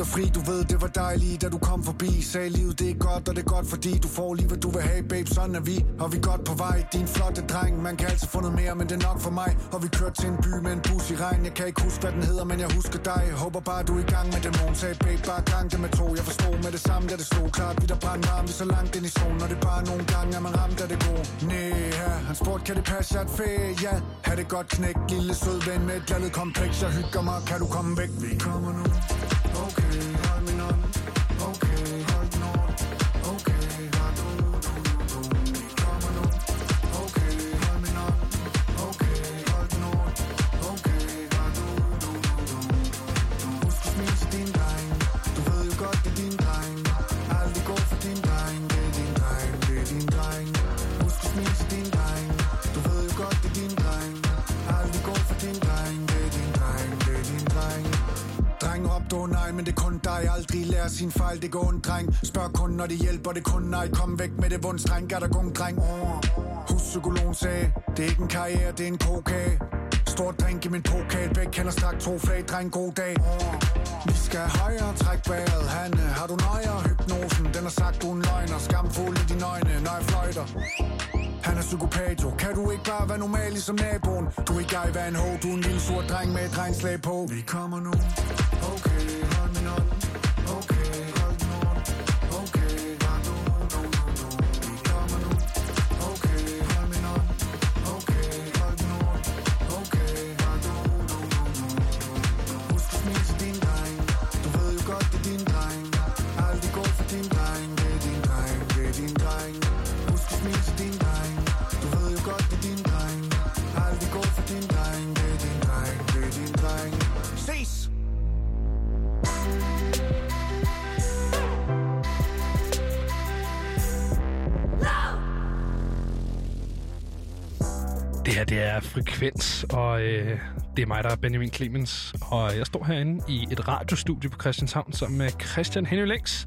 dig fri. Du ved, det var dejligt, da du kom forbi. Sagde livet, det er godt, og det er godt, fordi Du får lige, hvad du vil have, babe, sådan er vi Og vi er godt på vej, din flotte dreng Man kan altid få noget mere, men det er nok for mig. Og vi kørte til en by med en bus i regn. Jeg kan ikke huske, hvad den hedder, men jeg husker dig. Håber bare, du er i gang med det morgen Sagde, babe, bare gang det med to Jeg forstod med det samme, da det stod klart. Vi der brændte varm, vi så langt ind i solen Og det er bare nogle gange, at man ramt af det gode. Næh, han spurgte, kan det passe, jeg er et fæ? Ja, ha' det godt knæk, lille sød ven med et glaldet kompleks. Jeg hygger mig, kan du komme væk? Vi kommer nu. Okay, hold min men det er kun dig. Aldrig lærer sin fejl, det går en dreng. Spørg kun, når det hjælper, det kun nej. Kom væk med det vunds, dreng, er der gung, dreng. Oh. Huspsykologen sagde Det er ikke en karriere, det er en kokage Stor drink i min pokal Begge kender strak to flag, dreng, god dag. Oh. Vi skal højere, træk vejret Hanne, har du nøjer, hypnosen Den har sagt, du er en løgner. Skamfuld i dine øjne, når jeg fløjter. Han er psykopat jo. Kan du ikke bare være normal ligesom naboen? Du er ikke ej, hvad en ho Du er en lille sur dreng med et på. Vi kommer nu. Okay, hold her, det er Frekvens, og øh, det er mig, der er Benjamin Clemens. Og jeg står herinde i et radiostudie på Christianshavn sammen med Christian Lengs.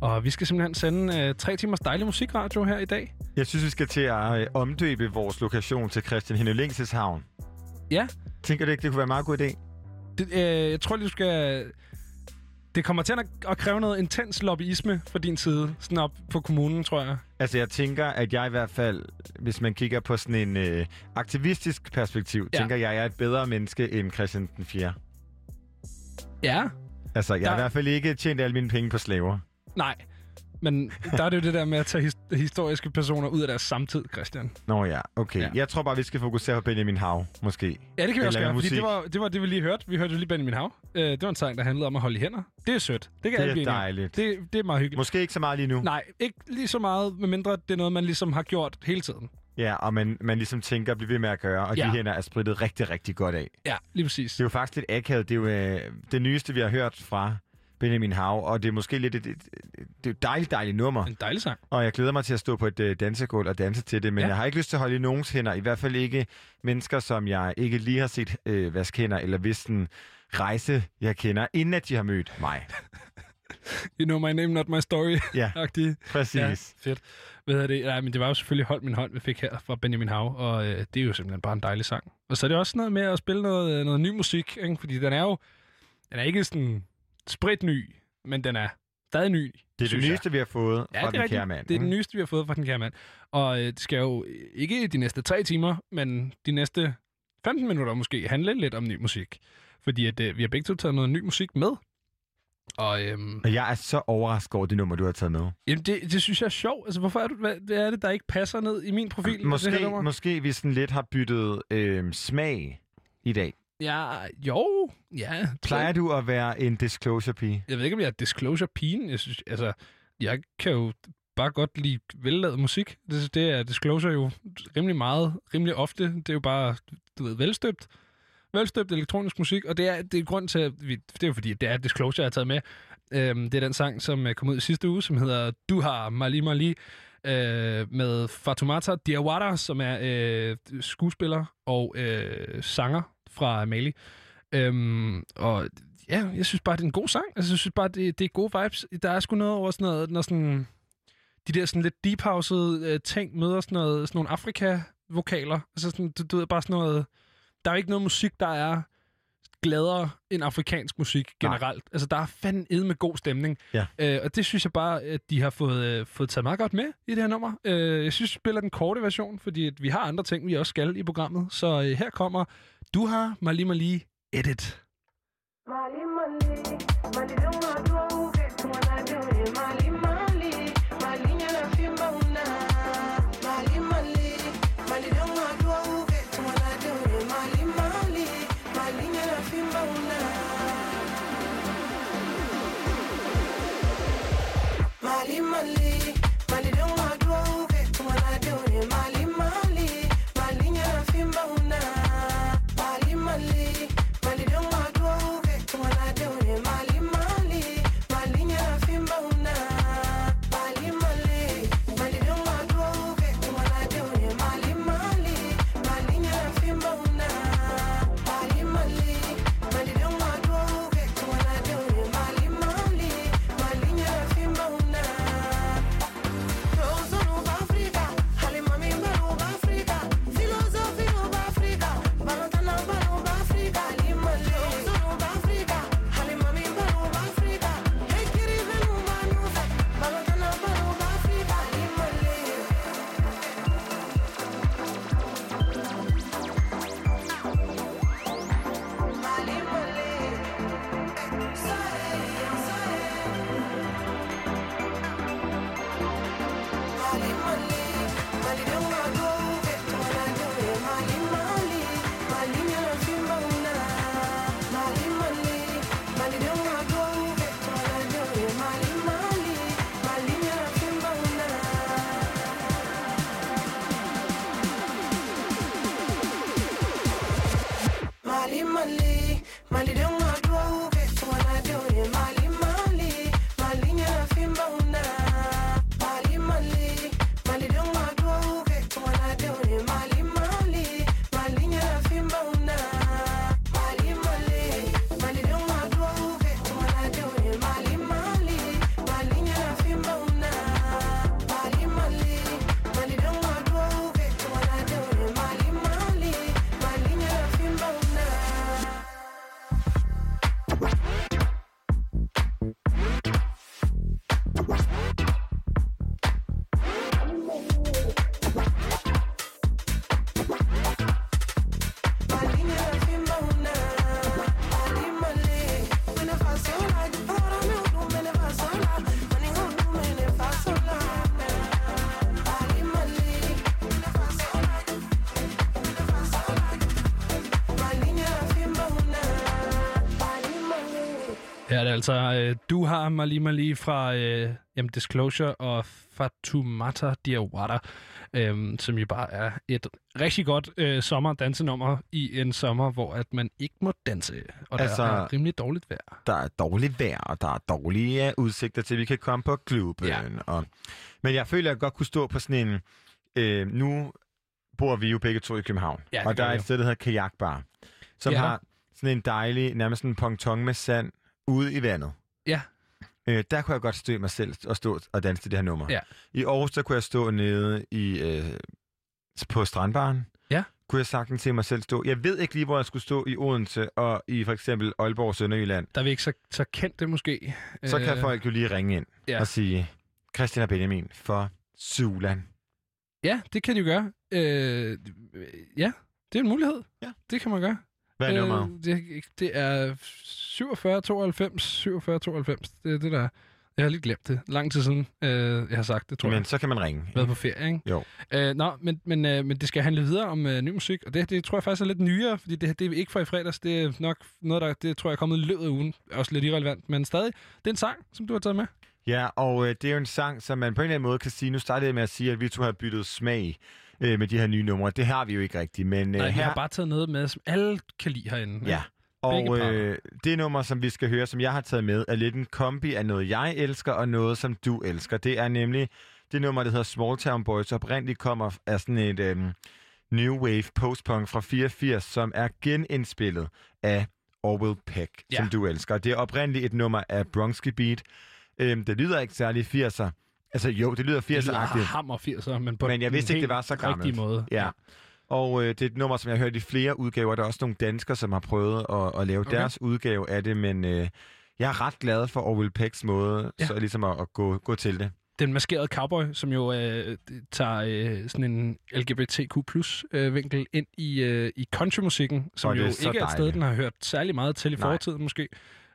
Og vi skal simpelthen sende øh, tre timers dejlig musikradio her i dag. Jeg synes, vi skal til at øh, omdøbe vores lokation til Christian Henølingses havn. Ja, Tænker du ikke, det kunne være en meget god idé? det, øh, jeg tror lige, du skal... Det kommer til at, kræve noget intens lobbyisme fra din side, sådan op på kommunen, tror jeg. Altså, jeg tænker, at jeg i hvert fald, hvis man kigger på sådan en øh, aktivistisk perspektiv, Ja. ja. tænker jeg, at jeg er et bedre menneske end Christian den 4. Ja, Altså, jeg Der- har i hvert fald ikke tjent alle mine penge på slaver. nej. Men der er det jo det der med at tage his- historiske personer ud af deres samtid, Christian. Nå ja, okay. Ja. Jeg tror bare, vi skal fokusere på Benjamin Hav, måske. Ja, det kan vi også Eller gøre, fordi det var, det var det, vi lige hørte. Vi hørte jo lige Benjamin Hav. Øh, det var en sang, der handlede om at holde i hænder. Det er sødt. Det kan Det alle er blive dejligt. Det, det er meget hyggeligt. Måske ikke så meget lige nu. Nej, ikke lige så meget, medmindre det er noget, man ligesom har gjort hele tiden. Ja, og man, man ligesom tænker at blive ved med at gøre, og Ja. de hænder er spritet rigtig, rigtig godt af. Ja, lige præcis. Det er jo faktisk lidt akavet. Det er jo øh, det nyeste, vi har hørt fra Benjamin Hav, og det er måske lidt et, et, et, det er et dejligt, dejligt nummer. En dejlig sang. Og jeg glæder mig til at stå på et øh, dansegulv og danse til det, men Ja. jeg har ikke lyst til at holde i nogens hænder. I hvert fald ikke mennesker, som jeg ikke lige har set øh, vaske hænder, eller hvis en rejse, jeg kender, inden at de har mødt mig. You know my name, not my story. Ja, præcis. Ja, fedt. Hvad hedder det? Nej, men det var jo selvfølgelig Hold min hånd, vi fik her fra Benjamin Hav, og øh, det er jo simpelthen bare en dejlig sang. Og så er det også noget med at spille noget, øh, noget ny musik, ikke? fordi den er jo den er ikke sådan spritny, men den er stadig ny. Det er det nyeste, vi har fået Ja, fra det den rigtigt. kære mand. Det er ikke? nyeste, vi har fået fra den kære mand. Og øh, det skal jo ikke de næste tre timer, men de næste 15 minutter måske handle lidt om ny musik. Fordi at, øh, vi har begge to taget noget ny musik med. Og øhm, Og jeg er så overrasket over det nummer, du har taget med. jamen det, det synes jeg er sjovt. Altså, hvorfor er, du, hvad, hvad er det, der ikke passer ned i min profil? det her Måske, nummer? måske vi sådan lidt har byttet øh, smag i dag. Ja, jo, ja. Plejer du at være en disclosure-pige? Jeg ved ikke, om jeg er disclosure-pigen. Jeg synes, altså, jeg kan jo bare godt lide vellavet musik. Det, det er disclosure jo rimelig meget, rimelig ofte. Det er jo bare, du ved, velstøbt. Velstøbt elektronisk musik, og det er, det er grund til, at vi, det er jo fordi, det er Disclosure, jeg har taget med. Øhm, det er den sang, som øh, kom ud i sidste uge, som hedder Du har Mali Mali, øh, med Fatoumata Diawara, som er øh, skuespiller og øh, sanger fra Mali. Øhm, og ja, jeg synes bare, det er en god sang. Altså, jeg synes bare, det, det er gode vibes. Der er sgu noget over sådan noget, når sådan, de der sådan lidt deep house øh, ting møder sådan, noget, sådan nogle Afrika-vokaler. Altså sådan, du, du ved, bare sådan noget... Der er jo ikke noget musik, der er gladere end afrikansk musik generelt. Nej. Altså, der er fandme med god stemning. Ja. Øh, og det synes jeg bare, at de har fået, øh, fået taget meget godt med i det her nummer. Øh, jeg synes, vi spiller den korte version, fordi at vi har andre ting, vi også skal i programmet. Så øh, her kommer Du har Mali Mali Edit. Mali Mali, Mali don't altså, øh, du har Mali Mali fra øh, jamen Disclosure og Fatumata Diawara, øh, som jo bare er et rigtig godt øh, sommerdansenummer i en sommer, hvor at man ikke må danse, og Altså- der er rimelig dårligt vejr. Der er dårligt vejr, og der er dårlige øh, udsigter til, at vi kan komme på klubben. Ja. Og, men jeg føler, at jeg godt kunne stå på sådan en... Øh, nu bor vi jo begge to i København, Ja, og der er et sted, der hedder Kajakbar, som Ja. har sådan en dejlig, nærmest en ponton med sand ude i vandet. Ja. Øh, der kunne jeg godt stå mig selv og stå og danse til det her nummer. Ja. I Aarhus, der kunne jeg stå nede i, øh, på strandbaren. Ja. Kunne jeg sagtens se mig selv stå. Jeg ved ikke lige, hvor jeg skulle stå i Odense og i for eksempel Aalborg og Sønderjylland. Der er vi ikke så, så kendt det måske. Så kan Øh, folk jo lige ringe ind ja. og sige, Christian og Benjamin for Sulan. Ja, det kan de jo gøre. Øh, ja, det er en mulighed. Ja. Det kan man gøre. Hvad er nummeret? Øh, det, det er 47 92, 47 92. Det er det, der er. Jeg har lige glemt det. Lang tid siden, øh, jeg har sagt det, tror Men jeg. så kan man ringe. Været på ferie, ikke? Jo. Øh, nå, men, men, øh, men det skal handle videre om øh, ny musik, og det, det tror jeg faktisk er lidt nyere, fordi det, det er ikke fra i fredags. Det er nok noget, der det tror jeg er kommet i løbet af ugen. Også lidt irrelevant, men stadig. Det er en sang, som du har taget med. Ja, og øh, det er jo en sang, som man på en eller anden måde kan sige, nu startede jeg med at sige, at vi to har byttet smag øh, med de her nye numre. Det har vi jo ikke rigtigt, men øh, Nej, her... jeg har bare taget noget med, som alle kan lide herinde. Ja, og øh, det nummer, som vi skal høre, som jeg har taget med, er lidt en kombi af noget, jeg elsker, og noget, som du elsker. Det er nemlig det nummer, der hedder Small Town Boys, oprindeligt kommer af sådan et øhm, new wave postpunk fra 84, som er genindspillet af Orwell Peck, Ja. som du elsker. Det er oprindeligt et nummer af Bronski Beat. Øhm, det lyder ikke særlig 80'er. Altså jo, det lyder Det lyder 80'er-agtigt. hammer 80'er, men på Men jeg vidste ikke, det var så gammelt. måde. Ja. Og øh, det er et nummer, som jeg har hørt i flere udgaver. Der er også nogle danskere, som har prøvet at, at lave Okay. deres udgave af det, men øh, jeg er ret glad for Orville Pecks måde, Ja. så ligesom at, at gå, gå til det. Den maskerede cowboy, som jo øh, tager øh, sådan en LGBTQ øh, vinkel ind i, øh, i countrymusikken, som jo er ikke så er et sted, dejligt. den har hørt særlig meget til i Nej. fortiden måske.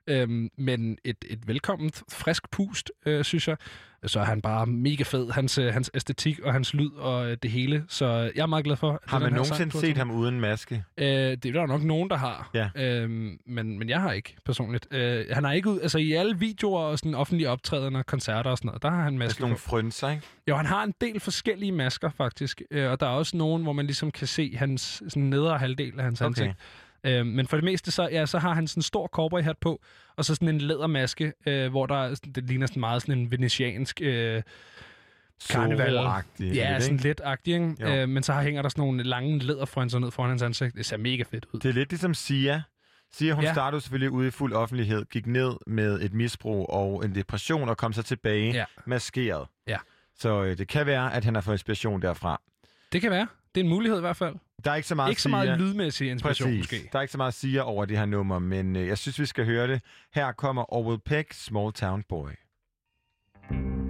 Øhm, men et, et velkomment, frisk pust, øh, synes jeg. Så er han bare mega fed, hans, øh, hans æstetik og hans lyd og øh, det hele. Så jeg er meget glad for, Har man sang, nogensinde set ham uden maske? Øh, det er der nok nogen, der har. Ja. Øhm, men, men jeg har ikke personligt. Øh, han har ikke ud, altså i alle videoer og sådan offentlige optrædener, koncerter og sådan noget, der har han Med maske sådan nogle på. frynser, ikke? Jo, han har en del forskellige masker faktisk, øh, og der er også nogen, hvor man ligesom kan se hans sådan nedre halvdel af hans Okay. ansigt. Øh, men for det meste, så, ja, så har han sådan en stor cowboyhat på, og så sådan en lædermaske, øh, hvor der er det ligner sådan meget sådan en venetiansk... Øh, Karneval. Ja, lidt, sådan lidt agtig, ikke? Øh, men så har- hænger der sådan nogle lange læderfrønser ned foran hans ansigt. Det ser mega fedt ud. Det er lidt ligesom Sia. Sia, hun ja. startede selvfølgelig ude i fuld offentlighed, gik ned med et misbrug og en depression og kom så tilbage Ja. maskeret. Ja. Så øh, det kan være, at han har fået inspiration derfra. Det kan være. Det er en mulighed i hvert fald. Der er ikke så meget ikke så meget lydmæssig inspiration Præcis. måske. Der er ikke så meget Sia over det her nummer, men øh, jeg synes, vi skal høre det. Her kommer Orwell Peck, Small Town Boy. to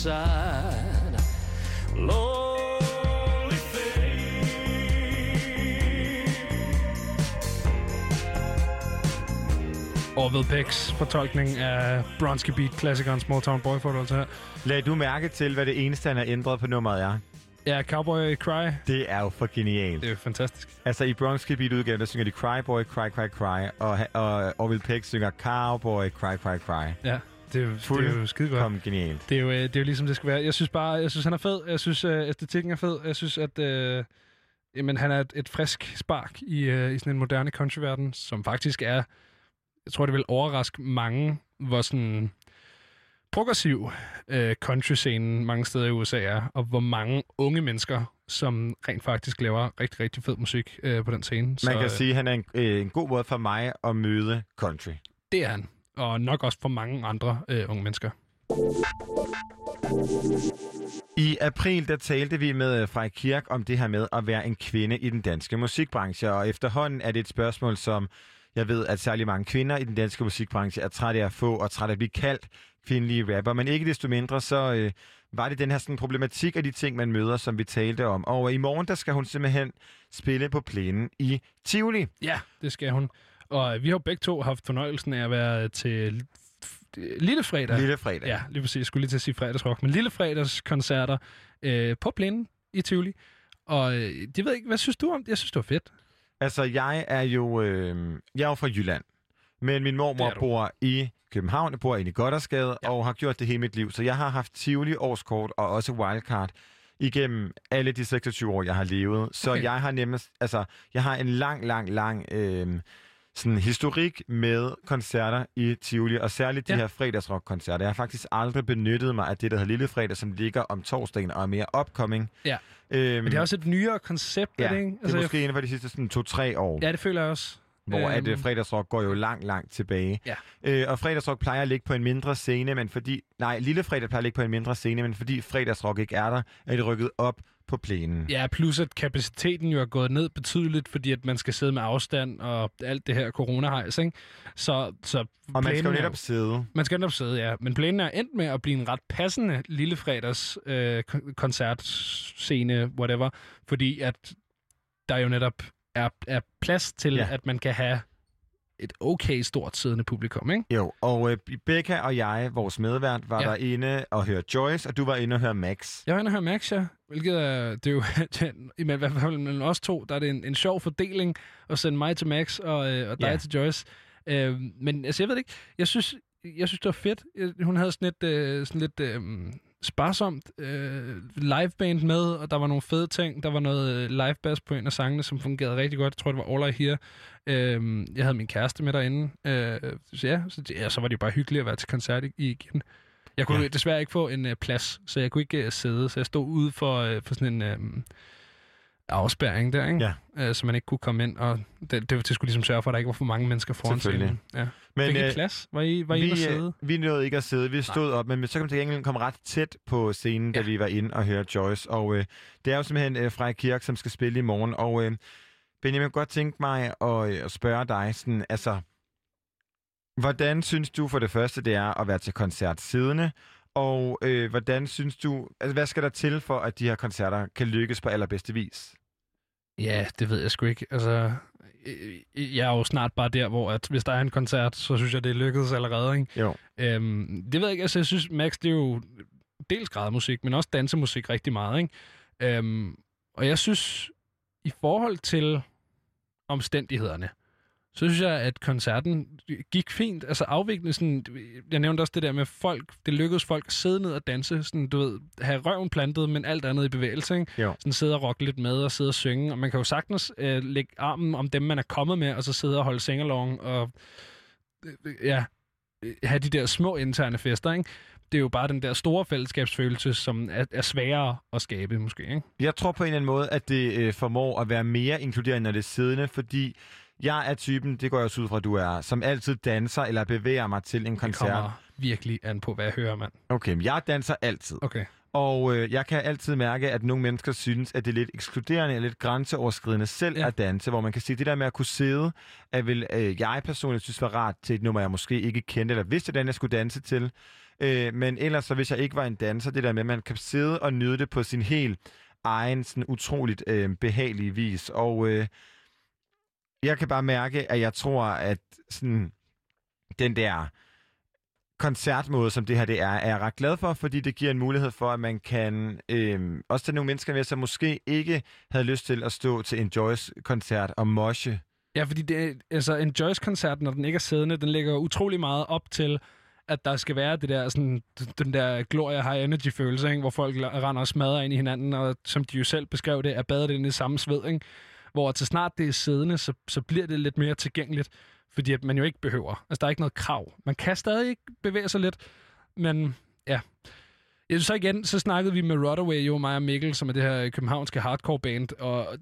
side. Lonely fate. Orville Pecks fortolkning af Bronski Beat-klassikeren Small Town Boy får du altså her. Lad du mærke til, hvad det eneste, han har ændret på nummeret er? Ja, Cowboy Cry. Det er jo for genialt. Det er jo fantastisk. Altså i Bronx Beat udgaven, der synger de Cry Boy, Cry, Cry, Cry, og, og Orville Peck synger Cowboy, Cry, Cry, Cry. Ja, det er jo, det er jo skide godt. Kom genialt. Det er, jo, øh, det er jo ligesom det skal være. Jeg synes bare, jeg synes han er fed. Jeg synes øh, æstetikken er fed. Jeg synes at øh, jamen, han er et, et frisk spark i, øh, i sådan en moderne countryverden, som faktisk er, jeg tror det vil overraske mange, hvor sådan progressiv øh, country-scenen mange steder i USA er, og hvor mange unge mennesker, som rent faktisk laver rigtig, rigtig fed musik øh, på den scene. Man Så, kan øh, sige, at han er en, øh, en god måde for mig at møde country. Det er han. Og nok også for mange andre øh, unge mennesker. I april der talte vi med øh, Frej Kirk om det her med at være en kvinde i den danske musikbranche, og efterhånden er det et spørgsmål, som jeg ved, at særlig mange kvinder i den danske musikbranche er trætte af at få og trætte af at blive kaldt kvindelige rapper. Men ikke desto mindre, så øh, var det den her sådan, problematik af de ting, man møder, som vi talte om. Og i morgen, der skal hun simpelthen spille på plænen i Tivoli. Ja, det skal hun. Og vi har jo begge to haft fornøjelsen af at være til Lille Fredag. Lille fredag. Ja, lige præcis. Jeg skulle lige til at sige fredagsrock. Men Lille Fredags koncerter øh, på plænen i Tivoli. Og øh, det ved jeg ikke, hvad synes du om det? Jeg synes, det var fedt. Altså, jeg er jo, øh, jeg er jo fra Jylland, men min mormor bor i København, jeg bor inde i Goddersgade, Ja. og har gjort det hele mit liv. Så jeg har haft Tivoli årskort og også wildcard igennem alle de 26 år, jeg har levet. Så Okay. jeg har nemmest, altså, jeg har en lang, lang, lang øh, sådan historik med koncerter i Tivoli, og særligt de Ja. her fredagsrock-koncerter. Jeg har faktisk aldrig benyttet mig af det, der hedder Lille Fredag, som ligger om torsdagen og er mere upcoming. Ja. Øhm, Men det er også et nyere koncept, ja, det ikke? Altså, det er måske inden for de sidste sådan, to-tre år Ja, det føler jeg også. Hvor at Øhm. øh, fredagsrock går jo langt, langt tilbage. Ja. Øh, og fredagsrock plejer at ligge på en mindre scene, men fordi... Nej, lille fredag plejer at ligge på en mindre scene, men fordi fredagsrock ikke er der, er det rykket op på plænen. Ja, plus at kapaciteten jo er gået ned betydeligt, fordi at man skal sidde med afstand og alt det her corona ikke? Så, så og man skal jo netop sidde. Man skal netop sidde, ja. Men plænen er endt med at blive en ret passende lille fredags øh, kon- koncertscene, whatever, fordi at der jo netop er, er plads til, ja. At man kan have et okay stort siddende publikum, ikke? Jo, og øh, Becca og jeg, vores medvært, var Ja. derinde og høre Joyce, og du var inde og høre Max. Jeg var inde og høre Max, ja. Hvilket er, det er jo, i hvert fald mellem os to, der er det en, en sjov fordeling at sende mig til Max og, øh, og dig Ja. til Joyce. Øh, men altså, jeg ved det ikke. Jeg synes, jeg synes det var fedt. Hun havde sådan lidt, øh, sådan lidt øh, sparsomt øh, liveband med, og der var nogle fede ting. Der var noget øh, live bass på en af sangene, som fungerede rigtig godt. Jeg tror, det var All I Hear. Øh, jeg havde min kæreste med derinde. Øh, så ja, så, ja, så var det jo bare hyggeligt at være til koncert igen. Jeg kunne. Ja. desværre ikke få en øh, plads, så jeg kunne ikke øh, sidde. Så jeg stod ude for, øh, for sådan en øh, afspærring der, ikke? Ja. Øh, så man ikke kunne komme ind. Og det, det, det skulle ligesom sørge for, at der ikke var for mange mennesker foran scenen. Ja. Men Fik I øh, plads? Var I, var I vi, sidde? øh, vi nåede ikke at sidde, vi stod op, men så kom til gengæld komme ret tæt på scenen, da Ja. vi var inde og høre Joyce. Og øh, det er jo simpelthen øh, Frej Kirk, som skal spille i morgen. Og øh, Benjamin, jeg kunne godt tænke mig at, øh, at spørge dig, sådan, altså, hvordan synes du for det første, det er at være til koncert siddende? Og øh, hvordan synes du, altså, hvad skal der til for, at de her koncerter kan lykkes på allerbedste vis? Ja, det ved jeg sgu ikke. Altså, øh, jeg er jo snart bare der, hvor at hvis der er en koncert, så synes jeg, det er lykkedes allerede, ikke? Jo. Øhm, det ved jeg ikke. Altså, jeg synes, Max, det er jo dels grædemusik, men også dansemusik rigtig meget, ikke? Øhm, og jeg synes, i forhold til omstændighederne, så synes jeg, at koncerten gik fint. Altså afvikkelsen, jeg nævnte også det der med folk, det lykkedes folk at sidde ned og danse, sådan, du ved, have røven plantet, men alt andet i bevægelse, ikke? Jo. Sådan sidde og rocke lidt med og sidde og synge, og man kan jo sagtens øh, lægge armen om dem, man er kommet med, og så sidde og holde singalong og øh, ja, have de der små interne fester, ikke? Det er jo bare den der store fællesskabsfølelse, som er, er sværere at skabe, måske, ikke? Jeg tror på en eller anden måde, at det øh, formår at være mere inkluderende, når det er siddende, fordi jeg er typen, det går jeg også ud fra, du er, som altid danser eller bevæger mig til en Det koncert. kommer virkelig an på, hvad jeg hører, mand. Okay, men jeg danser altid. Okay. Og øh, jeg kan altid mærke, at nogle mennesker synes, at det er lidt ekskluderende og lidt grænseoverskridende selv ja. at danse, hvor man kan sige, at det der med at kunne sidde, at vil, øh, jeg personligt synes var rart til et nummer, jeg måske ikke kendte, eller vidste, hvordan jeg skulle danse til. Øh, men ellers, så hvis jeg ikke var en danser, det der med, at man kan sidde og nyde det på sin helt egen, sådan utroligt øh, behagelige vis. Og øh, jeg kan bare mærke, at jeg tror, at sådan, den der koncertmåde, som det her det er, er jeg ret glad for, fordi det giver en mulighed for, at man kan øh, også tage nogle mennesker med, som måske ikke havde lyst til at stå til en Joyce-koncert og moshe. Ja, fordi det, altså, en Joyce-koncert, når den ikke er siddende, den lægger utrolig meget op til, at der skal være det der, sådan, den der Gloria High Energy-følelse, ikke? hvor folk render og smadrer ind i hinanden, og som de jo selv beskrev det, er badet ind i samme sved. Ikke? Hvor til snart det er siddende, så, så bliver det lidt mere tilgængeligt, fordi at man jo ikke behøver. Altså, der er ikke noget krav. Man kan stadig ikke bevæge sig lidt, men ja. Så igen, så snakkede vi med Rodaway, jo mig og Mikkel, som er det her københavnske hardcore band, og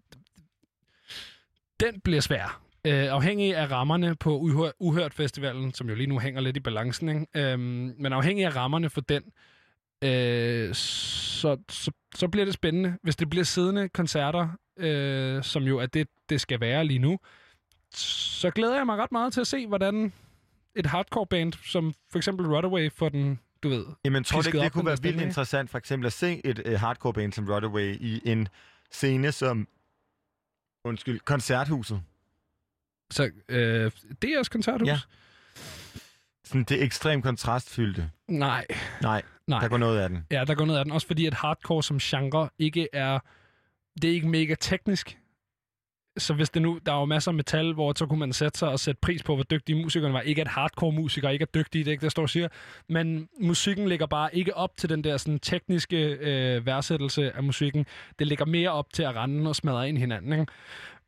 den bliver svær. Øh, afhængig af rammerne på Uhør- Uhørt Festivalen, som jo lige nu hænger lidt i balancen, ikke? Øh, men afhængig af rammerne for den, øh, så, så, så bliver det spændende. Hvis det bliver siddende koncerter, øh, som jo er det, det skal være lige nu, så glæder jeg mig ret meget til at se, hvordan et hardcore band, som for eksempel Rodaway, får den, du ved, Jamen, tror du ikke, det kunne være vildt interessant for eksempel at se et uh, hardcore band som Rodaway i en scene som undskyld, koncerthuset? så øh, det er også koncerthus? Ja. Sådan det ekstremt kontrastfyldte. Nej, Nej, nej. der går noget af den. Ja, der går noget af den. Også fordi, at hardcore som genre ikke er... Det er ikke mega teknisk. Så hvis det nu... Der er jo masser af metal, hvor så kunne man sætte sig og sætte pris på, hvor dygtige musikerne var. Ikke at hardcore musikere ikke er dygtige, det er ikke det, jeg står og siger. Men musikken ligger bare ikke op til den der sådan, tekniske øh, værdsættelse af musikken. Det ligger mere op til at rende og smadre ind hinanden. Ikke?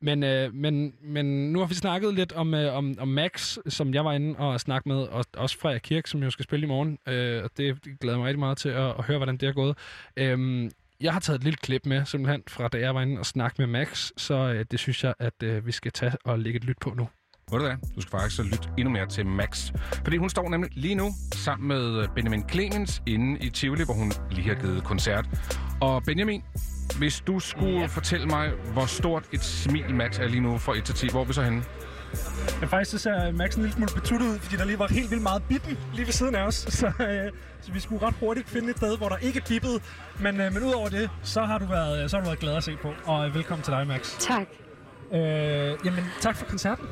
Men, øh, men, men nu har vi snakket lidt om, øh, om, om Max, som jeg var inde og snakke med, og også Freja Kirk, som jo skal spille i morgen. Øh, og det glæder mig rigtig meget til at, at høre, hvordan det er gået. Øh, jeg har taget et lille klip med, simpelthen, fra da jeg var inde og snakke med Max, så øh, det synes jeg, at øh, vi skal tage og lægge et lyt på nu. Ved du hvad? Du skal faktisk så lytte endnu mere til Max. Fordi hun står nemlig lige nu sammen med Benjamin Clemens inde i Tivoli, hvor hun lige har givet koncert. Og Benjamin, hvis du skulle ja. fortælle mig, hvor stort et smil Max er lige nu fra 1 til 10, hvor er vi så henne? Men faktisk så ser Max en lille smule betuttet ud, fordi der lige var helt vildt meget bippen lige ved siden af os. Så, øh, så vi skulle ret hurtigt finde et sted, hvor der ikke bippede. Men, øh, men udover det, så har du været, så har du været glad at se på. Og øh, velkommen til dig, Max. Tak. Øh, jamen, tak for koncerten.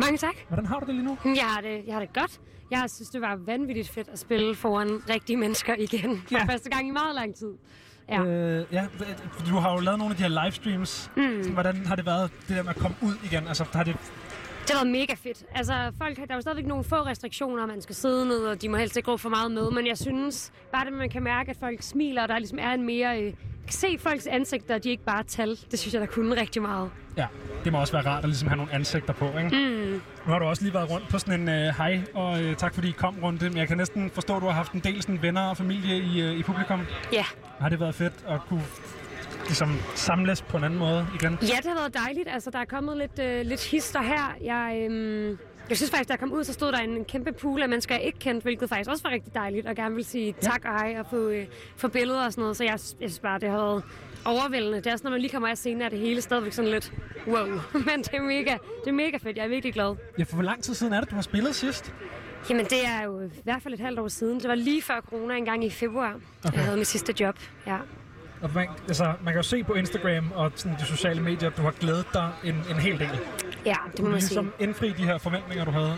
Mange tak. Hvordan har du det lige nu? Jeg har det, jeg har det godt. Jeg synes, det var vanvittigt fedt at spille foran rigtige mennesker igen. For Ja. første gang i meget lang tid. Ja. Øh, ja, du har jo lavet nogle af de her livestreams. Mm. Hvordan har det været, det der med at komme ud igen? Altså, har det... Det været mega fedt. Altså, folk, der er jo stadigvæk nogle få restriktioner, man skal sidde ned, og de må helst ikke gå for meget med. Men jeg synes, bare det, man kan mærke, at folk smiler, og der ligesom er en mere... Øh, se folks ansigter, og de ikke bare tal. Det synes jeg, der kunne rigtig meget. Ja, det må også være rart at ligesom have nogle ansigter på, ikke? Mm. Nu har du også lige været rundt på sådan en øh, hej, og øh, tak fordi I kom rundt. Men jeg kan næsten forstå, at du har haft en del sådan, venner og familie i, øh, i publikum. Ja. Har det været fedt at kunne ligesom, samles på en anden måde igen? Ja, det har været dejligt. Altså, der er kommet lidt, øh, lidt hister her. Jeg, øhm, jeg synes faktisk, da jeg kom ud, så stod der en kæmpe pool af mennesker, jeg ikke kendte, hvilket faktisk også var rigtig dejligt, og gerne vil sige tak og hej og få, øh, få billeder og sådan noget. Så jeg, jeg synes bare, det har været overvældende. Det er også, når man lige kommer af scenen, er det hele stadigvæk sådan lidt wow. Men det er, mega, det er mega fedt. Jeg er virkelig glad. Ja, for hvor lang tid siden er det, du har spillet sidst? Jamen, det er jo i hvert fald et halvt år siden. Det var lige før corona, en gang i februar. Okay. Jeg havde mit sidste job. Ja. Og man, altså, man kan jo se på Instagram og sådan, de sociale medier, at du har glædet dig en, en hel del. Ja, det må man sige. ligesom indfri de her forventninger, du havde.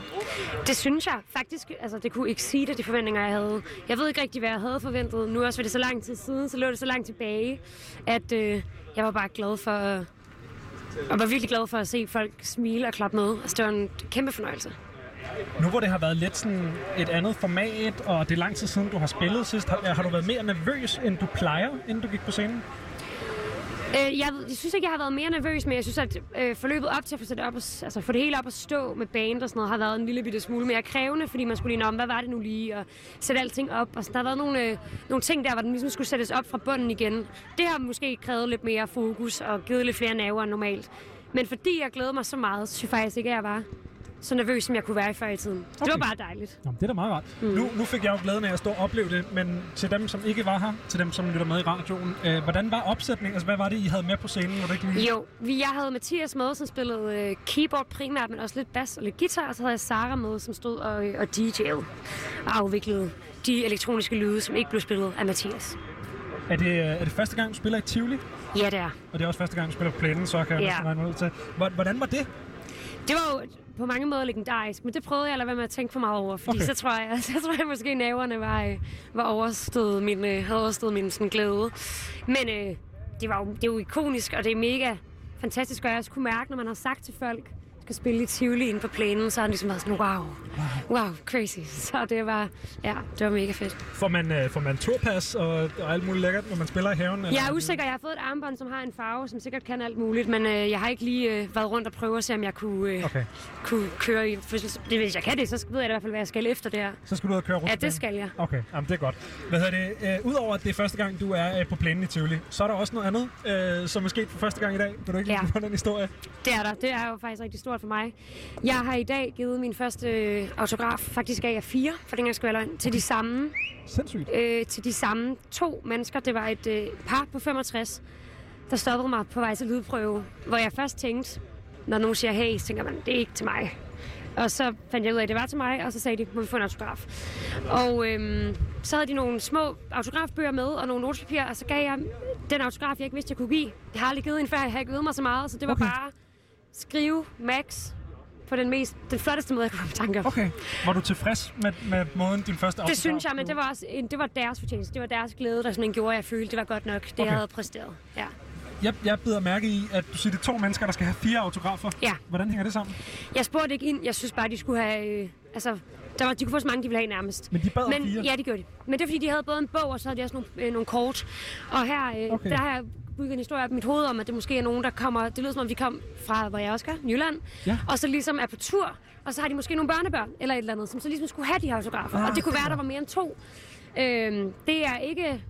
Det synes jeg faktisk, altså det kunne exceede de forventninger, jeg havde. Jeg ved ikke rigtig, hvad jeg havde forventet. Nu også var det så lang tid siden, så lå det så langt tilbage, at øh, jeg var bare glad for, øh, og var virkelig glad for at se folk smile og klappe med. Altså det var en kæmpe fornøjelse. Nu hvor det har været lidt sådan et andet format, og det er lang tid siden, du har spillet sidst, har, har du været mere nervøs, end du plejer, inden du gik på scenen? Øh, jeg, jeg synes ikke, jeg har været mere nervøs, men jeg synes, at øh, forløbet op til at få, sat op og, altså, få det hele op at stå med band og sådan noget, har været en lille bitte smule mere krævende, fordi man skulle lige om, hvad var det nu lige, og sætte alting op. Og så der har været nogle, øh, nogle ting der, hvor den ligesom skulle sættes op fra bunden igen. Det har måske krævet lidt mere fokus og givet lidt flere nerver end normalt. Men fordi jeg glæder mig så meget, så synes jeg faktisk ikke, at jeg var så nervøs, som jeg kunne være i før i tiden. Så det var Okay. bare dejligt. Nå, men det er da meget rart. Mm. Nu, nu fik jeg jo glæden af at stå og opleve det, men til dem, som ikke var her, til dem, som lytter med i radioen, øh, hvordan var opsætningen? Altså, hvad var det, I havde med på scenen? Var det ikke lige? Jo, vi, jeg havde Mathias med, som spillede øh, keyboard primært, men også lidt bass og lidt guitar, og så havde jeg Sara med, som stod og, øh, og DJ'ede og afviklede de elektroniske lyde, som ikke blev spillet af Mathias. Er det, øh, er det første gang, du spiller i Tivoli? Ja, det er. Og det er også første gang, du spiller på plænen, så kan jeg Ja. næsten regne ud til. Hvor- Hvordan var det? Det var jo på mange måder legendarisk, men det prøvede jeg at lade være med at tænke for meget over, fordi Okay. så, tror jeg, så tror jeg måske, at nerverne var, øh, var overstået min, øh, havde overstået min sådan, glæde. Men øh, det, var jo, det er jo ikonisk, og det er mega fantastisk, og jeg også kunne mærke, når man har sagt til folk, skal spille i Tivoli inde på plænen, så har det ligesom været sådan, wow, wow, crazy. Så det var, ja, det var mega fedt. Får man, øh, får man turpas og, og alt muligt lækkert, når man spiller i haven? Jeg er usikker. Jeg har fået et armbånd, som har en farve, som sikkert kan alt muligt, men øh, jeg har ikke lige øh, været rundt og prøve at se, om jeg kunne, øh, Okay, kunne køre i fødsels... Det, hvis jeg kan det, så ved jeg i hvert fald, hvad jeg skal efter det her. så skal du ud og køre rundt. Ja, det skal jeg. Okay, jamen, det er godt. Hvad hedder det? Øh, Udover at det er første gang, du er øh, på plænen i Tivoli, så er der også noget andet, øh, som er sket for første gang i dag. Vil du ikke Ja. lige ja. den historie? Det er der. Det er jo faktisk rigtig stort for mig. Jeg har i dag givet min første øh, autograf, faktisk af fire, for den gang skal være til de samme, Sindssygt. øh, til de samme to mennesker. Det var et øh, par på 65, der stoppede mig på vej til lydprøve, hvor jeg først tænkte, når nogen siger hey, så tænker man, det er ikke til mig. Og så fandt jeg ud af, at det var til mig, og så sagde de, må vi få en autograf. Og øhm, så havde de nogle små autografbøger med, og nogle notepapirer, og så gav jeg den autograf, jeg ikke vidste, jeg kunne give. Jeg har aldrig givet en før, jeg har ikke øvet mig så meget, så det var Okay. bare skrive Max på den mest, den flotteste måde, jeg kunne komme i tanke om. Okay. Var du tilfreds med, med måden, din første autograf Det synes jeg, men det var, også, en- det var deres fortjeneste. Det var deres glæde, der simpelthen gjorde, at jeg følte, det var godt nok, det Okay. jeg havde præsteret. Ja. Jeg, jeg bider mærke i, at du siger, det er to mennesker, der skal have fire autografer. Ja. Hvordan hænger det sammen? Jeg spurgte ikke ind, jeg synes bare, de skulle have... Øh, altså, der var, de kunne få så mange, de ville have nærmest. Men de bad Men, fire? Ja, det gjorde de. Men det er fordi, de havde både en bog, og så havde de også nogle, øh, nogle kort. Og her, øh, okay. der har jeg bygget en historie op i mit hoved om, at det måske er nogen, der kommer... Det lyder som om, de kom fra, hvor jeg også gør, Jylland. Ja. Og så ligesom er på tur, og så har de måske nogle børnebørn, eller et eller andet, som så ligesom skulle have de her autografer. Ah, og det kunne være, er der var mere end to. Øhm, det er ikke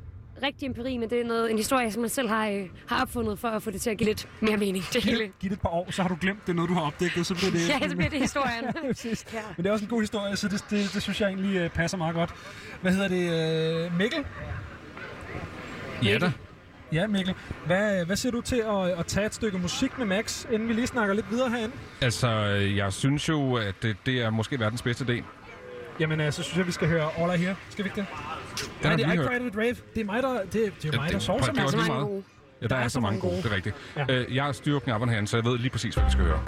rigtig empiri, men det er noget, en historie, som man selv har, øh, har opfundet for at få det til at give lidt mere mening. Det hele. Giv, det et par år, så har du glemt, det er noget, du har opdaget, så bliver det... Ja, så bliver det historien. Præcis. Ja. Men det er også en god historie, så det, det, det synes jeg egentlig øh, passer meget godt. Hvad hedder det? Øh, Mikkel? Ja da. Ja, Mikkel. Hvad, hvad siger du til at, at tage et stykke musik med Max, inden vi lige snakker lidt videre herinde? Altså, jeg synes jo, at det, det er måske verdens bedste idé. Jamen, så synes jeg, vi skal høre All I Hear. Skal vi ikke det? Den Nej, det er I hørt. Cried With Rave. Det er mig, der, det, det er Ja, mig, det- der sover så det var meget. Så mange meget. gode. Ja, der, er, så mange gode, det er rigtigt. Ja. Øh, jeg styrer knapperne herinde, så jeg ved lige præcis, hvad vi skal høre.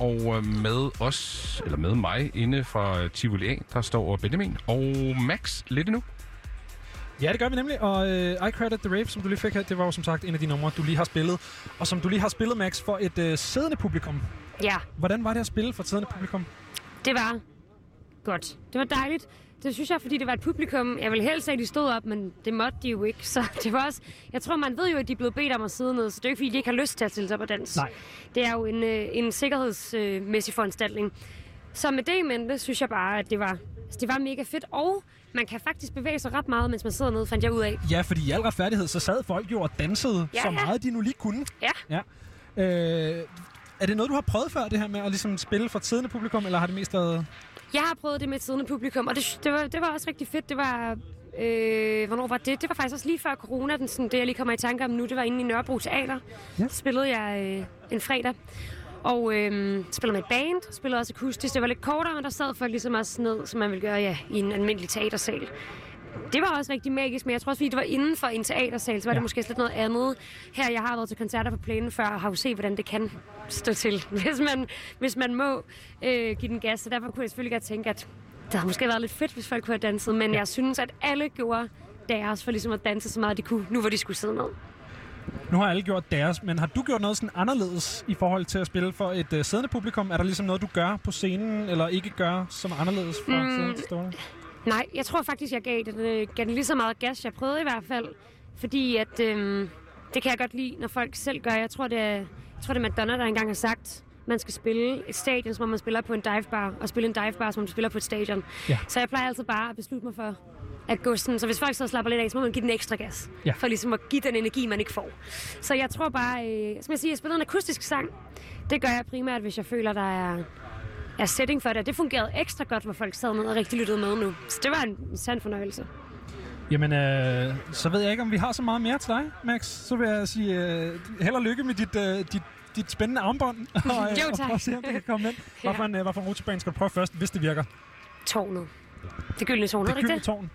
Og øh, med os, eller med mig, inde fra Tivoli A, der står Benjamin og Max lidt endnu. Ja, det gør vi nemlig. Og uh, I Credit The Rave, som du lige fik her, det var jo som sagt en af de numre, du lige har spillet. Og som du lige har spillet, Max, for et uh, siddende publikum. Ja, Hvordan var det at spille for et siddende publikum? det var godt. Det var dejligt. Det synes jeg, fordi det var et publikum. Jeg vil helst at de stod op, men det måtte de jo ikke. Så det var også... Jeg tror, man ved jo, at de er blevet bedt om at sidde ned, så det er jo ikke, fordi de ikke har lyst til at stille sig op og danse. Nej. Det er jo en, øh, en sikkerhedsmæssig foranstaltning. Så med det i mente, synes jeg bare, at det var, altså, det var mega fedt. Og man kan faktisk bevæge sig ret meget, mens man sidder nede, fandt jeg ud af. Ja, fordi i al retfærdighed, så sad folk jo og dansede Ja, så ja. meget, de nu lige kunne. Ja. ja. Øh, er det noget, du har prøvet før, det her med at ligesom spille for et siddende publikum, eller har det mest været... Jeg har prøvet det med et siddende publikum, og det, det, var, det var også rigtig fedt. Det var... Øh, hvornår var det? Det var faktisk også lige før corona, den, sådan, det jeg lige kommer i tanke om nu. Det var inde i Nørrebro Teater. Ja. Ja. spillede jeg øh, en fredag. Og øh, spillede med et band, spillede også akustisk. Det var lidt kortere, men der sad folk ligesom også ned, som man ville gøre ja, i en almindelig teatersal. Det var også rigtig magisk, men jeg tror også, fordi det var inden for en teatersal, så var ja. Det måske lidt noget andet. Her, jeg har været til koncerter på plænen før, og har jo set, hvordan det kan stå til, hvis man, hvis man må øh, give den gas. Så derfor kunne jeg selvfølgelig godt tænke, at det havde måske været lidt fedt, hvis folk kunne have danset, men ja. jeg synes, at alle gjorde deres for ligesom at danse så meget, de kunne, nu hvor de skulle sidde ned. Nu har alle gjort deres, men har du gjort noget sådan anderledes i forhold til at spille for et uh, siddende publikum? Er der ligesom noget, du gør på scenen, eller ikke gør, som er anderledes fra mm. siddende til stående? Nej, jeg tror faktisk, jeg gav den, øh, gav den lige så meget gas. Jeg prøvede i hvert fald, fordi at, øh, det kan jeg godt lide, når folk selv gør. Jeg tror, det er, jeg tror, det er Madonna, der engang har sagt, man skal spille et stadion, som om man spiller på en divebar, og spille en divebar, som om man spiller på et stadion. Ja. Så jeg plejer altid bare at beslutte mig for, at gå sådan, så hvis folk så slapper lidt af, så må man give den ekstra gas. Ja. For ligesom at give den energi, man ikke får. Så jeg tror bare, øh, som jeg siger, jeg spiller en akustisk sang. Det gør jeg primært, hvis jeg føler, der er, er setting for det. Det fungerede ekstra godt, hvor folk sad ned og rigtig lyttede med nu. Så det var en sand fornøjelse. Jamen, øh, så ved jeg ikke, om vi har så meget mere til dig, Max. Så vil jeg sige øh, held og lykke med dit, øh, dit, dit spændende armbånd. og, øh, Jo, og tak. prøv at se, om det kan komme ind. Hvad for en, øh, hvad for en rutsjebane skal du prøve først, hvis det virker? Tårnet. Det gyldne tårn, Det gyldne tårn.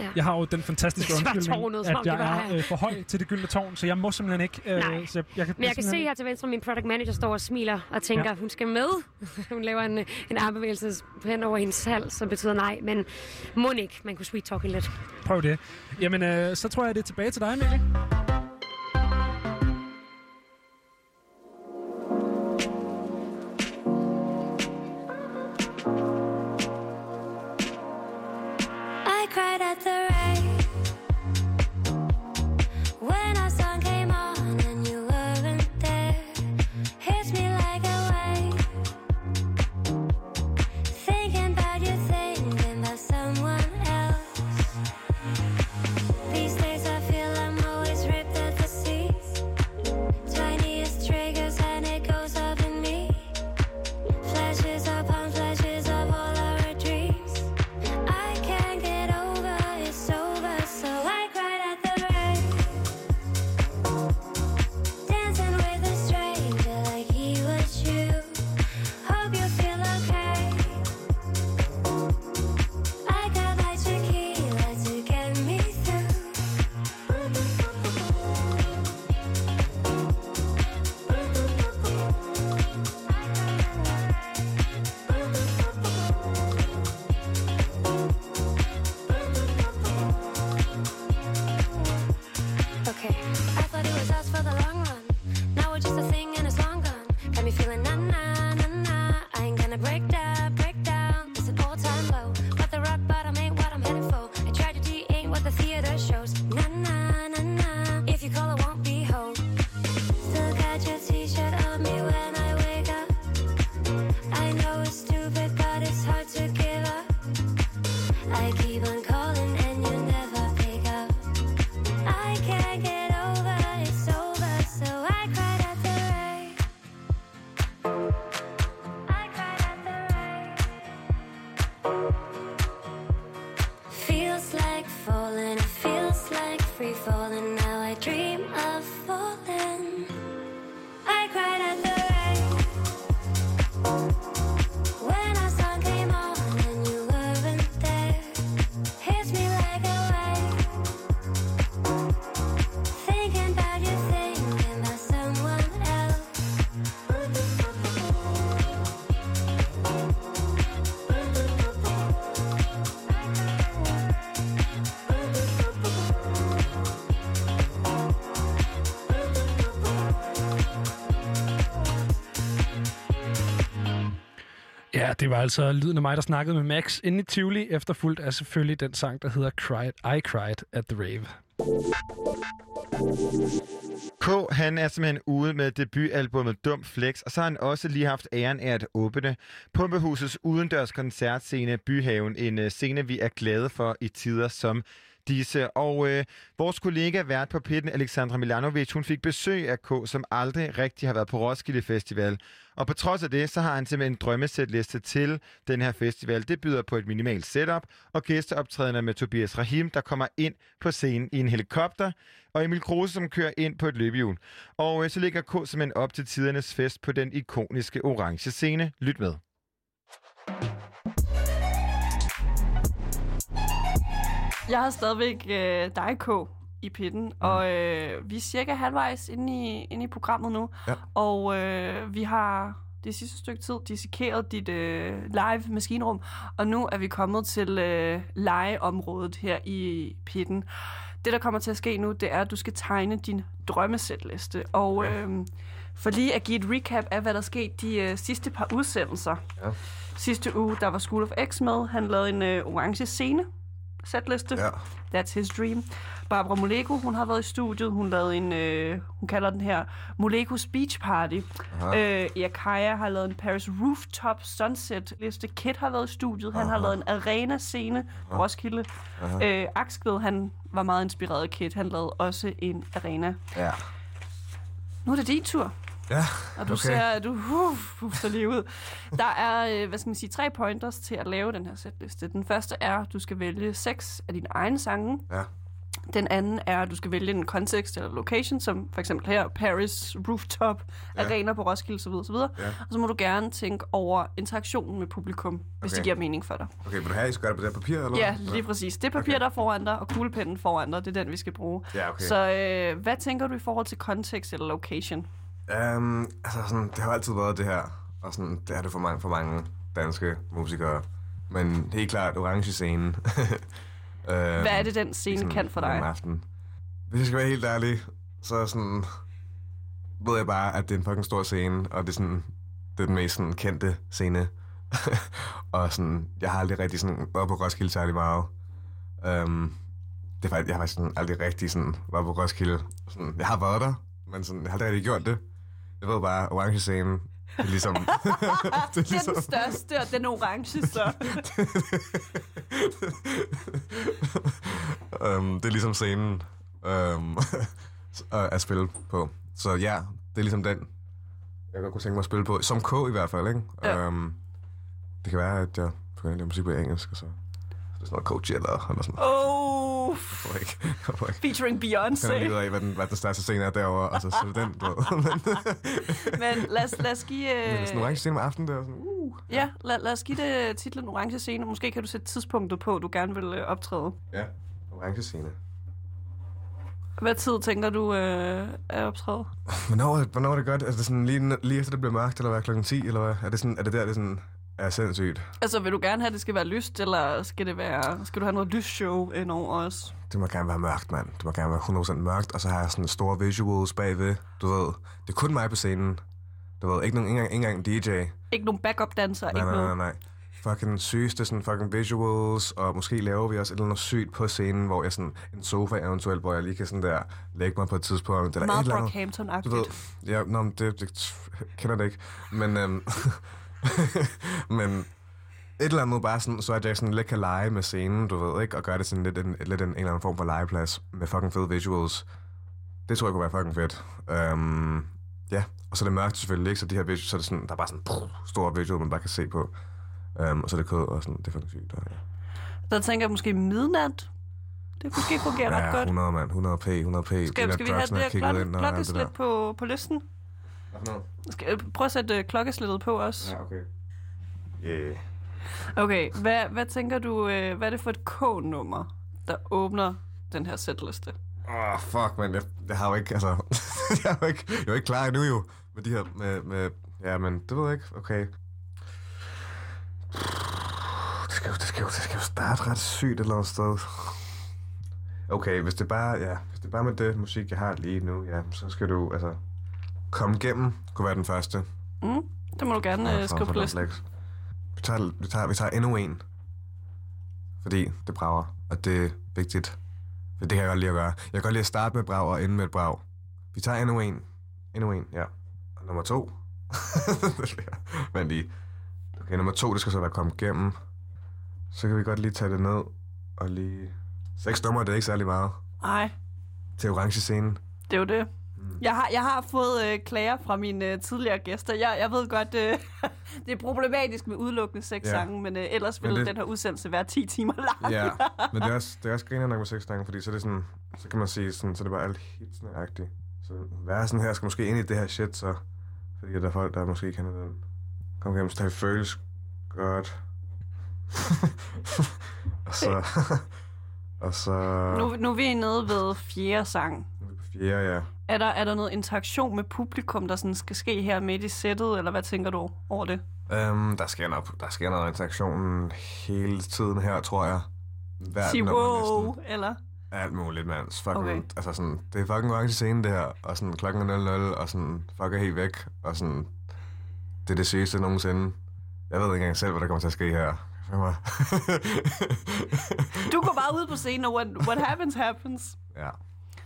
Ja. Jeg har jo den fantastiske undskyldning, tårnet, at jeg er øh, for høj til det gyldne tårn, så jeg må simpelthen ikke... Øh, Nej. så jeg, jeg kan, Men jeg kan se her til venstre, at min product manager står og smiler og tænker, ja. hun skal med. hun laver en, en armbevægelse hen over hendes hals, som betyder nej. Men må ikke, man kunne sweet talke lidt. Prøv det. Jamen, øh, så tror jeg, det er tilbage til dig, Mikkel. The det var altså lyden af mig, der snakkede med Max inde i Tivoli, efterfulgt af selvfølgelig den sang, der hedder Cried, I Cried at the Rave. K, han er simpelthen ude med debutalbummet Dum Flex, og så har han også lige haft æren af at åbne Pumpehusets udendørs koncertscene Byhaven, en øh, scene, vi er glade for i tider som disse. Og øh, vores kollega vært på pitten, Alexandra Milanovic, hun fik besøg af K, som aldrig rigtig har været på Roskilde Festival. Og på trods af det, så har han simpelthen en drømmesætliste til den her festival. Det byder på et minimalt setup og gæsteoptrædende med Tobias Rahim, der kommer ind på scenen i en helikopter, og Emil Kruse, som kører ind på et løbehjul. Og øh, så ligger K simpelthen op til tidernes fest på den ikoniske orange scene. Lyt med. Jeg har stadigvæk øh, dig, K, i pitten, og øh, vi er cirka halvvejs inde i, inde i programmet nu. Ja. Og øh, vi har det sidste stykke tid dissekeret dit øh, live maskinrum, og nu er vi kommet til øh, legeområdet her i pitten. Det, der kommer til at ske nu, det er, at du skal tegne din drømmesætliste. Og øh, for lige at give et recap af, hvad der skete de øh, sidste par udsendelser. Ja. Sidste uge, der var School of X med. Han lavede en øh, orange scene, setliste. Ja. That's his dream. Barbara Moleko, hun har været i studiet. Hun lavede en, øh, hun kalder den her Molekos Beach Party. Øh, Yakaya har lavet en Paris Rooftop Sunset liste. Kit har været i studiet. Han har lavet en arena-scene på Roskilde. Øh, Aksved, han var meget inspireret af Kit. Han lavede også en arena. Ja. Nu er det din tur. Ja, Og du okay. ser, at du uh, puster lige ud. Der er, øh, hvad skal man sige, tre pointers til at lave den her setliste. Den første er, at du skal vælge seks af dine egne sange. Ja. Den anden er, at du skal vælge en kontekst eller location, som for eksempel her, Paris, Rooftop, ja. Arena på Roskilde osv. osv. Ja. Og så må du gerne tænke over interaktionen med publikum, hvis Okay. det giver mening for dig. Okay, vil du have, at I skal gøre det på det her papir, eller Ja, lige præcis. Det papir, Okay. der er foran dig, og kuglepennen foran dig, det er den, vi skal bruge. Ja, okay. Så øh, hvad tænker du i forhold til kontekst eller location? Um, altså sådan, det har altid været det her, og sådan, det er det for mange, for mange danske musikere. Men helt klart orange scene. um, Hvad er det, den scene kan for dig? Om aftenen. Hvis jeg skal være helt ærlig, så sådan, ved jeg bare, at det er en fucking stor scene, og det er sådan, det er den mest sådan, kendte scene. og sådan, jeg har aldrig rigtig sådan, været på Roskilde særlig meget. Um, det faktisk, jeg har faktisk sådan, aldrig rigtig sådan, været på Roskilde. Sådan, jeg har været der, men sådan, jeg har aldrig rigtig gjort det. Jeg ved bare, orange scene, det er ligesom... det er Det er den største, og den orange, så. um, det er ligesom scenen um, at at spille på. Så ja, det er ligesom den, jeg godt kunne tænke mig at spille på. Som K i hvert fald, ikke? Ja. Um, det kan være, at jeg får lave musik på engelsk, og så, så er det sådan noget Coachella, eller sådan noget. Oh, Jeg ikke, jeg ikke. featuring Jeg finder lige ud Beyoncé. af, hvad den, hvad den største scene er derovre, og så så er det den, ved. Men, lad os, lad os give... men sådan en Øh, orange scene om aftenen, der er sådan, uh. ja, lad, lad os give det titlen Orange Scene, måske kan du sætte tidspunktet på, du gerne vil øh, optræde. Ja, orange scene. Hvad tid tænker du øh, er optræde? Hvornår, hvornår er det godt? Er det sådan lige, lige efter det bliver mørkt, eller hvad? Klokken 10, eller hvad? Er det, sådan, er det der, det sådan er sindssygt? Altså, vil du gerne have, at det skal være lyst, eller skal, det være, skal du have noget lysshow ind over os? Det må gerne være mørkt, mand. Det må gerne være 100% mørkt, og så har jeg sådan store visuals bagved. Du ved, det er kun mig på scenen. Du ved, ikke, nogen, ikke, engang, ikke engang en DJ. Ikke nogen backup-danser, Nej, ikke nej, nej, noget? nej. Fucking sygeste sådan fucking visuals, og måske laver vi også et eller andet sygt på scenen, hvor jeg sådan, en sofa eventuelt, hvor jeg lige kan sådan der, lægge mig på et tidspunkt. Eller et Meget. Brockhampton-agtigt. Du ved, ja, nå, det, det kender det ikke. Men, øhm, men et eller andet bare sådan, så at jeg sådan lidt kan lege med scenen, du ved, ikke? Og gøre det sådan lidt en, lidt en, en eller anden form for legeplads med fucking fede visuals. Det tror jeg kunne være fucking fedt. Um, ja, og så er det mørkt selvfølgelig, ikke? Så de her visuals, så er det sådan, der er bare sådan brrr, store visual, man bare kan se på. Um, og så er det kød og sådan, det er fucking sygt. Og, ja. Der tænker jeg måske midnat. Det kunne måske fungere ret godt. 100 mand, 100 p, 100 p. Skal, skal vi have det der klokke, klokkeslæt på, på listen? Skal, prøv at sætte øh, klokkeslættet på os. Ja, okay. Yeah. Okay, hvad, hvad tænker du, øh, hvad er det for et K-nummer, der åbner den her sætliste? Åh, oh, fuck, man. Jeg, jeg har jo ikke, altså... jeg, er jo ikke, jeg er jo ikke klar endnu, jo. Med de her, med... med ja, men det ved jeg ikke. Okay. Det skal, jo, det, skal jo, det skal jo starte ret sygt et eller andet sted. Okay, hvis det bare, ja, hvis det bare med det musik, jeg har lige nu, ja, så skal du, altså... Komme igennem, kunne være den første. Mm, det må du gerne øh, for- skrive på listen. Vi tager, vi, tager, vi tager endnu en. Fordi det brager, og det er vigtigt. For det kan jeg godt lide at gøre. Jeg kan godt lide at starte med et brag og ende med et brag. Vi tager endnu en. Endnu en, ja. Og nummer to. Men lige. Okay, nummer to, det skal så være kommet igennem. Så kan vi godt lige tage det ned og lige... Seks numre, det er ikke særlig meget. Nej, Til orange scenen. det er jo det. Mm. Jeg har, jeg har fået øh, klager fra mine øh, tidligere gæster. Jeg, jeg ved godt, øh, det er problematisk med udelukkende seks Ja. sange, men øh, ellers ville det- den her udsendelse være 10 timer lang. Ja, men det er også, det er også griner nok med seks gange, fordi så er det sådan, så kan man sige sådan, så er det bare alt hitsene agtigt. Så versen her skal måske ind i det her shit, så, fordi der er folk, der måske kender den. Kom igennem, så det føles godt. og så, og så, Nu, nu er vi nede ved fjerde sang. nu er vi på fjerde, ja. Er der, er der noget interaktion med publikum, der sådan skal ske her midt i sættet, eller hvad tænker du over det? Um, der, sker noget, der sker noget interaktion hele tiden her, tror jeg. Hvert Sig nummer næsten. wow, eller? Alt muligt, mand. Fucking, Okay. altså sådan, det er fucking orange scene, det her. Og sådan, klokken er 00, og sådan, fuck er helt væk. Og sådan, det er det sygeste nogensinde. Jeg ved ikke engang selv, hvad der kommer til at ske her. Du går bare ud på scenen, og what, what happens, happens. ja.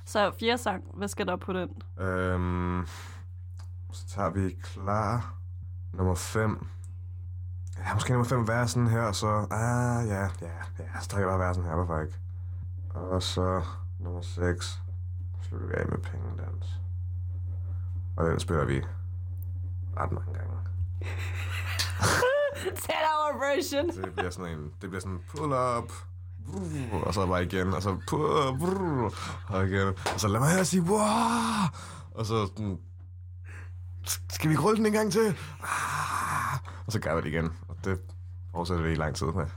Så fjerde sang, hvad skal der på den? Øhm, så tager vi klar. Nummer 5. Ja, måske nummer 5 versen her, så... Ah, ja, ja, ja. Så trækker jeg bare versen her, hvorfor ikke? Og så nummer 6. Slutter vi af med pengedans. Og den spiller vi ret mange gange. 10 hour version. Det bliver sådan en... Det bliver sådan pull up. Brrr, Og så bare igen, og så up, brrr, og igen. Og så lad mig her sige, wow! Og så sådan, skal vi rulle den en gang til? Ah! Og så gør vi det igen. Og det fortsætter vi i lang tid med.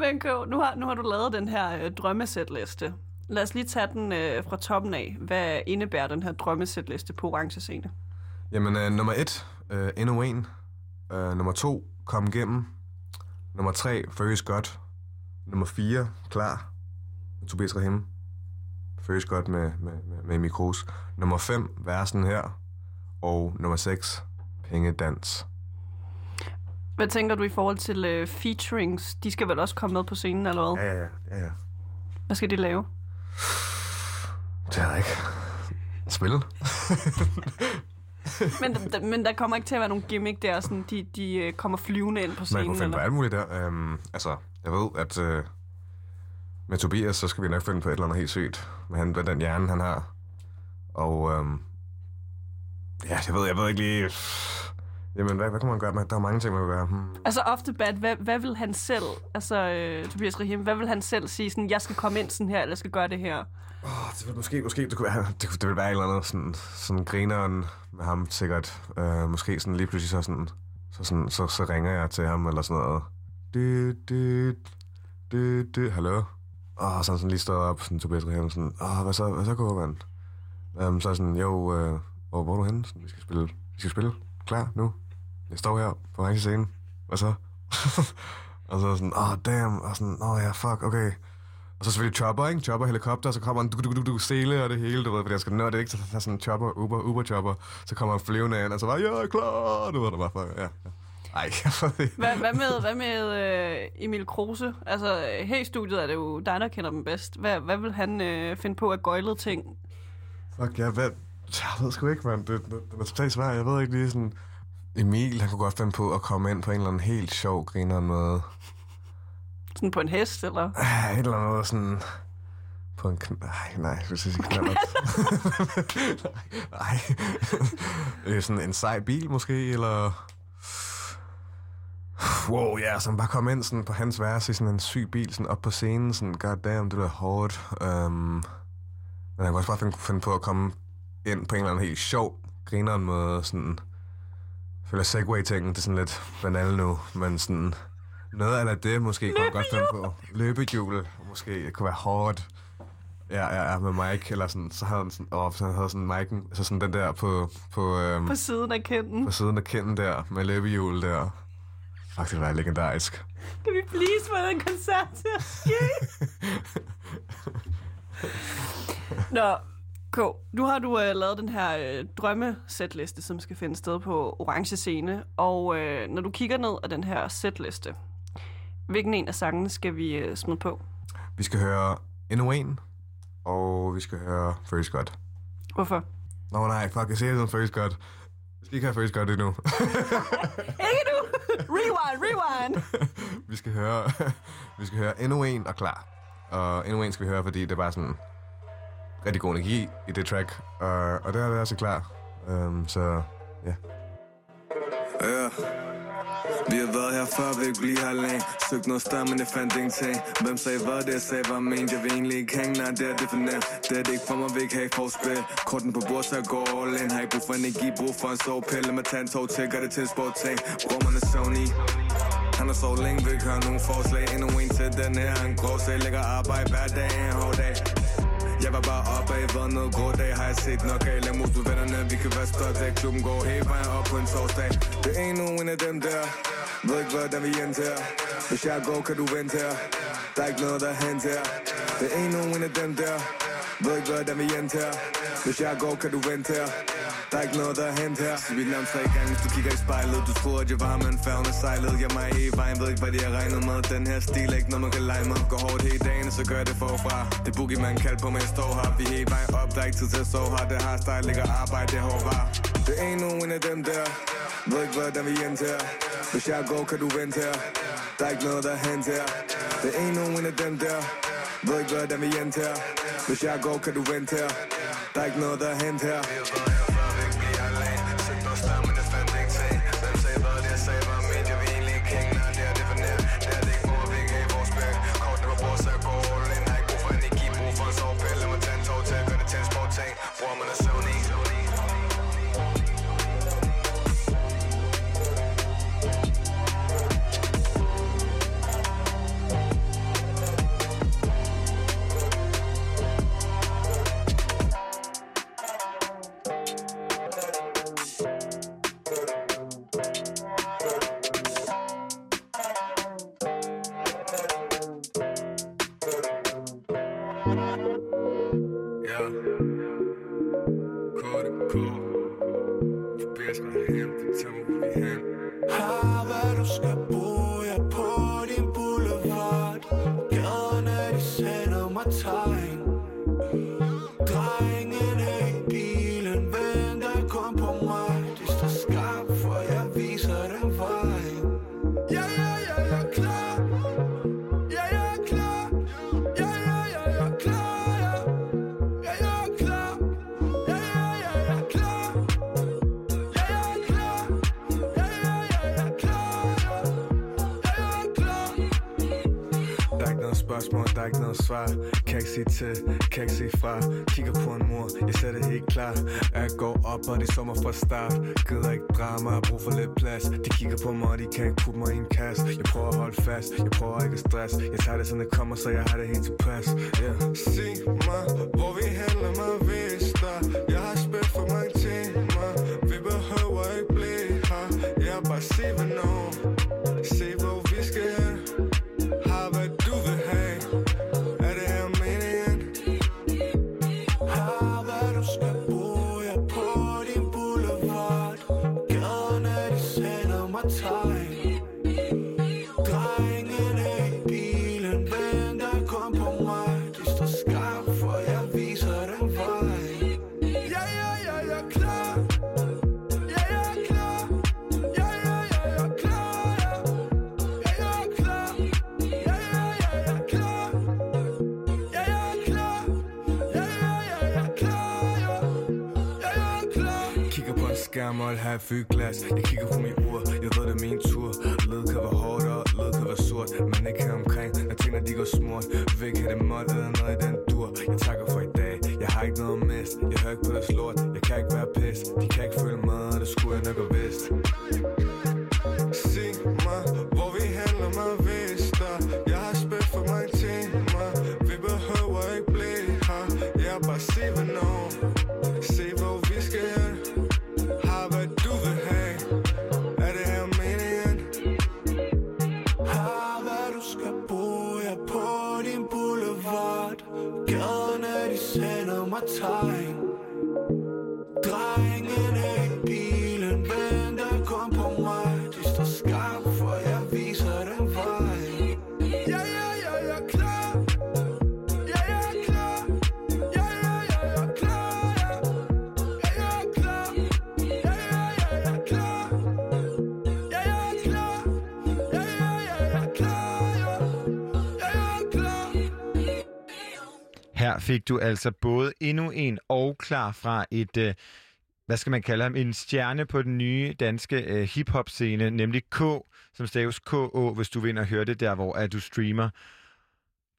Men Køv, nu har, nu har du lavet den her øh, drømmesætliste. Lad os lige tage den øh, fra toppen af. Hvad indebærer den her drømmesætliste på orange scene? Jamen, øh, nummer et, øh, endnu en. Øh, nummer to, kom igennem. Nummer tre, føles godt. Nummer fire, klar. Med Tobias Rahim. Føles godt med, med, med, med Mikros. Nummer fem, versen her. Og nummer seks, pengedans. Hvad tænker du i forhold til øh, featurings? De skal vel også komme med på scenen, eller hvad? Ja, ja, ja. ja. Hvad skal de lave? Det er ikke. Spille. Men, d- men der kommer ikke til at være nogen gimmick der, sådan de, de øh, kommer flyvende ind på Man scenen. kunne finde på eller? alt muligt der. Øhm, altså, jeg ved, at øh, med Tobias, så skal vi nok finde på et eller andet helt sygt. Med, han, med den hjerne, han har. Og øhm, ja, jeg ved, jeg ved ikke lige... Jamen, hvad, hvad kan man gøre? Der er mange ting, man kan gøre. Hmm. Altså off the bat, hvad, hvad vil han selv, altså øh, Tobias Rahim, hvad vil han selv sige sådan, jeg skal komme ind sådan her, eller jeg skal gøre det her? Oh, det vil måske, måske, det, kunne være, det, kunne- det vil være et eller andet sådan, sådan grineren med ham sikkert. Øh, måske sådan lige pludselig så sådan, så, sådan, så, så ringer jeg til ham eller sådan noget. Du, du, du, du, hallo? Og så sådan lige stået op, sådan Tobias Rahim, sådan, åh, hvad så, hvad så går, mand? Um, så er jeg sådan, jo, øh, hvor, hvor er du henne? Sådan, vi skal spille, vi skal spille, klar, nu. Jeg står her på orange scene. Hvad så? og så sådan, åh, oh, damn, og sådan, åh oh, ja, fuck, okay. Og så selvfølgelig chopper, ikke? Chopper, helikopter, så kommer en du, du, du, du, sele og det hele, du ved, fordi jeg skal nå det, ikke? Så der er sådan en chopper, Uber, Uber chopper, så kommer han flyvende ind, og så bare, ja, er klar, du ved, der bare, fuck, ja. ja. Ej. Hvad, hvad med, hvad med øh, Emil Kruse? Altså her i studiet er det jo dig, der kender dem bedst. Hvad, hvad vil han øh, finde på at gøjlede ting? Fuck, jeg ved, jeg ved sgu ikke, mand. Det, det, det er totalt svært. Jeg ved ikke lige sådan... Emil, han kunne godt finde på at komme ind på en eller anden helt sjov griner måde. Sådan på en hest, eller? Ah, Et eller andet sådan... På en kn... Ej, nej, jeg vil sige knallert. nej. Øh, sådan en sej bil måske, eller... Wow, ja, så han bare kom ind sådan på hans værelse i sådan en syg bil, sådan op på scenen, sådan, god damn, det er hårdt. Um, men han kunne også bare finde, finde på at komme ind på en eller anden helt sjov, grineren måde, sådan... Jeg føler Segway-tingen, det er sådan lidt banal nu, men sådan... Noget af det måske kunne jeg godt finde på. Løbehjul, måske, det kunne være hårdt. Ja, ja, ja, med Mike, eller sådan, så havde han sådan, åh, så han havde sådan Mike'en, så sådan den der på, på, øhm, På siden af kinden. på siden af kinden der, med løbehjul der. Fuck, det var legendarisk. Kan vi please få den koncert til at ske? Nå, K, nu har du øh, lavet den her øh, drømmesætliste, som skal finde sted på Orange Scene. Og øh, når du kigger ned af den her sætliste, hvilken en af sangene skal vi øh, smide på? Vi skal høre endnu en, og vi skal høre First God. Hvorfor? Nå nej, fuck, jeg siger det som First God. Vi skal ikke have First God endnu. Ikke nu! Rewind, rewind! vi skal høre, vi skal høre endnu en og klar. Og endnu en skal vi høre, fordi det er bare sådan rigtig god energi i det track. Og, og det er det altså klar. Um, så ja. Yeah. Ja. Vi har været her før, vi ikke blive her længe Søgt noget større, men jeg fandt ingenting Hvem sagde hvad, det jeg sagde var ment Jeg vil egentlig ikke hænge, nej, det er det for nemt Det er det ikke for mig, vi ikke have forspil Korten på bord, så jeg går all in Har ikke brug for energi, brug for en sovepille Med mig tage en tog til, gør det til en sportting Bror, man er Sony han har sovet længe, vil ikke høre nogen forslag Endnu en til den her, han grov Så jeg lægger arbejde hver dag, en hård dag jeg var bare op af, vandet, grå dag Har jeg set nok af, lad mos med vennerne Vi kan være stolt af, klubben går hele vejen op på en torsdag. Det er endnu en af dem der. Ved ikke, hvordan vi endte her. Hvis jeg går, kan du vente her. Der er ikke noget, der er hent her. Det er endnu en af dem der. Ved ikke hvordan vi endte her Hvis jeg går kan du vente her Der er ikke noget der er hent her Så vi lavet tre gange hvis du kigger i spejlet. Du tror at jeg var men færgen er sejlet. Jeg mig i vejen ved ikke hvad de har regnet med. Den her stil er ikke noget man kan lege med. Går hårdt hele dagen så gør jeg det forfra. Det boogie man kalder på mig jeg står her. Vi er hele vejen op der er ikke tid til at sove her. Det har style ligger arbejde det er hårdt var Det en nogen af dem der. Ved ikke hvordan vi endte her Hvis jeg går kan du vente her. Der er ikke noget der er hent her. Det en nogen af dem der ved ikke hvordan vi endte her Hvis jeg går kan du vente her Der er ikke noget der er hent her sige til, øh, kan ikke se fra. Kigger på en mor, jeg ser det helt klar. Jeg går op, og det er sommer fra start. Gider ikke drama, jeg brug for lidt plads. De kigger på mig, og de kan ikke putte mig i en kasse Jeg prøver at holde fast, jeg prøver ikke at stress. Jeg tager det, som det kommer, så jeg har det helt tilpas. Yeah. Sig mig, hvor vi handler med vind måtte have skærm fyldt glas Jeg kigger på min ur, jeg ved det er min tur. Led kan være hårdt og led kan være sort. Men ikke her omkring, når tingene de går smurt. Væk ikke det mål eller noget i den dur? Jeg takker for i dag, jeg har ikke noget at miste. Jeg hører ikke på deres lort, jeg kan ikke være pis De kan ikke føle mig, og det skulle jeg nok have vidst. Fik du altså både endnu en og klar fra et, øh, hvad skal man kalde ham, en stjerne på den nye danske øh, hip-hop-scene, nemlig K, som staves K-O, hvis du ind og høre det der, hvor at du streamer.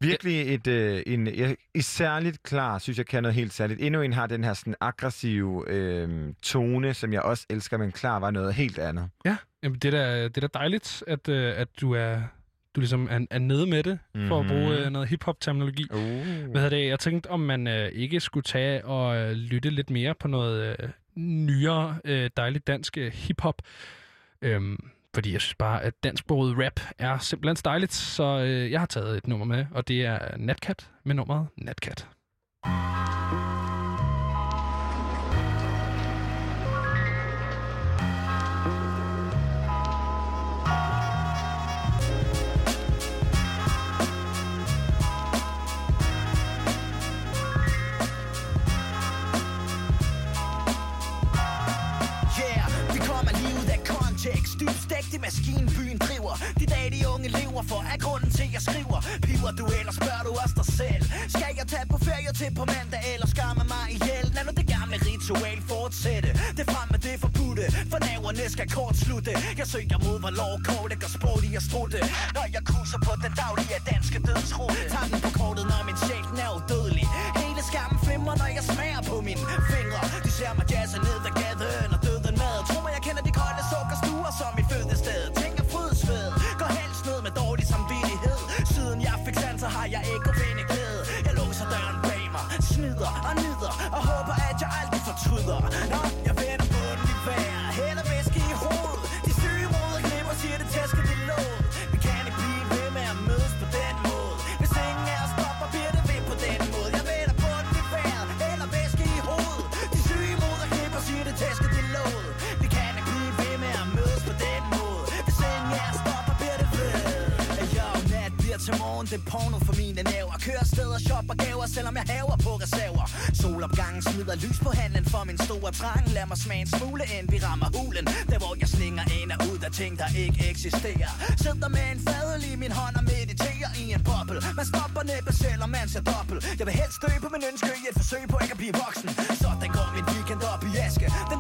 Virkelig et, øh, en, et særligt klar, synes jeg kan noget helt særligt. Endnu en har den her sådan aggressive øh, tone, som jeg også elsker, men klar var noget helt andet. Ja, jamen det er da, det er da dejligt, at, øh, at du er du ligesom er, er nede med det, mm-hmm. for at bruge øh, noget hip-hop-terminologi. Uh. Hvad hedder det? Jeg tænkte, om man øh, ikke skulle tage og øh, lytte lidt mere på noget øh, nyere, øh, dejligt dansk øh, hip-hop. Øhm, fordi jeg synes bare, at dansksproget rap er simpelthen dejligt, så øh, jeg har taget et nummer med, og det er Natcat med nummeret Natcat. Fornuftig maskine byen driver. De dage de unge lever for er grunden til jeg skriver. Piver du eller spørger du også dig selv? Skal jeg tage på ferie til på mandag eller skamme mig ihjel? Lad nu det gamle ritual fortsætte. Det frem med det forbudte. For naverne skal kort slutte Jeg søger mod hvor lov kort går sport i at strutte Når jeg kurser på den daglige danske dødsrute. Tager den på kortet når min sjæl er udødelig. Hele skammen flimrer når jeg smager på mine fingre. De ser mig jazze ned aldrig Nå, jeg vender bunden i vejr Hælder væske i hovedet. De syge moder knipper, siger det tæsker det låd Vi kan ikke blive ved med at mødes på den måde? Hvis ingen af os stopper, bliver det ved på den måde. Jeg vender bunden i vejr Hælder væske i hovedet. De syge moder knipper, siger det tæsker det låd Vi kan ikke blive ved med at mødes på den måde. Hvis ingen af os stopper, bliver det ved. Jo, nat bliver til morgen, det er porno for mine næver Kører steder, shopper gaver, selvom jeg haver Solopgangen smider lys på handlen for min store trang. Lad mig smage en smule, ind, vi rammer hulen Der hvor jeg slinger ind og ud af ting, der ikke eksisterer. Sidder med en fadel i min hånd og mediterer i en boble. Man stopper næppe, selvom man ser dobbelt. Jeg vil helst dø på min ønske i et forsøg på ikke at blive voksen. Så Sådan går min weekend op i aske. Den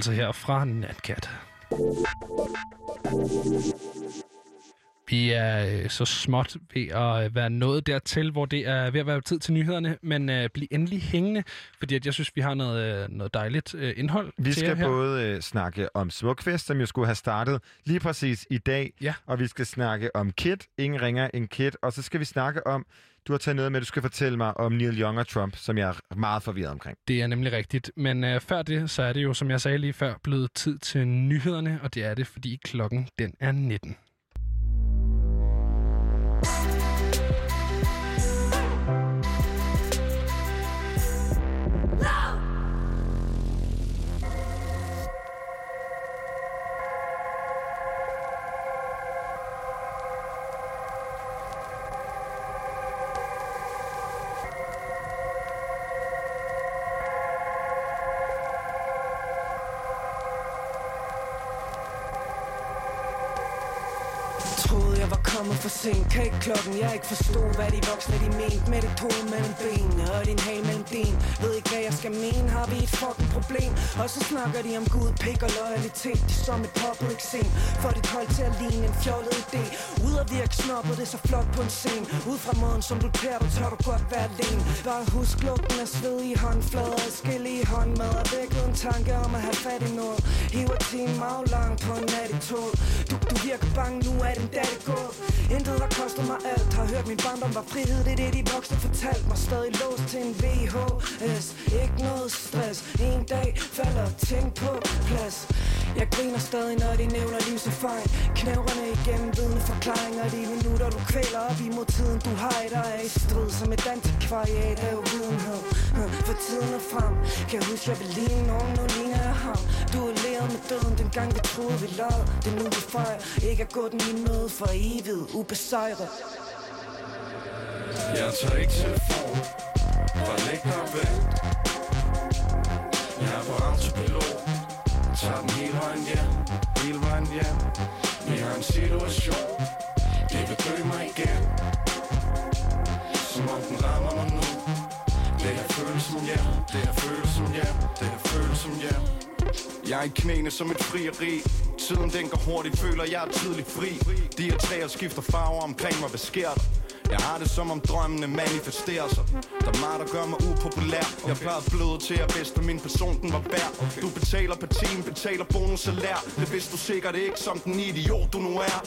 altså her fra Natcat. Vi er øh, så småt ved at øh, være nået dertil, hvor det er ved at være tid til nyhederne, men øh, bliv endelig hængende, fordi at jeg synes, vi har noget, øh, noget dejligt øh, indhold Vi skal her. både øh, snakke om Smukfest, som jo skulle have startet lige præcis i dag, Ja. og vi skal snakke om Kit, ingen ringer en Kit, og så skal vi snakke om, du har taget noget med, du skal fortælle mig om Neil Young og Trump, som jeg er meget forvirret omkring. Det er nemlig rigtigt, men øh, før det, så er det jo, som jeg sagde lige før, blevet tid til nyhederne, og det er det, fordi klokken den er 19. Troede var kommet for sent kan ikke klokken, jeg ikke forstod Hvad de voksne de mente Med det hoved mellem benene Og din hal mellem din Ved ikke hvad jeg skal mene. Har vi et fucking problem? Og så snakker de om Gud, pik og loyalitet. De som et public scene. For dit hold til at ligne en fjollet idé. Ud at virke snobbet, det er så flot på en scene. Ud fra måden som du tager du tør du godt være alene. Bare husk lugten af sved i håndflader. Adskillige håndmad. Og vækket en tanke om at have fat i noget. Hiver timen aflang på en nat i tog du, du virker bange, nu er den dag det gået. Intet har kostet mig alt. Har hørt min barndom var frihed Det er det de voksne fortalte mig. Stadig låst til en VHS Ikke noget stress. En dag falder ting på plads. Jeg griner stadig når de nævner lys og fejl. Knævrene igennem vidne forklaringer. De minutter du kvæler op imod tiden Du har i dig er i strid Som et antikvariat af uvidenhed. For tiden er frem. Kan jeg huske jeg vil ligne nogen Nu ligner jeg ham. Du er levet med døden dengang vi troede vi lød Det er nu vi fejrer. Ikke at gå den i møde for evigt. Ubesejret. Jeg tager ikke telefon Bare læg dig og Jeg er på autopilot. Tager den hele vejen hjem. Hele vejen hjem. Vi har en situation. Det vil dø mig igen. Som om den rammer mig nu. Det her føles som hjem. Det her føles som hjem. Det her føles som hjem. Jeg er i knæene som et frieri. Tiden den går hurtigt, føler jeg er tidligt fri. De her træer skifter farver omkring mig, hvad sker der? Jeg har det som om drømmene manifesterer sig. Der er meget, der gør mig upopulær. Jeg plejede bløde til at bedste min person, den var værd. Du betaler per time, betaler bonus salær Det vidste du sikkert ikke, som den idiot du nu er.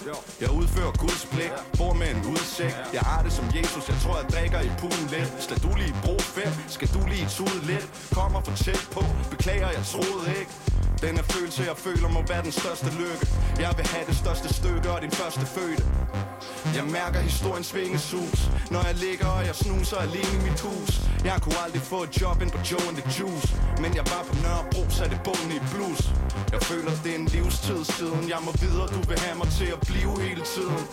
Jeg udfører Guds pligt, bor med en udsigt. Jeg har det som Jesus, jeg tror jeg drikker i poolen lidt. Skal du lige bruge fem, skal du lige tude lidt? Kommer for tæt på, beklager jeg troede ikke den følelse, jeg føler må være den største lykke. Jeg vil have det største stykke og din første fødte. Jeg mærker historiens vingesus Når jeg ligger og jeg snuser alene i mit hus. Jeg kunne aldrig få et job ind på Joe and the Juice. Men jeg var på Nørrebro, satte bunden i blues Jeg føler det er en livstid siden. Jeg må videre, du vil have mig til at blive hele tiden.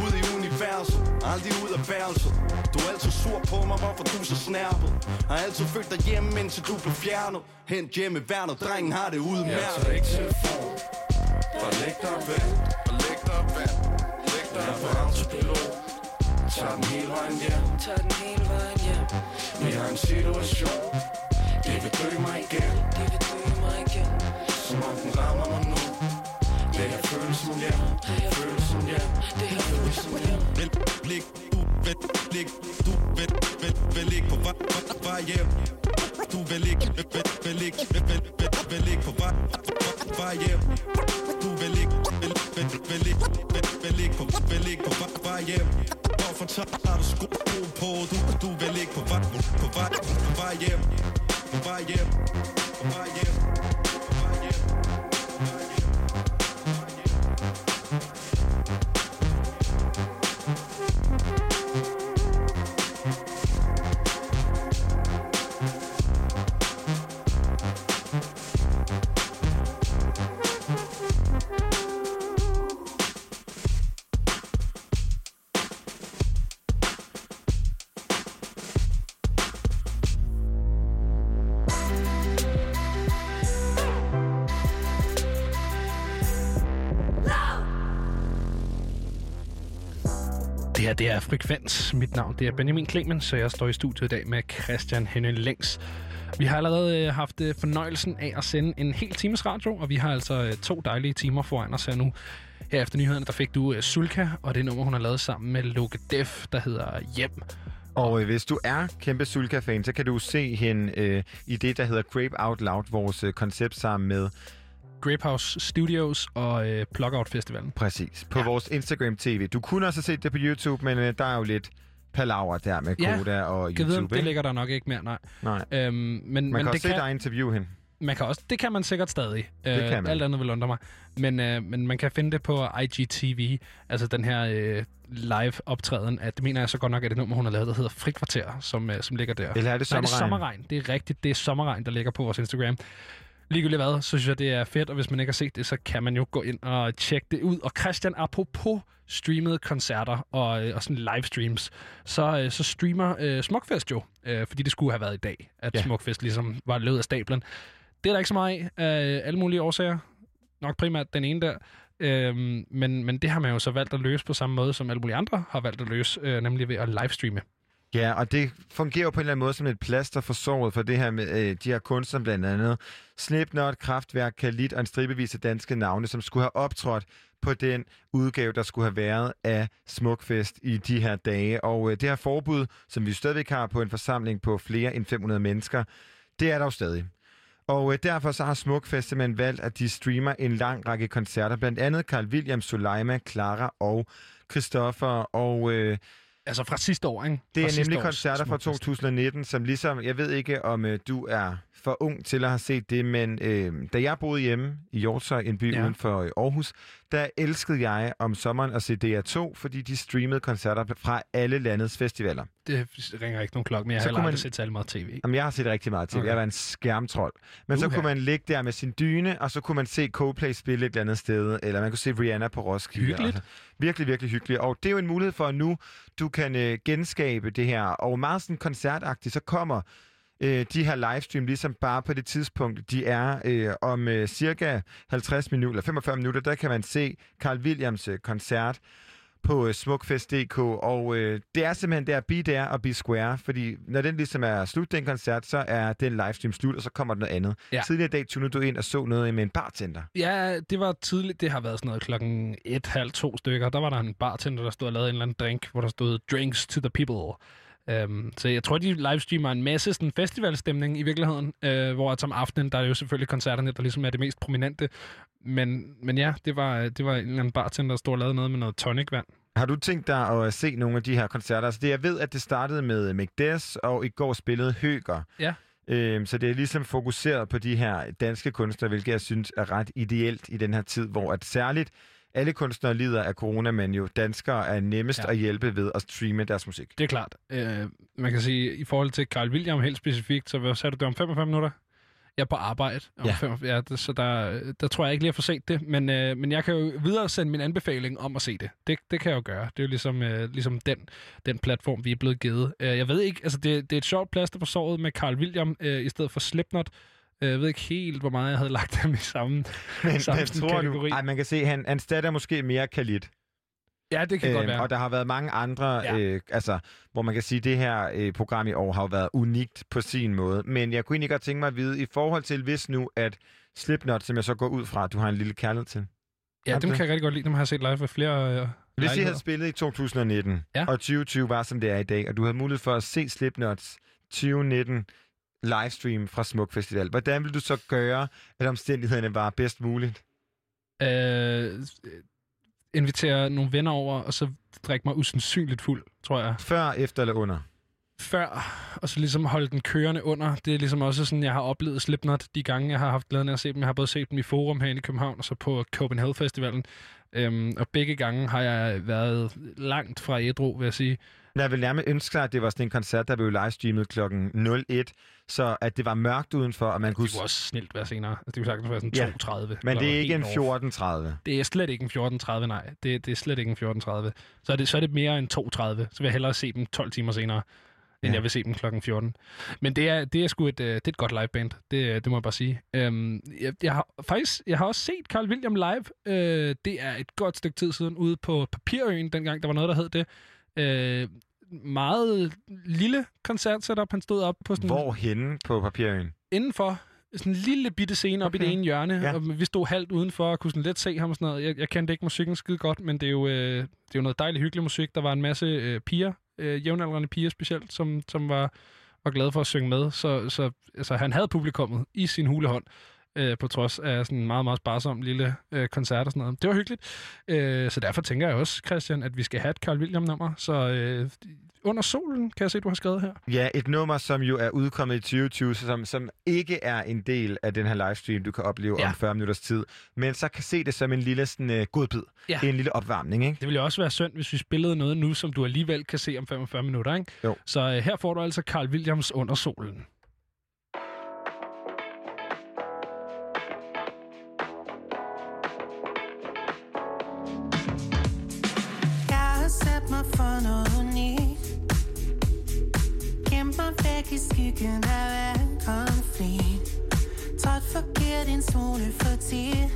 Ude i universet, aldrig ud af værelset. Du er altid sur på mig, hvorfor du er så snærpet. Har altid følt dig hjemme, indtil du blev fjernet. Hent hjemme værnet, drengen har det udmærket Jeg tager ikke telefon Bare læg dig og vent Og læg dig vent Læg dig og på autopilot Tager den hele vejen hjem. Tager den hele vejen hjem. Vi har en situation. Det vil dø mig igen. Det vil dø mig igen. Som om den rammer mig nu. Det her føles som hjem. Det her føles som hjem. Det her føles som hjem Vel, blik, du vil, blik, du vil, vil, vil ikke på vej, vej, vej hjem. Du vil ikke, vil, vil, ikke, vil, vil, vil, ikke på vej, vej, vej hjem. Du vil ikke, vil, vil, vil ikke, vil, vil ikke på, vil ikke på vej, vej hjem. Hvorfor tager du sko på, du, du vil ikke på vej, på vej, på vej hjem. På vej hjem, på vej hjem. Frekvens. Mit navn, det er Benjamin Clemens, så jeg står i studiet i dag med Christian Henne Længs. Vi har allerede øh, haft øh, fornøjelsen af at sende en hel times radio, og vi har altså øh, to dejlige timer foran os her nu. Her efter nyhederne, der fik du Sulka, og det nummer, hun har lavet sammen med Loke Def, der hedder Hjem. Og øh, hvis du er kæmpe Sulka-fan, så kan du se hende øh, i det, der hedder Grape Out Loud, vores øh, koncept sammen med Grapehouse Studios og øh, Plugout Festivalen. Præcis. På ja. vores Instagram TV. Du kunne også have set det på YouTube, men øh, der er jo lidt palaver der med Ja, Koda og Kan YouTube. det ikke? ligger der nok ikke mere, nej. Nej. Øhm, men, Man men kan det også se dig interview hende. Man kan også, det kan man sikkert stadig. Det kan man. Alt andet vil undre mig. Men, øh, men man kan finde det på IGTV, altså den her øh, live optræden, at det mener jeg så godt nok, at det nummer, hun har lavet, der hedder Frikvarter, som, øh, som ligger der. Eller er det Nej, det er Sommerregn? sommerregn. Det er rigtigt, det er sommerregn, der ligger på vores Instagram. Ligegyldigt hvad, så synes jeg, det er fedt, og hvis man ikke har set det, så kan man jo gå ind og tjekke det ud. Og Christian, apropos streamede koncerter og, øh, og sådan livestreams, så, øh, så streamer øh, Smukfest jo, øh, fordi det skulle have været i dag, at Ja. ja. Smukfest ligesom var løbet af stablen. Det er der ikke så meget af, af alle mulige årsager. Nok primært den ene der. Øhm, men, men det har man jo så valgt at løse på samme måde, som alle mulige andre har valgt at løse, øh, nemlig ved at livestreame. Ja, og det fungerer jo på en eller anden måde som et plaster for såret for det her med øh, de her kunstnere blandt andet. Slipknot, Kraftværk, Kalit og en stribevis af danske navne, som skulle have optrådt på den udgave, der skulle have været af Smukfest i de her dage. Og øh, det her forbud, som vi stadigvæk har på en forsamling på flere end 500 mennesker, det er der jo stadig. Og øh, derfor så har Smukfest simpelthen valgt, at de streamer en lang række koncerter. Blandt andet Carl William, Suleima, Clara og Christoffer. Og øh, Altså fra sidste år, ikke? det er nemlig koncerter fra Smukfest. 2019, som ligesom, jeg ved ikke, om øh, du er for ung til at have set det, men øh, da jeg boede hjemme i Hjortshøj, en by. Ja. uden for øh, Aarhus, der elskede jeg om sommeren at se DR2, fordi de streamede koncerter fra alle landets festivaler. Det ringer ikke nogen klokke, men jeg har Så aldrig man- set særlig meget tv. Jamen, jeg har set rigtig meget til. Okay. Jeg var en skærmtrold. Men så Uha. kunne man ligge der med sin dyne, og så kunne man se Coldplay spille et eller andet sted, eller man kunne se Rihanna på Roskilde. Hyggeligt. Altså, virkelig, virkelig hyggeligt. Og det er jo en mulighed for, at nu du kan øh, genskabe det her. Og meget sådan koncertagtigt, så kommer øh, de her livestream ligesom bare på det tidspunkt, de er øh, om øh, cirka 50 minutter, eller 45 minutter, der kan man se Carl Williams øh, koncert på øh, smukfest.dk, og øh, det er simpelthen der, be there og be square, fordi når den ligesom er slut, den koncert, så er den livestream slut, og så kommer der noget andet. Ja. Tidligere i dag tunede du ind og så noget med en bartender. Ja, det var tidligt. Det har været sådan noget klokken et, halv, to stykker. Der var der en bartender, der stod og lavede en eller anden drink, hvor der stod drinks to the people. Um, så jeg tror, de livestreamer en masse sådan festivalstemning i virkeligheden, uh, hvor at om aftenen, der er jo selvfølgelig koncerterne, der ligesom er det mest prominente. Men, men ja, det var, det var en eller anden bartender, der stod og lavede noget med noget tonicvand. Har du tænkt dig at se nogle af de her koncerter? Altså det, jeg ved, at det startede med Macdes, og i går spillede Høger. Ja. Øhm, så det er ligesom fokuseret på de her danske kunstnere, hvilket jeg synes er ret ideelt i den her tid, hvor at særligt alle kunstnere lider af corona, men jo danskere er nemmest ja. At hjælpe ved at streame deres musik. Det er klart. Uh, man kan sige, i forhold til Carl William helt specifikt, så hvad sagde du det om 45 minutter? Jeg er på arbejde. Om Ja. ja. Fem, ja det, så der, der tror jeg ikke lige, at få set det. Men, øh, men jeg kan jo videre sende min anbefaling om at se det. Det, det kan jeg jo gøre. Det er jo ligesom, øh, ligesom den, den platform, vi er blevet givet. Øh, jeg ved ikke, altså det, det er et sjovt plaster på såret med Carl William øh, i stedet for Slipknot. Øh, Jeg ved ikke helt, hvor meget jeg havde lagt dem i samme, Men, samme men tror kategori. du, ej, man kan se, han, han stadig måske mere Khalid. Ja, det kan godt være. Øhm, Og der har været mange andre, ja. Øh, altså, hvor man kan sige, at det her øh, program i år har jo været unikt på sin måde. Men jeg kunne egentlig godt tænke mig at vide, i forhold til hvis nu, at Slipknot, som jeg så går ud fra, at du har en lille kærlighed til. Ja, Har dem det? kan jeg rigtig godt lide. Dem har jeg set live ved flere øh, Hvis I havde spillet i 2019, ja. Ja. og 2020 var, som det er i dag, og du havde mulighed for at se Slipknots 2019 livestream fra Smuk Festival, hvordan ville du så gøre, at omstændighederne var bedst muligt? øh, invitere nogle venner over, og så drikke mig usandsynligt fuld, tror jeg. Før, efter eller under? Før, og så ligesom holde den kørende under. Det er ligesom også sådan, jeg har oplevet Slipknot de gange, jeg har haft glæden af at se dem. Jeg har både set dem i Forum herinde i København, og så på Copenhagen Festivalen. Øhm, og begge gange har jeg været langt fra ædru, vil jeg sige. Jeg vil nærmest ønske sig, at det var sådan en koncert, der blev livestreamet klokken 01, så at det var mørkt udenfor, og man kunne... Det kunne også snilt være senere. Altså, det kunne sagtens være sådan Ja, 32. Men det er ikke en helt off. 14.30. Det er slet ikke en 14.30, nej. Det, det er slet ikke en 14.30. Så er, det, så er det mere end 2.30. Så vil jeg hellere se dem 12 timer senere, end Ja. jeg vil se dem klokken 14. Men det er, det er sgu et, øh, det er et godt liveband. Det, det må jeg bare sige. Øhm, jeg, jeg har, faktisk, jeg har også set Carl William live. Øh, det er et godt stykke tid siden ude på Papirøen, dengang der var noget, der hed det. Øh, meget lille koncertsetup. Han stod op på sådan Hvor henne på papirøen? indenfor sådan en lille bitte scene okay. op i Okay. det ene hjørne, Ja. og vi stod halvt udenfor og kunne sådan let se ham og sådan noget. Jeg, jeg kendte ikke musikken skide godt, men det er jo, øh, det er jo noget dejligt hyggelig musik. Der var en masse øh, piger, øh, jævnaldrende piger specielt, som, som var, var glade for at synge med. Så, så altså, han havde publikummet i sin hulehånd, øh, på trods af sådan en meget, meget sparsom lille øh, koncert og sådan noget. Det var hyggeligt. Øh, så derfor tænker jeg også, Christian, at vi skal have et Carl William-nummer. Så øh, under solen, kan jeg se, du har skrevet her. Ja, et nummer, som jo er udkommet i 2020, som, som ikke er en del af den her livestream, du kan opleve ja. Om 40 minutters tid, men så kan se det som en lille sådan, uh, godbid. Ja. En lille opvarmning, ikke? Det ville jo også være synd, hvis vi spillede noget nu, som du alligevel kan se om 45 minutter, ikke? Jo. Så øh, her får du altså Carl Williams under solen. For noget unikt Gemt mig væk i skyggen af hver konflikt. Trådt forkert en smule for tit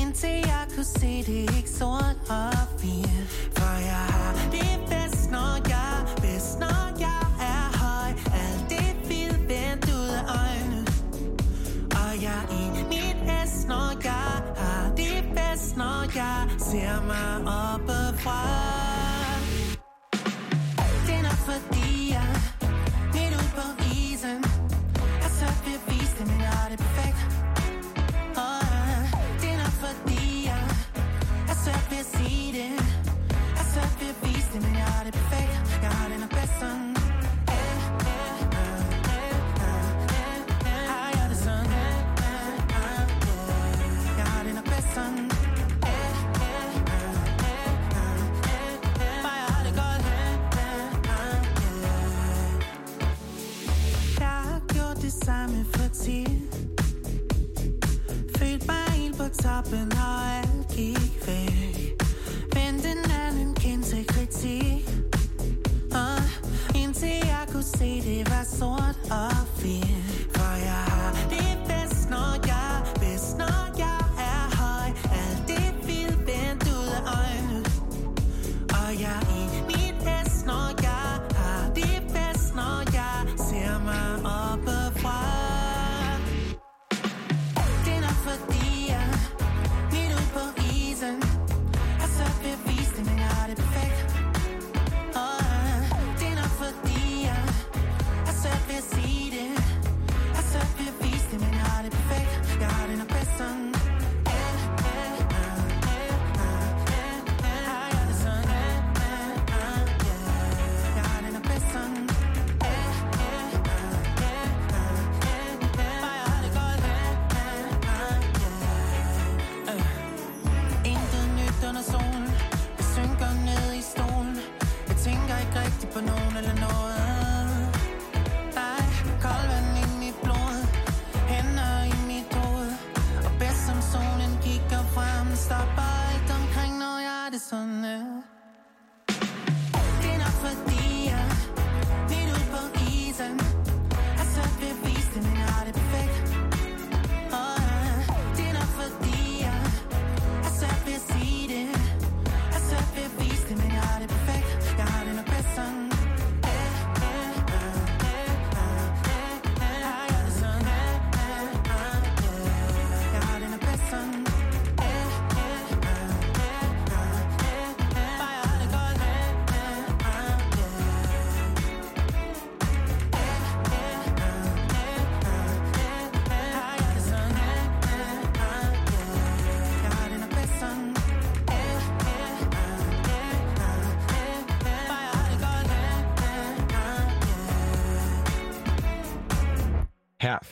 Indtil jeg kunne se det ikke sort og hvidt. For jeg har det bedst, når jeg jeg ser mig oppefra. toppen, og alt gik væk. Men den anden kendte kritik Og uh, indtil jeg kunne se, det var sort og fint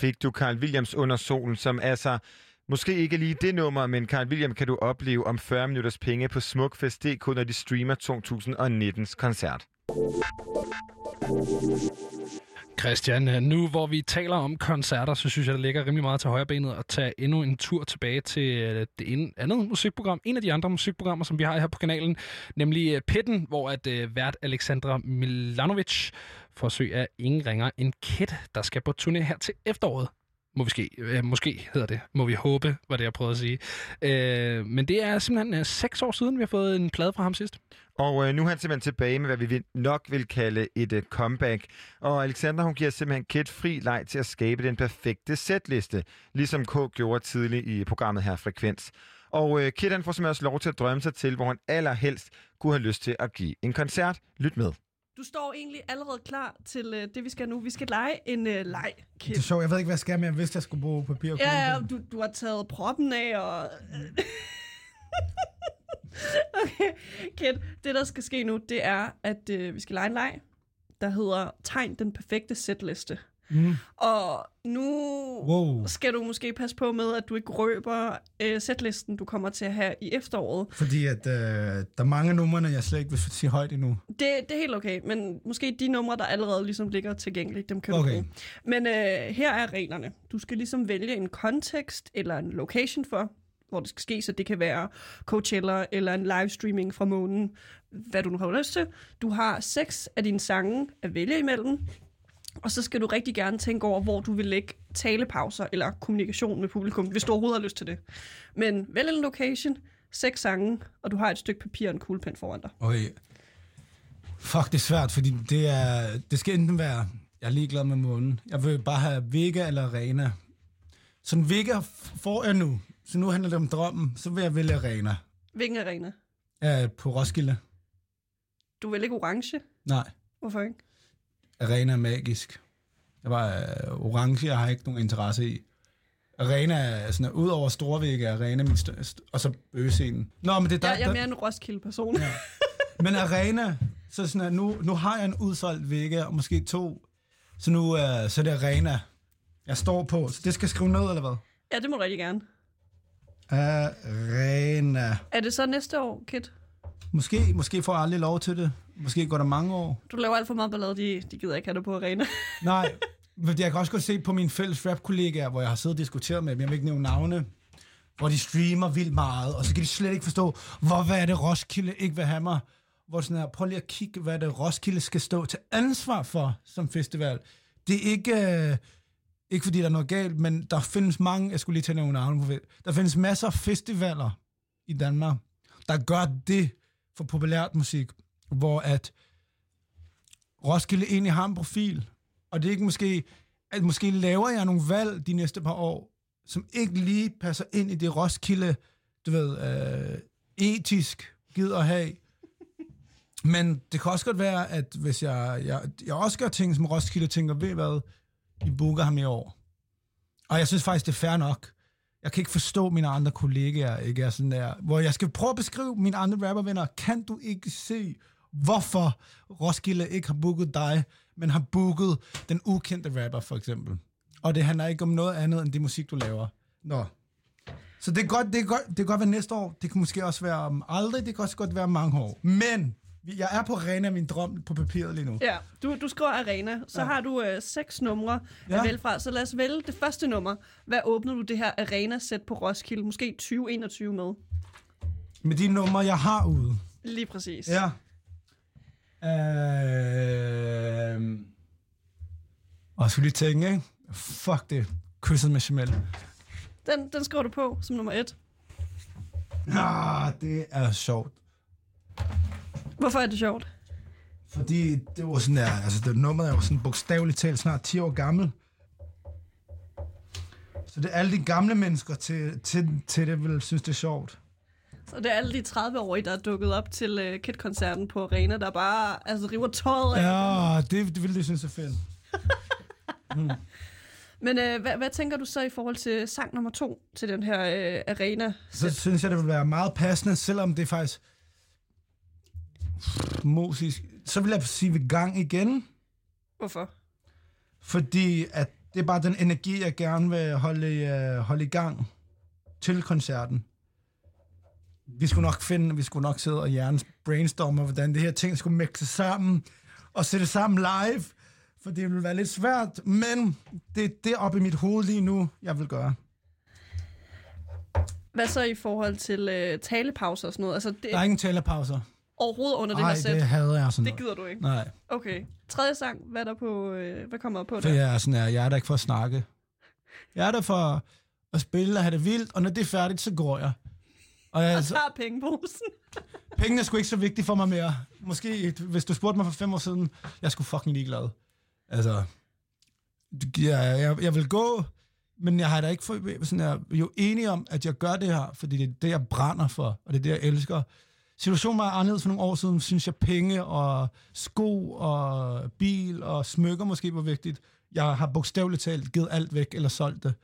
fik du Carl Williams under solen, som altså måske ikke lige det nummer, men Carl William kan du opleve om 40 minutters penge på Smukfest.dk, når de streamer 2019's koncert. Christian, nu hvor vi taler om koncerter, så synes jeg, det ligger rimelig meget til højre benet at tage endnu en tur tilbage til øh, det andet musikprogram. En af de andre musikprogrammer, som vi har her på kanalen, nemlig øh, Pitten, hvor at øh, vært Alexandra Milanovic forsøg af ingen ringer en Kit, der skal på turné her til efteråret. Må vi ske, øh, måske hedder det. Må vi håbe, var det jeg prøvede at sige. Øh, men det er simpelthen øh, seks år siden, vi har fået en plade fra ham sidst. Og øh, nu er han simpelthen tilbage med, hvad vi nok vil kalde et øh, comeback. Og Alexander, hun giver simpelthen Kit fri leg til at skabe den perfekte setliste, ligesom K gjorde tidligt i programmet her Frekvens. Og øh, Kit han får simpelthen også lov til at drømme sig til, hvor han allerhelst kunne have lyst til at give en koncert. Lyt med. Du står egentlig allerede klar til øh, det, vi skal nu. Vi skal lege en øh, leg, Kit. Det er sjovt, jeg ved ikke, hvad jeg skal, men jeg vidste, jeg skulle bruge papir og Ja, ja, du, du har taget proppen af, og... okay, Kit, det der skal ske nu, det er, at øh, vi skal lege en leg, der hedder Tegn den perfekte setliste. Mm. Og nu Wow. skal du måske passe på med, at du ikke røber øh, setlisten, du kommer til at have i efteråret. Fordi at, øh, der er mange numre, jeg slet ikke vil sige højt endnu. Det, det er helt okay, men måske de numre, der allerede ligesom ligger tilgængeligt, dem kan du Okay. bruge. Men øh, her er reglerne. Du skal ligesom vælge en kontekst eller en location for, hvor det skal ske, så det kan være Coachella eller en livestreaming fra månen, hvad du nu har lyst til. Du har seks af dine sange at vælge imellem, og så skal du rigtig gerne tænke over, hvor du vil lægge talepauser eller kommunikation med publikum, hvis du overhovedet har lyst til det. Men vælg en location, seks sange, og du har et stykke papir og en kuglepen foran dig. Okay. Fuck, det er svært, fordi det, er, det skal enten være, jeg er ligeglad med månen. Jeg vil bare have Vega eller Arena. Så en Vega får jeg nu. Så nu handler det om drømmen. Så vil jeg vælge Arena. Hvilken arena? Ja, på Roskilde. Du vil ikke orange? Nej, Hvorfor ikke? Arena er magisk. Jeg var øh, orange, jeg har ikke nogen interesse i. Arena er sådan, ud over Storvægge er Arena min største, og så bøgescenen. Nå, men det er der, Jeg, jeg er mere en Roskilde-person. Ja. Men Arena, så sådan, at nu, nu har jeg en udsolgt vægge, og måske to. Så nu uh, så er det Arena, jeg står på. Så det skal skrive ned, eller hvad? ja, det må du rigtig gerne. Arena. Er det så næste år, Kit? Måske, måske får jeg aldrig lov til det. Måske går der mange år. Du laver alt for meget ballade, de, de gider ikke have dig på arena. Nej, men jeg kan også godt se på mine fælles rap-kollegaer, hvor jeg har siddet og diskuteret med dem, jeg vil ikke nævne navne, hvor de streamer vildt meget, og så kan de slet ikke forstå, hvor hvad er det Roskilde ikke vil have mig. Hvor sådan her, prøv lige at kigge, hvad det Roskilde skal stå til ansvar for som festival. Det er ikke, øh, ikke fordi der er noget galt, men der findes mange, jeg skulle lige tage nogle navne på, der findes masser af festivaler i Danmark, der gør det for populært musik, hvor at Roskilde egentlig har en profil, og det er ikke måske, at måske laver jeg nogle valg de næste par år, som ikke lige passer ind i det Roskilde, du ved, øh, etisk gider at have. Men det kan også godt være, at hvis jeg, jeg, jeg også gør ting, som Roskilde tænker, ved hvad, I booker ham i år. Og jeg synes faktisk, det er fair nok. Jeg kan ikke forstå mine andre kollegaer, ikke er sådan der, hvor jeg skal prøve at beskrive mine andre rappervenner. Kan du ikke se, hvorfor Roskilde ikke har booket dig, men har booket den ukendte rapper, for eksempel? Og det handler ikke om noget andet, end det musik, du laver. Nå. Så det er godt, det er godt, det kan godt være næste år. Det kan måske også være om aldrig. Det kan også godt være om mange år. Men jeg er på ren af min drøm på papiret lige nu. Ja, du, du skriver arena, så ja. har du øh, seks numre. Ja. at vælge fra. Så lad os vælge det første nummer. Hvad åbner du det her arena-sæt på Roskilde? Måske 2021 med. Med de numre, jeg har ude. Lige præcis. Ja. Øh... Og jeg skulle lige tænke, ikke? Fuck det. Kysset med Jamel. Den, den skriver du på som nummer et. Ah, det er sjovt. Hvorfor er det sjovt? Fordi det var sådan der, altså det nummer er jo sådan bogstaveligt talt snart 10 år gammel. Så det er alle de gamle mennesker til, til, til det, vil synes, det er sjovt. Så det er alle de 30-årige, der er dukket op til øh, Kit-koncerten på arena, der bare altså, river tøjet af. Ja, det, det vil de synes er fedt. Mm. Men øh, hvad, hvad tænker du så i forhold til sang nummer to til den her øh, arena? Så synes jeg, det vil være meget passende, selvom det er faktisk musisk. Så vil jeg sige, vi gang igen. Hvorfor? Fordi at det er bare den energi, jeg gerne vil holde, øh, holde i gang til koncerten. Vi skulle nok finde, vi skulle nok sidde og hjernes brainstorme, hvordan det her ting skulle mixe sammen og sætte sammen live, for det ville være lidt svært, men det er det oppe i mit hoved lige nu, jeg vil gøre. Hvad så i forhold til øh, talepauser og sådan noget? Altså, det Der er ingen talepauser. overhovedet under det Ej, her sæt? det hader jeg sådan Det gider du ikke? Nej. Okay. Tredje sang, hvad er der på, øh, hvad kommer der på For der? jeg er sådan her, jeg er der ikke for at snakke. Jeg er der for at spille og have det vildt, og når det er færdigt, så går jeg. Og jeg, Og tager pengeposen. Pengene er sgu ikke så vigtige for mig mere. Måske, hvis du spurgte mig for fem år siden, jeg sgu fucking ligeglad. Altså, jeg, jeg, jeg vil gå, men jeg har da ikke for, sådan jeg er jo enig om, at jeg gør det her, fordi det er det, jeg brænder for, og det er det, jeg elsker. Situationen var anderledes for nogle år siden, synes jeg, penge og sko og bil og smykker måske var vigtigt. Jeg har bogstaveligt talt givet alt væk eller solgt det.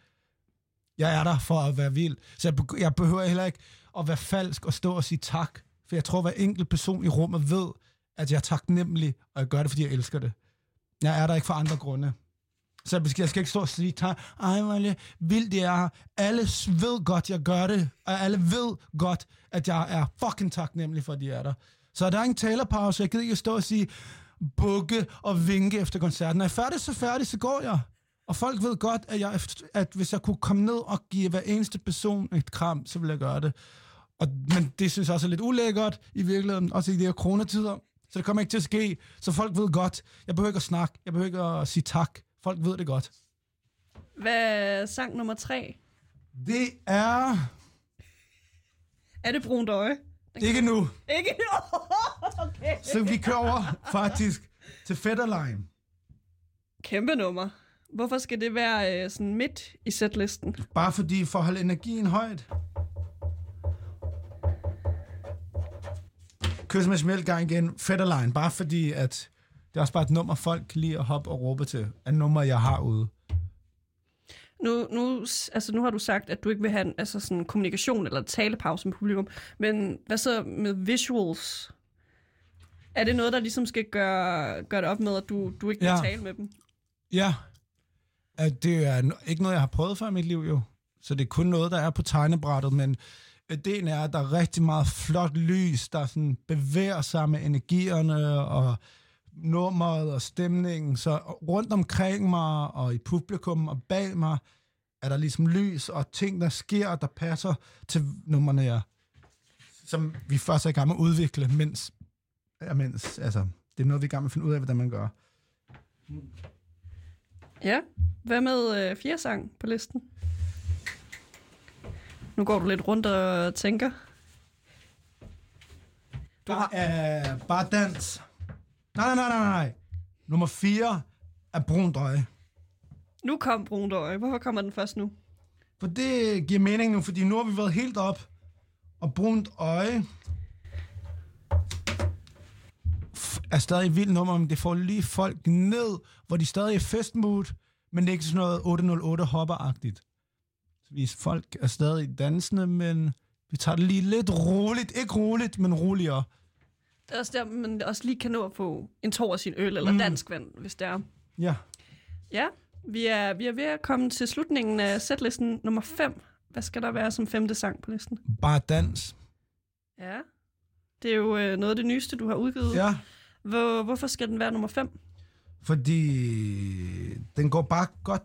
Jeg er der for at være vild. Så jeg, jeg behøver heller ikke at være falsk og stå og sige tak. For jeg tror, at hver enkelt person i rummet ved, at jeg er taknemmelig, og jeg gør det, fordi jeg elsker det. Jeg er der ikke for andre grunde. Så jeg skal, jeg skal ikke stå og sige tak. Ej, hvor er vildt, det er. Alle ved godt, jeg gør det. Og alle ved godt, at jeg er fucking taknemmelig for, at de er der. Så der er ingen talerpause. Jeg gider ikke stå og sige bukke og vinke efter koncerten. Når jeg er færdig, så færdig, så går jeg. Og folk ved godt, at, jeg, at hvis jeg kunne komme ned og give hver eneste person et kram, så ville jeg gøre det. Og, men det synes jeg også er lidt ulækkert i virkeligheden, også i de her coronatider. Så det kommer ikke til at ske. Så folk ved godt. Jeg behøver ikke at snakke. Jeg behøver ikke at sige tak. Folk ved det godt. Hvad er sang nummer tre? Det er... Er det brunt øje? Ikke nu. Ikke nu? okay. Så vi kører over faktisk til Fetterline. Kæmpe nummer. Hvorfor skal det være øh, sådan midt i setlisten? Bare fordi for at holde energien højt. Kys med smeltgang igen. Fetterline. Bare fordi, at det er også bare et nummer, folk kan lide at hoppe og råbe til. Et nummer, jeg har ude. Nu, nu, altså nu har du sagt, at du ikke vil have en altså sådan kommunikation eller talepause med publikum, men hvad så med visuals? Er det noget, der ligesom skal gøre, gøre det op med, at du, du ikke Ja. tale med dem? Ja. At det er ikke noget, jeg har prøvet før i mit liv, jo. Så det er kun noget, der er på tegnebrættet, men ideen er, at der er rigtig meget flot lys, der sådan bevæger sig med energierne og nummeret og stemningen. Så rundt omkring mig og i publikum og bag mig, er der ligesom lys og ting, der sker, der passer til nummerne, ja. som vi først er i gang med at udvikle, mens, ja, mens altså, det er noget, vi er i gang med at finde ud af, hvordan man gør. Ja. Hvad med øh, fjerde sang på listen? Nu går du lidt rundt og tænker. Du har... Uh, bare dans. Nej, nej, nej, nej, nej. Nummer 4 er brunt øje. Nu kom brunt øje. Hvorfor kommer den først nu? For det giver mening nu, fordi nu har vi været helt op. Og brunt øje er stadig et vildt nummer, men det får lige folk ned, hvor de stadig er festmood, men det er ikke sådan noget 808 hopperagtigt. Så vi folk er stadig dansende, men vi tager det lige lidt roligt. Ikke roligt, men roligere. Det er også der, man også lige kan nå at få en tår af sin øl eller Mm. dansk vand, hvis det er. Ja. Ja, vi er, vi er ved at komme til slutningen af setlisten nummer 5. Hvad skal der være som femte sang på listen? Bare dans. Ja, det er jo øh, noget af det nyeste, du har udgivet. Ja. Hvor, hvorfor skal den være nummer 5? Fordi den går bare godt...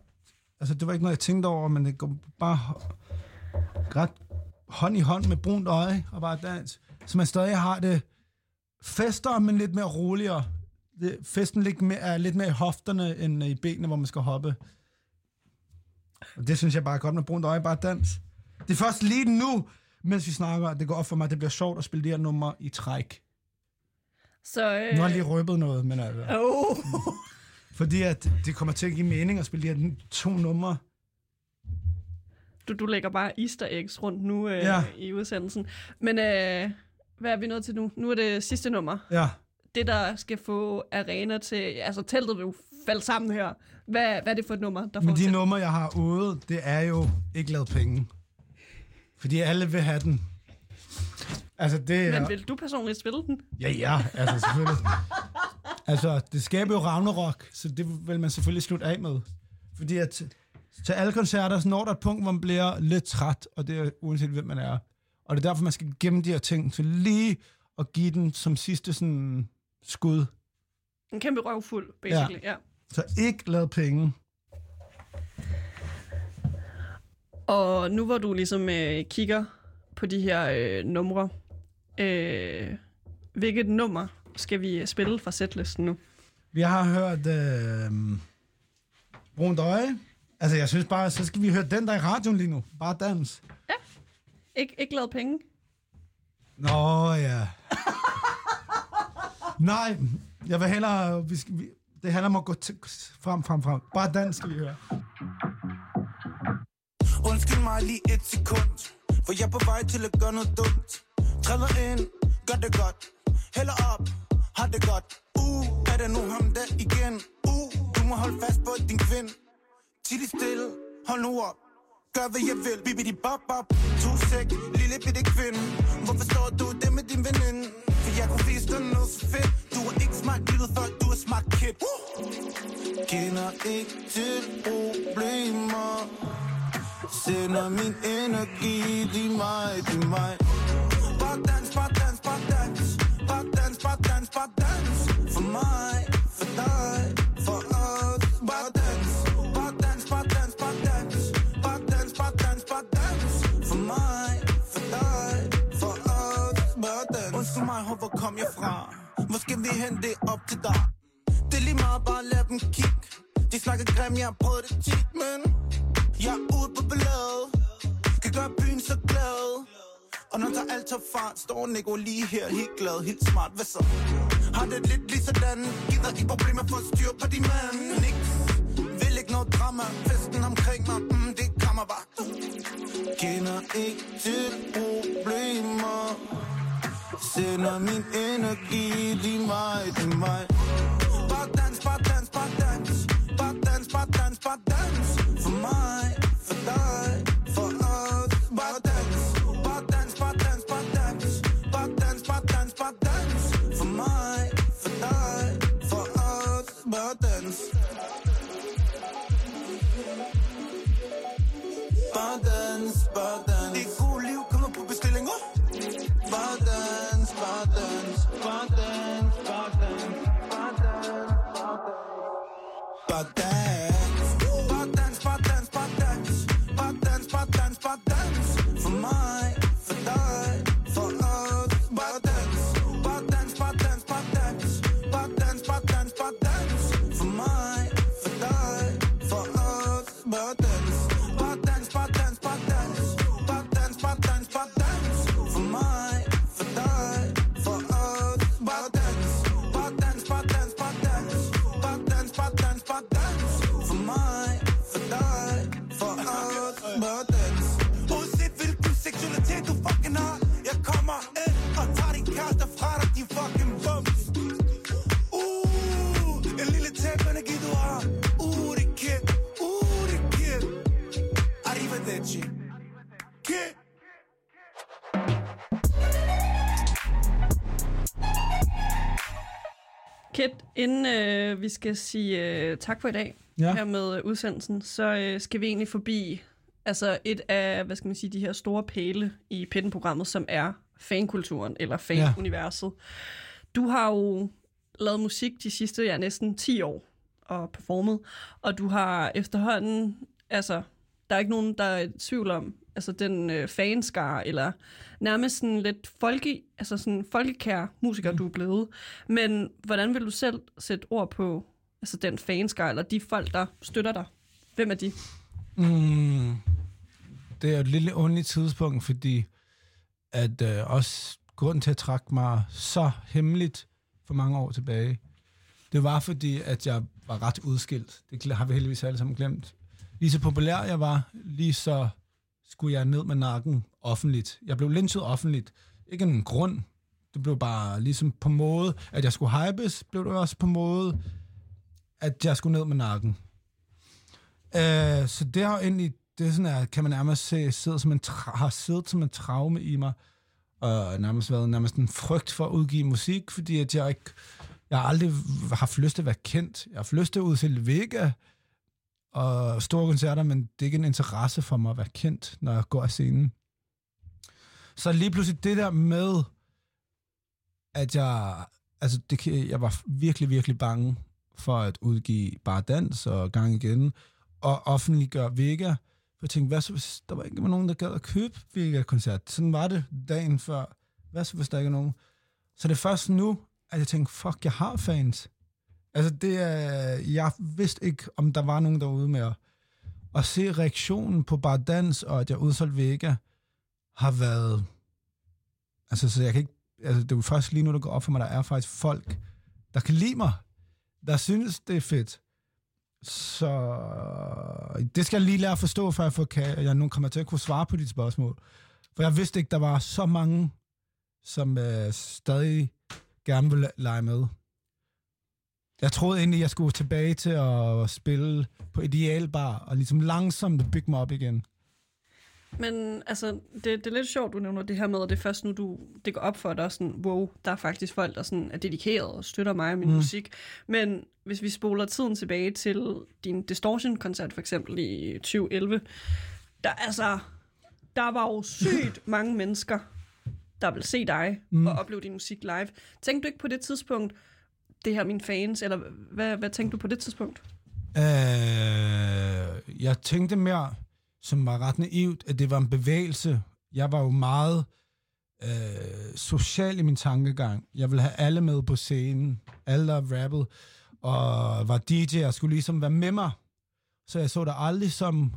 Altså, det var ikke noget, jeg tænkte over, men det går bare ret hånd i hånd med brunt øje og bare dans. Så man stadig har det fester, men lidt mere roligere. Det, festen lidt mere, er lidt mere i hofterne end i benene, hvor man skal hoppe. Og det synes jeg bare er godt med brunt øje, bare dans. Det er først lige nu, mens vi snakker, at det går op for mig, at det bliver sjovt at spille de her numre i træk. Så, øh, Nu har jeg lige røbet noget, men altså... Oh. Fordi at det kommer til at give mening at spille de her to numre. du, du lægger bare easter eggs rundt nu øh, Ja. i udsendelsen. Men øh, hvad er vi nået til nu? Nu er det sidste nummer. Ja. Det, der skal få arena til... Altså, teltet vil jo falde sammen her. Hvad, hvad er det for et nummer, der får Men de numre, jeg har ude, det er jo ikke lavet penge. Fordi alle vil have den. Altså, det er... Men vil du personligt spille den? Ja, ja, altså selvfølgelig. altså, det skaber jo Ragnarok, så det vil man selvfølgelig slutte af med. Fordi at til alle koncerter, så når der et punkt, hvor man bliver lidt træt, og det er uanset hvem man er. Og det er derfor, man skal gemme de her ting, så lige at give den som sidste sådan skud. En kæmpe røvfuld, basically. Ja. ja. Så ikke lad penge. Og nu hvor du ligesom øh, kigger på de her øh, numre, øh, hvilket nummer skal vi spille fra setlisten nu? Vi har hørt øh, Brunt Øje. Altså, jeg synes bare, så skal vi høre den der i radioen lige nu. Bare dans. Ik- ikke lavet penge? Nå, ja. Nej, jeg vil hellere... Vi skal, vi, det handler om at gå til, frem, frem, frem. Bare dans skal vi høre. Undskyld mig lige et sekund for jeg er på vej til at gøre noget dumt. Træder ind, gør det godt. Hælder op, har det godt. Uh, er det nu ham der igen? Uh, du må holde fast på din kvind Tidlig stille, hold nu op. Gør hvad jeg vil, bibidi bop bop. To sæk, lille bitte kvinde. Hvorfor står du det med din veninde? For jeg kunne vise dig noget så fedt. Du er ikke smart lille folk, du er smart kid. Uh! Kender ikke til problemer. Sender min energi, til mig, til mig. Bare dans, bare dans, bare dans. Bare dans, bare dans, bare dans. For mig, for dig, for os. Bare dans, bare dans, bare dans, bare dans. Bare dans, bare dans, bare dans. For mig, for dig, for os. Bare dans. Undskyld mig, hvor kom jeg fra? Hvor skal vi hen, det op til dig. Det er lige meget, bare lad dem kigge. De snakker grim, jeg har prøvet det tit, men jeg er ude på balladet Kan gøre byen så glad. Og når der alt tager fart Står Nico lige her helt glad, helt smart Hvad så? Har det lidt lige sådan Gider ikke problemer for at styr på de mand. Niks Vil ikke noget drama. Festen omkring mig mm, Det kommer bare. Kender ikke til problemer. Sender min energi De mig, de mig Bare dans, bare dans, bare dans. Bare dans, bare dans, bare dans. For mig, dig, for os Bare dans, bare dans, bare dans, bare dans. Bare dans, bare dans, bare dans. For mig, for dig, for os Bare dans. Bare dans, bare dans. Det gode liv kommer på bestilling uh! Bare dans, bare dans. Bare dans, bare dans. Bare dans, bare dans. Bare dans. Vi skal sige øh, tak for i dag Ja. her med øh, udsendelsen, så øh, skal vi egentlig forbi altså et af, hvad skal man sige, de her store pæle i Pitten-programmet, som er fankulturen eller fanuniverset. Du har jo lavet musik de sidste, ja, næsten 10 år og performet, og du har efterhånden, altså, der er ikke nogen, der er i tvivl om, altså den øh, fanskare, eller nærmest sådan lidt folke, altså sådan folkekær musiker, mm. du er blevet. Men hvordan vil du selv sætte ord på altså den fanskare, eller de folk, der støtter dig? Hvem er de? Mm, det er et lille underligt tidspunkt, fordi at øh, også grund til at trække mig så hemmeligt for mange år tilbage, det var fordi, at jeg var ret udskilt. Det har vi heldigvis alle sammen glemt. Lige så populær jeg var, lige så skulle jeg ned med nakken offentligt. Jeg blev lynchet offentligt. Ikke en grund. Det blev bare ligesom på måde, at jeg skulle hypes, blev det også på måde, at jeg skulle ned med nakken. Øh, så det har egentlig, det er sådan, at kan man nærmest se, sidder som en tra- har siddet som en traume i mig, og nærmest været nærmest en frygt for at udgive musik, fordi at jeg ikke, jeg har aldrig haft lyst til at være kendt. Jeg har haft lyst til at udstille Vega, og store koncerter, men det er ikke en interesse for mig at være kendt, når jeg går af scenen. Så lige pludselig det der med, at jeg, altså det, jeg var virkelig, virkelig bange for at udgive bare dans og gang igen, og offentliggøre Vega. For jeg tænkte, hvad så hvis der var ikke var nogen, der gad at købe Vega-koncert? Sådan var det dagen før. Hvad så hvis der ikke er nogen? Så det er først nu, at jeg tænkte, fuck, jeg har fans. Altså det er, jeg vidste ikke, om der var nogen derude med at, at se reaktionen på bare dans, og at jeg udsolgte Vega, har været, altså så jeg kan ikke, altså det er jo først lige nu, der går op for mig, der er faktisk folk, der kan lide mig, der synes, det er fedt. Så det skal jeg lige lære at forstå, for jeg, får, kan, jeg nu kommer til at kunne svare på dit spørgsmål. For jeg vidste ikke, der var så mange, som øh, stadig gerne vil lege med. Jeg troede egentlig, jeg skulle tilbage til at spille på Idealbar, og ligesom langsomt bygge mig op igen. Men altså, det, det er lidt sjovt, du nævner det her med, at det er først nu, du, det går op for dig, sådan, wow, der er faktisk folk, der sådan er dedikeret og støtter mig og min Mm. musik. Men hvis vi spoler tiden tilbage til din Distortion-koncert, for eksempel i 2011, der, altså, der var jo sygt mange mennesker, der vil se dig mm. og opleve din musik live. Tænkte du ikke på det tidspunkt, det her mine fans, eller hvad, hvad tænkte du på det tidspunkt? Øh, jeg tænkte mere, som var ret naivt, at det var en bevægelse. Jeg var jo meget øh, social i min tankegang. Jeg ville have alle med på scenen. Alle, der rappede. Og var DJ og skulle ligesom være med mig. Så jeg så det aldrig som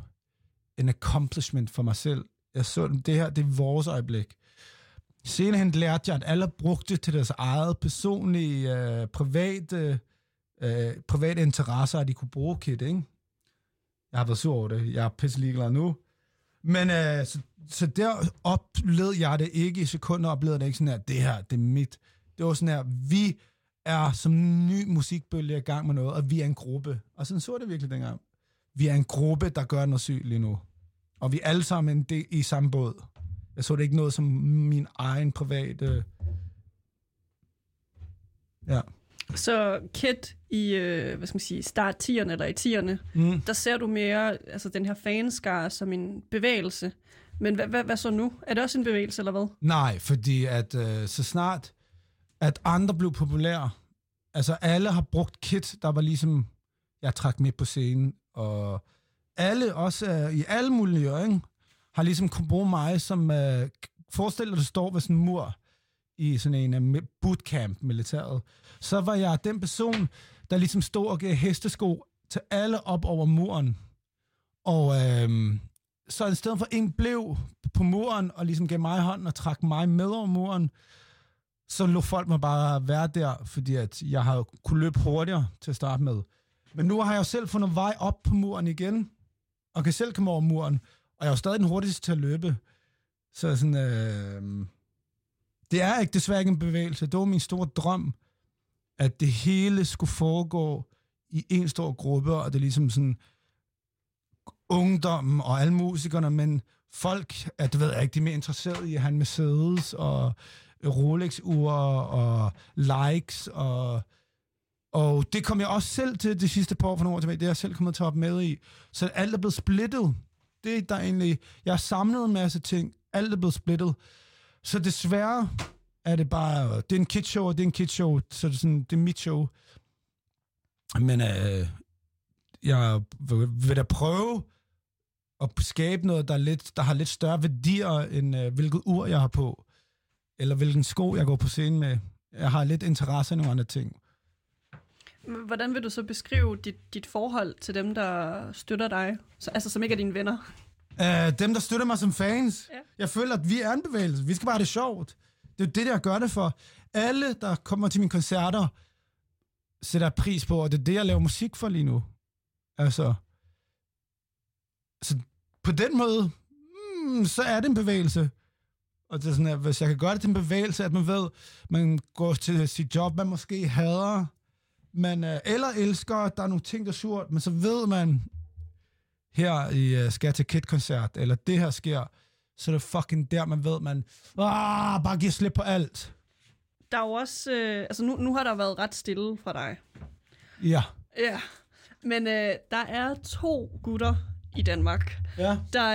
en accomplishment for mig selv. Jeg så det her, det er vores øjeblik. Senere lærte jeg, at alle brugte det til deres eget personlige, øh, private, øh, private interesser, at de kunne bruge Kit, ikke? Jeg har været sur over det. Jeg er pisse ligeglad nu. Men øh, så, så der oplevede jeg det ikke i sekunder, oplevede det ikke sådan her, det her, det er mit. Det var sådan her, vi er som en ny musikbølge i gang med noget, og vi er en gruppe. Og sådan så det virkelig dengang. Vi er en gruppe, der gør noget sygt lige nu. Og vi er alle sammen en del i samme båd. Jeg så det ikke noget som min egen private... Ja. Så Kit i, øh, hvad skal man sige, start 10'erne eller i 10'erne, Mm. der ser du mere altså den her fanskare som en bevægelse. Men hvad, hvad, hvad så nu? Er det også en bevægelse, eller hvad? Nej, fordi at øh, så snart, at andre blev populære, altså alle har brugt Kit, der var ligesom, jeg trak med på scenen, og alle, også øh, i alle mulige ikke, har ligesom kunne bruge mig som, øh, forestil dig, du står ved sådan en mur i sådan en uh, bootcamp militæret, så var jeg den person, der ligesom stod og gav hestesko til alle op over muren. Og øh, så i stedet for en blev på muren og ligesom gav mig hånden og trak mig med over muren, så lå folk mig bare være der, fordi at jeg havde kunne løbe hurtigere til at starte med. Men nu har jeg jo selv fundet vej op på muren igen, og kan selv komme over muren, og jeg er jo stadig den hurtigste til at løbe. Så sådan, øh, det er ikke desværre ikke en bevægelse. Det var min store drøm, at det hele skulle foregå i en stor gruppe, og det er ligesom sådan ungdommen og alle musikerne, men folk, at du ved jeg ikke, de er mere interesserede i at have en Mercedes og Rolex-ure og likes og og det kom jeg også selv til det sidste par år for nogle år tilbage. Det er jeg selv kommet til at med i. Så alt er blevet splittet. Det er der egentlig... Jeg har samlet en masse ting. Alt er blevet splittet. Så desværre er det bare... Det er en kidshow, og det er en kidshow. Så det er, sådan, det er mit show. Men øh, jeg vil, vil da prøve at skabe noget, der, er lidt, der har lidt større værdier, end øh, hvilket ur jeg har på. Eller hvilken sko jeg går på scenen med. Jeg har lidt interesse i nogle andre ting. Hvordan vil du så beskrive dit, dit forhold til dem, der støtter dig? Så, altså, som ikke er dine venner? Uh, dem, der støtter mig som fans. Ja. Jeg føler, at vi er en bevægelse. Vi skal bare have det sjovt. Det er det, jeg gør det for. Alle, der kommer til mine koncerter, sætter pris på, og det er det, jeg laver musik for lige nu. Altså, så på den måde, mm, så er det en bevægelse. Og det er sådan, at hvis jeg kan gøre det til en bevægelse, at man ved, man går til sit job, man måske hader, man, øh, eller elsker, der er nogle ting, der er surt, men så ved man, her i uh, skal til Kid-koncert, eller det her sker, så er det fucking der, man ved, man ah, bare giver slip på alt. Der er jo også... Øh, altså, nu, nu har der været ret stille fra dig. Ja. Ja. Men øh, der er to gutter i Danmark, Ja. der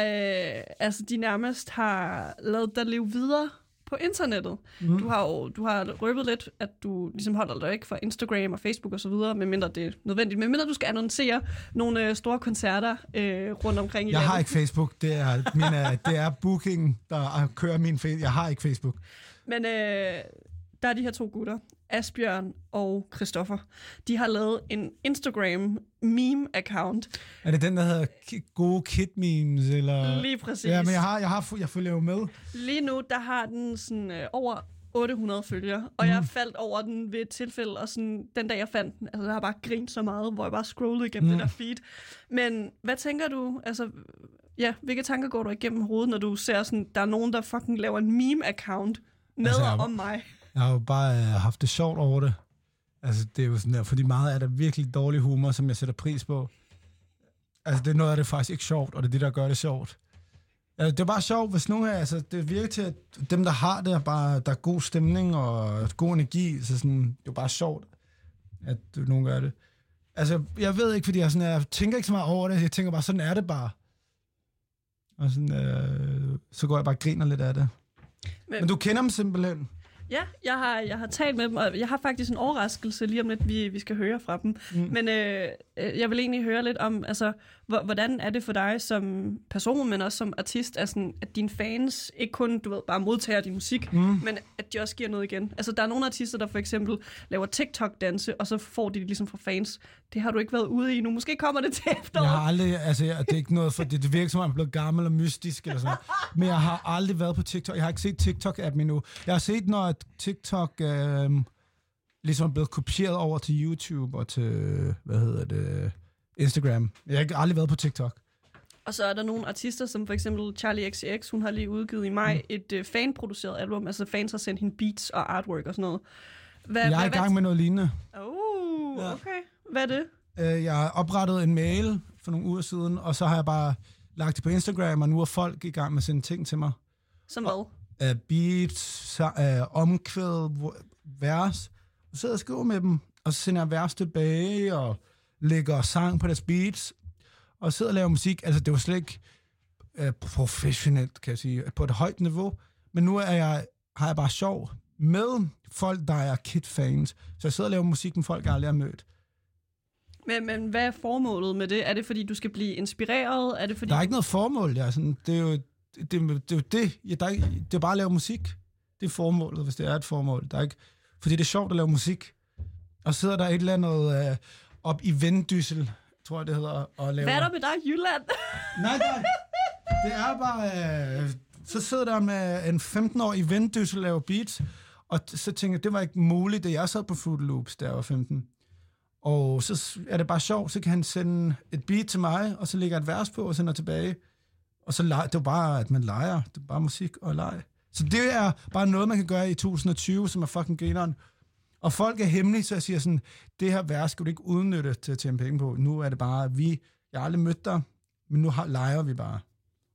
øh, altså, de nærmest har lavet dig leve videre på internettet. Mm. Du har jo du har røbet lidt, at du ligesom holder dig ikke fra Instagram og Facebook og så videre, medmindre det er nødvendigt. Medmindre du skal annoncere nogle øh, store koncerter øh, rundt omkring i Jeg har landet. ikke Facebook. Det er, min, øh, det er booking, der kører min Facebook. Jeg har ikke Facebook. Men øh, der er de her to gutter, Asbjørn og Christoffer. De har lavet en Instagram meme-account. Er det den, der hedder gode kid memes? Eller? Lige præcis. Ja, men jeg, har, jeg, har, jeg følger jo med. Lige nu, der har den sådan øh, over 800 følgere, og jeg Mhm. faldt over den ved et tilfælde, og sådan, den dag jeg fandt den, altså jeg har bare grint så meget, hvor jeg bare scrollede igennem Mm. det der feed. Men hvad tænker du, altså, ja, hvilke tanker går du igennem hovedet, når du ser sådan, der er nogen, der fucking laver en meme-account med Altså, jeg- om mig? Jeg har jo bare øh, haft det sjovt over det. Altså, det er jo sådan der, fordi meget er der virkelig dårlig humor, som jeg sætter pris på. Altså, det er noget af det faktisk ikke sjovt, og det er det, der gør det sjovt. Altså, det er bare sjovt, hvis nogen er, altså, det virker til, at dem, der har det, er bare, der er god stemning og god energi, så sådan, det er jo bare sjovt, at nogen gør det. Altså, jeg ved ikke, fordi jeg, sådan, jeg tænker ikke så meget over det, jeg tænker bare, sådan er det bare. Og sådan, øh, så går jeg bare og griner lidt af det. Men, Men du kender dem simpelthen? Ja, jeg har, jeg har talt med dem, og jeg har faktisk en overraskelse lige om lidt, vi, vi skal høre fra dem. Mm. Men øh, øh, jeg vil egentlig høre lidt om, altså, hvor- hvordan er det for dig som person, men også som artist, altså, at dine fans ikke kun, du ved, bare modtager din musik, Mm. men at de også giver noget igen. Altså, der er nogle artister, der for eksempel laver TikTok-danse, og så får de det ligesom fra fans. Det har du ikke været ude i nu. Måske kommer det til efteråret. Jeg har aldrig, altså jeg, det er ikke noget for, det, det virker som om, jeg er blevet gammel og mystisk eller sådan noget. Men jeg har aldrig været på TikTok. Jeg har ikke set TikTok-appen endnu. Jeg har set, når at TikTok øh, ligesom er blevet kopieret over til YouTube og til, hvad hedder det, Instagram. Jeg har ikke- aldrig været på TikTok. Og så er der nogle artister, som for eksempel Charlie XCX, hun har lige udgivet i maj Mm. et øh, fanproduceret album. Altså fans har sendt hende beats og artwork og sådan noget. Hvad, Jeg er i hvad- gang med noget lignende. Uh, okay. Hvad er det? Øh, Jeg har oprettet en mail for nogle uger siden, og så har jeg bare lagt det på Instagram, og nu er folk i gang med at sende ting til mig. Som hvad? uh, beats, uh, omkvæd, vers. Så sidder jeg og skriver med dem, og så sender jeg vers tilbage, og lægger sang på deres beats, og sidder og laver musik. Altså, det var slet ikke uh, professionelt, kan jeg sige, på et højt niveau. Men nu er jeg, har jeg bare sjov med folk, der er Kid-fans. Så jeg sidder og laver musik med folk, jeg aldrig har mødt. Men, men hvad er formålet med det? Er det, fordi du skal blive inspireret? Er det, fordi... Der er ikke noget formål, ja. Sådan, det er jo det, det, er jo det. Ja, der er, det er bare at lave musik. Det er formålet, hvis det er et formål. Der er ikke, fordi det er sjovt at lave musik. Og sidder der et eller andet øh, op i Vendsyssel, tror jeg det hedder, og laver... Hvad er der med dig, Jylland? Nej, nej. Det er bare... Øh, så sidder der med en 15-årig Vendsyssel og laver beats, og så tænker jeg, det var ikke muligt, da jeg sad på Fruit Loops, da jeg var 15. Og så er det bare sjovt, så kan han sende et beat til mig, og så lægger jeg et vers på og sender tilbage. Og så leger, det er bare, at man leger. Det er bare musik og leg. Så det er bare noget, man kan gøre i 2020, som er fucking grineren. Og folk er hemmelige, så jeg siger sådan, det her vers skal du ikke udnytte til at tjene penge på. Nu er det bare, vi, jeg har aldrig mødt dig, men nu har, leger vi bare.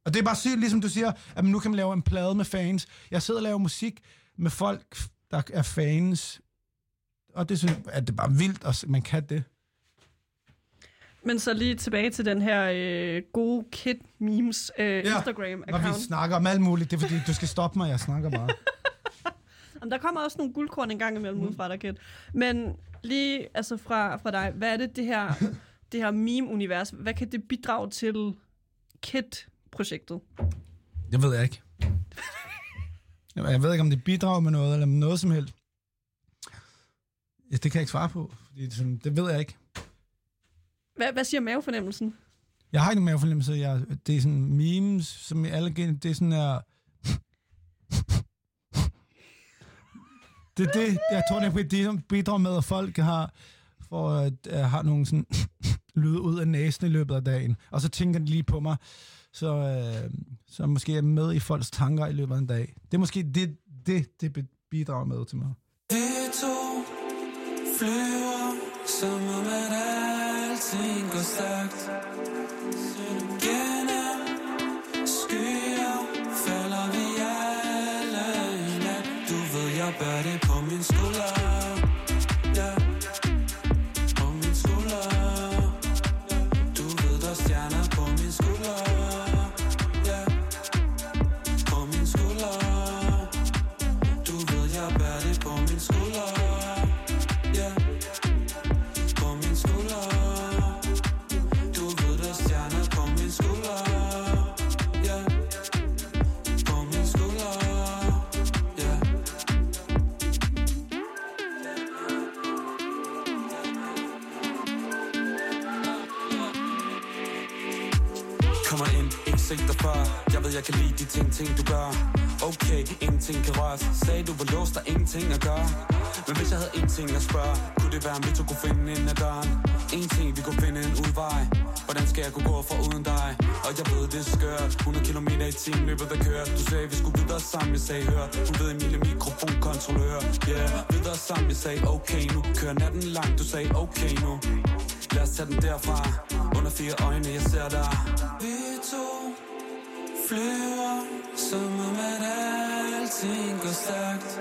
Og det er bare sygt, ligesom du siger, at nu kan man lave en plade med fans. Jeg sidder og laver musik med folk, der er fans. Og det synes jeg, at det er bare vildt, at man kan det. Men så lige tilbage til den her øh, gode kid memes øh, Ja, Når Instagram-account. vi snakker om alt muligt, det er fordi, du skal stoppe mig, jeg snakker bare. Jamen, der kommer også nogle guldkorn en gang imellem mm. ud fra dig, Kid. Men lige altså fra, fra dig, hvad er det, det her, det her meme-univers, hvad kan det bidrage til Kid-projektet? Det ved jeg ikke. Jeg ved ikke, om det bidrager med noget, eller med noget som helst. Ja, det kan jeg ikke svare på, fordi det, sådan, det ved jeg ikke. Hvad, hvad siger mavefornemmelsen? Jeg har ikke nogen mavefornemmelse. Jeg, det er sådan memes, som i alle gen, det er sådan her... Det er det, jeg tror, det er det, som bidrager med, at folk har, for at, uh, har nogle sådan lyde ud af næsen i løbet af dagen. Og så tænker de lige på mig, så, uh, så måske er med i folks tanker i løbet af en dag. Det er måske det, det, det bidrager med til mig. Flyver, som om at alting går stærkt. Gennem skyer falder vi alle i nat. Du ved, jeg bærer det på min skulder. Jeg kan lide de ting, ting du gør. Okay, ingenting kan røres Sagde du var låst, der er ingenting at gøre. Men hvis jeg havde en ting at spørge Kunne det være, om vi to kunne finde ind ad døren. En ting, vi kunne finde en udvej. Hvordan skal jeg kunne gå for uden dig? Og jeg ved, det er skørt. 100 km i timen løbet der kørt Du sagde, vi skulle videre sammen, jeg sagde hør. Du ved Emilie mikrofonkontrollør. Yeah, videre sammen, jeg sagde okay nu. Kører natten lang, du sagde okay nu. Lad os tage den derfra. Under fire øjne, jeg ser dig. Vi to flyver Som om at alting går stærkt.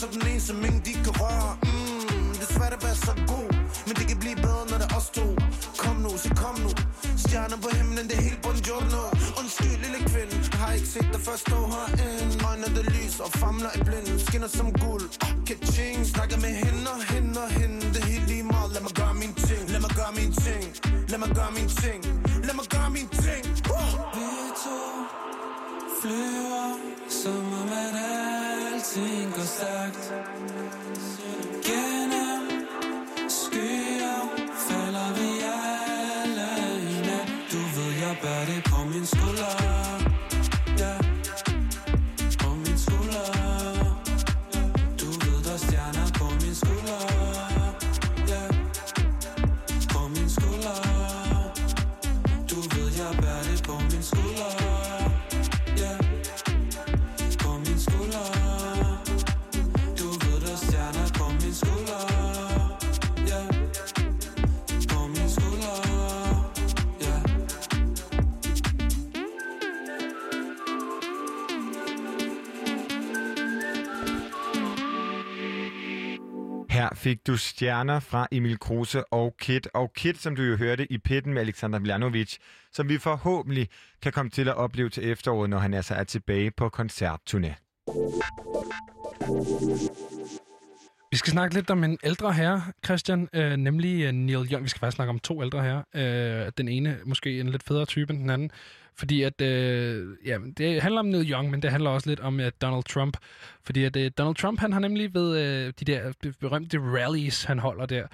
Så den ene, som ingen de kan røre. Mm, Det er svært at være så god Men det kan blive bedre, når det er os to. Kom nu, så kom nu. Stjerner på himlen, det er helt buongiorno Undskyld, lille kvinde. Jeg har ikke set dig før stå herinde? Øjne, der lyser og famler i blinden. Skinner som guld, ah, ka-ching Snakker med hende og hende og hende. Det er helt lige meget, lad mig gøre min ting. Lad mig gøre min ting. Lad mig gøre min ting. Lad mig gøre min ting! Vi to flyver Som om at alting går stærkt. Gennem skyer Falder vi alle i nat. Du ved, jeg bærer det på min skulder. Her fik du stjerner fra Emil Kruse og Kit. Og Kit, som du jo hørte i pitten med Alexander Milanovic, som vi forhåbentlig kan komme til at opleve til efteråret, når han altså er tilbage på koncertturné. Vi skal snakke lidt om en ældre herre, Christian, øh, nemlig øh, Neil Young. Vi skal faktisk snakke om to ældre herrer. Øh, den ene måske en lidt federe type end den anden. Fordi at, øh, ja, det handler om Neil Young, men det handler også lidt om øh, Donald Trump. Fordi at øh, Donald Trump, han har nemlig ved øh, de der berømte rallies, han holder der.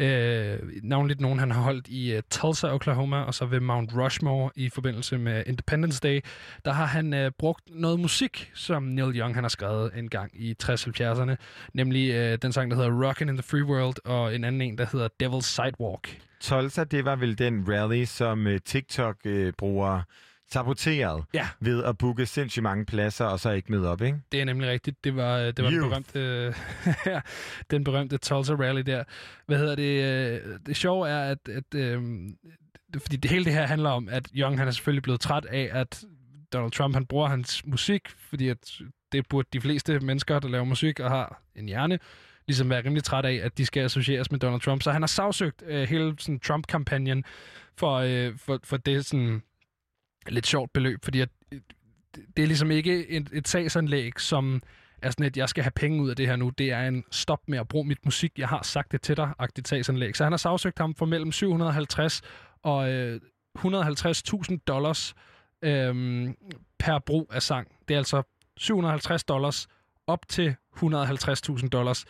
Øh, navnligt nogen, han har holdt i uh, Tulsa, Oklahoma, og så ved Mount Rushmore i forbindelse med Independence Day. Der har han uh, brugt noget musik, som Neil Young han har skrevet en gang i 60-70'erne. Nemlig uh, den sang, der hedder Rockin' in the Free World, og en anden en, der hedder Devil's Sidewalk. Tulsa, det var vel den rally, som uh, TikTok-brugere saboteret Ja. ved at booke sindssygt mange pladser, og så ikke møde op, ikke? Det er nemlig rigtigt. Det var, det var den berømte, den berømte Tulsa Rally der. Hvad hedder det? øh, Det sjove er, at, at det- fordi det hele det her handler om, at Young han er selvfølgelig blevet træt af, at Donald Trump han bruger hans musik, fordi at det burde de fleste mennesker, der laver musik og har en hjerne, ligesom være rimelig træt af, at de skal associeres med Donald Trump. Så han har sagsøgt øh, hele sådan, Trump-kampagnen for, øh, for, for det sådan lidt sjovt beløb, fordi at, øh, det- er ligesom ikke et, et sagsanlæg, som er sådan at jeg skal have penge ud af det her nu. Det er en stop med at bruge mit musik. Jeg har sagt det til dig, agtigt sagsanlæg. Så han har sagsøgt ham for mellem 750 og øh, 150.000 dollars øh, per brug af sang. Det er altså 750 dollars op til 150.000 dollars.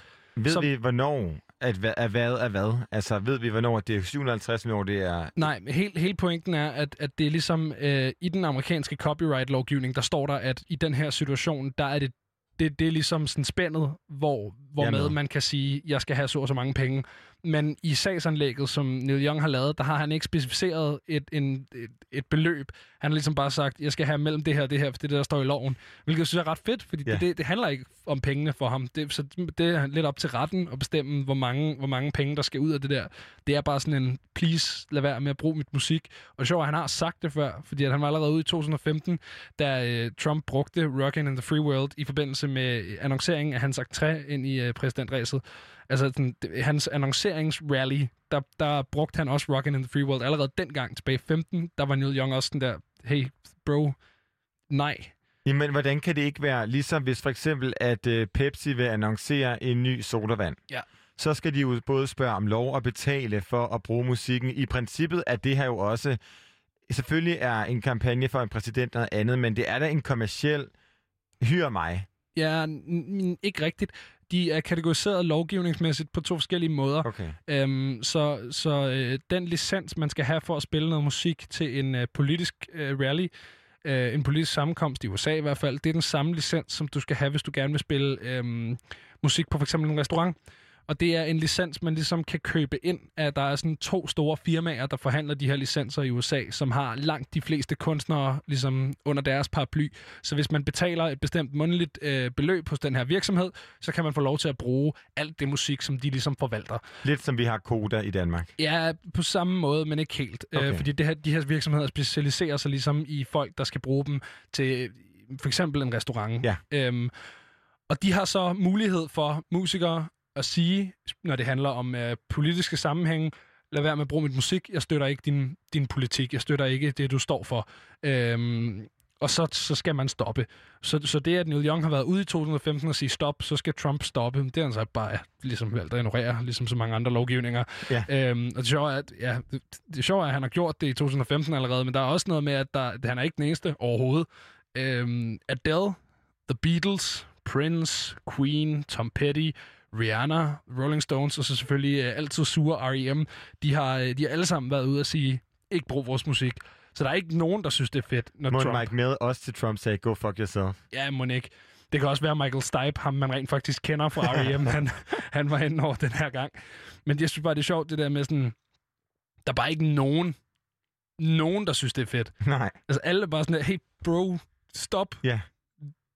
Ved Som- vi, hvornår at, at hvad er hvad? Altså, ved vi, hvornår det er 750, hvornår det er... Nej, men helt, hele pointen er, at, at det er ligesom øh, i den amerikanske copyright-lovgivning, der står der, at i den her situation, der er det det, det er ligesom sådan spændet, hvor, hvor med man kan sige, jeg skal have så og så mange penge. Men i sagsanlægget, som Neil Young har lavet, der har han ikke specificeret et, en, et, et beløb. Han har ligesom bare sagt, jeg skal have mellem det her og det her, for det er det, der står i loven. Hvilket jeg synes er ret fedt, fordi Ja. det, det, det handler ikke om pengene for ham. Det, så det er lidt op til retten at bestemme, hvor mange, hvor mange penge, der skal ud af det der. Det er bare sådan en, please, lad være med at bruge mit musik. Og sjovt, han har sagt det før, fordi at han var allerede ude i 2015, da øh, Trump brugte Rockin' in the Free World i forbindelse med annonceringen af hans entré ind i øh, præsidentræset. Altså det, hans annonceringsrally, der, der brugte han også Rockin' in the Free World. Allerede dengang, tilbage i 15, der var Neil Young også den der, hey bro, nej. Jamen, hvordan kan det ikke være, ligesom hvis for eksempel, at øh, Pepsi vil annoncere en ny sodavand? Ja. Så skal de jo både spørge om lov og betale for at bruge musikken. I princippet er det her jo også, selvfølgelig er en kampagne for en præsident noget andet, men det er da en kommersiel, hyr mig. Ja, n- ikke rigtigt. De er kategoriseret lovgivningsmæssigt på to forskellige måder. Okay. Øhm, så så øh, den licens, man skal have for at spille noget musik til en øh, politisk øh, rally, øh, en politisk sammenkomst i USA i hvert fald, det er den samme licens, som du skal have, hvis du gerne vil spille øh, musik på f.eks. en restaurant. Og det er en licens, man ligesom kan købe ind, at der er sådan to store firmaer, der forhandler de her licenser i USA, som har langt de fleste kunstnere ligesom under deres paraply. Så hvis man betaler et bestemt månedligt øh, beløb hos den her virksomhed, så kan man få lov til at bruge alt det musik, som de ligesom forvalter. Lidt som vi har Koda i Danmark. Ja, på samme måde, men ikke helt. Okay. Okay. Øh, fordi det her, de her virksomheder specialiserer sig ligesom i folk, der skal bruge dem til øh, for eksempel en restaurant. Ja. Øhm, og de har så mulighed for musikere at sige, når det handler om øh, politiske sammenhænge, lad være med at bruge mit musik, jeg støtter ikke din, din politik, jeg støtter ikke det, du står for. Øhm, og så, så skal man stoppe. Så, så det, at Neil Young har været ude i 2015 og sige stop, så skal Trump stoppe, det har han så bare ligesom valgt at ignorere, ligesom så mange andre lovgivninger. Ja. Øhm, og det sjove er, at, ja, det, det sjove er, at han har gjort det i 2015 allerede, men der er også noget med, at der, han er ikke den eneste overhovedet. Øhm, Adele, The Beatles, Prince, Queen, Tom Petty, Rihanna, Rolling Stones, og så selvfølgelig øh, altid sure R.E.M., de har, øh, de har alle sammen været ude og sige, ikke brug vores musik. Så der er ikke nogen, der synes, det er fedt, når Må Trump... Mike med også til Trump sagde, go fuck yourself. Ja, må ikke. Det kan også være Michael Stipe, ham man rent faktisk kender fra R.E.M., han, han var inde over den her gang. Men jeg synes bare, det er sjovt, det der med sådan... Der er bare ikke nogen, nogen, der synes, det er fedt. Nej. Altså alle er bare sådan, hey bro, stop. Ja.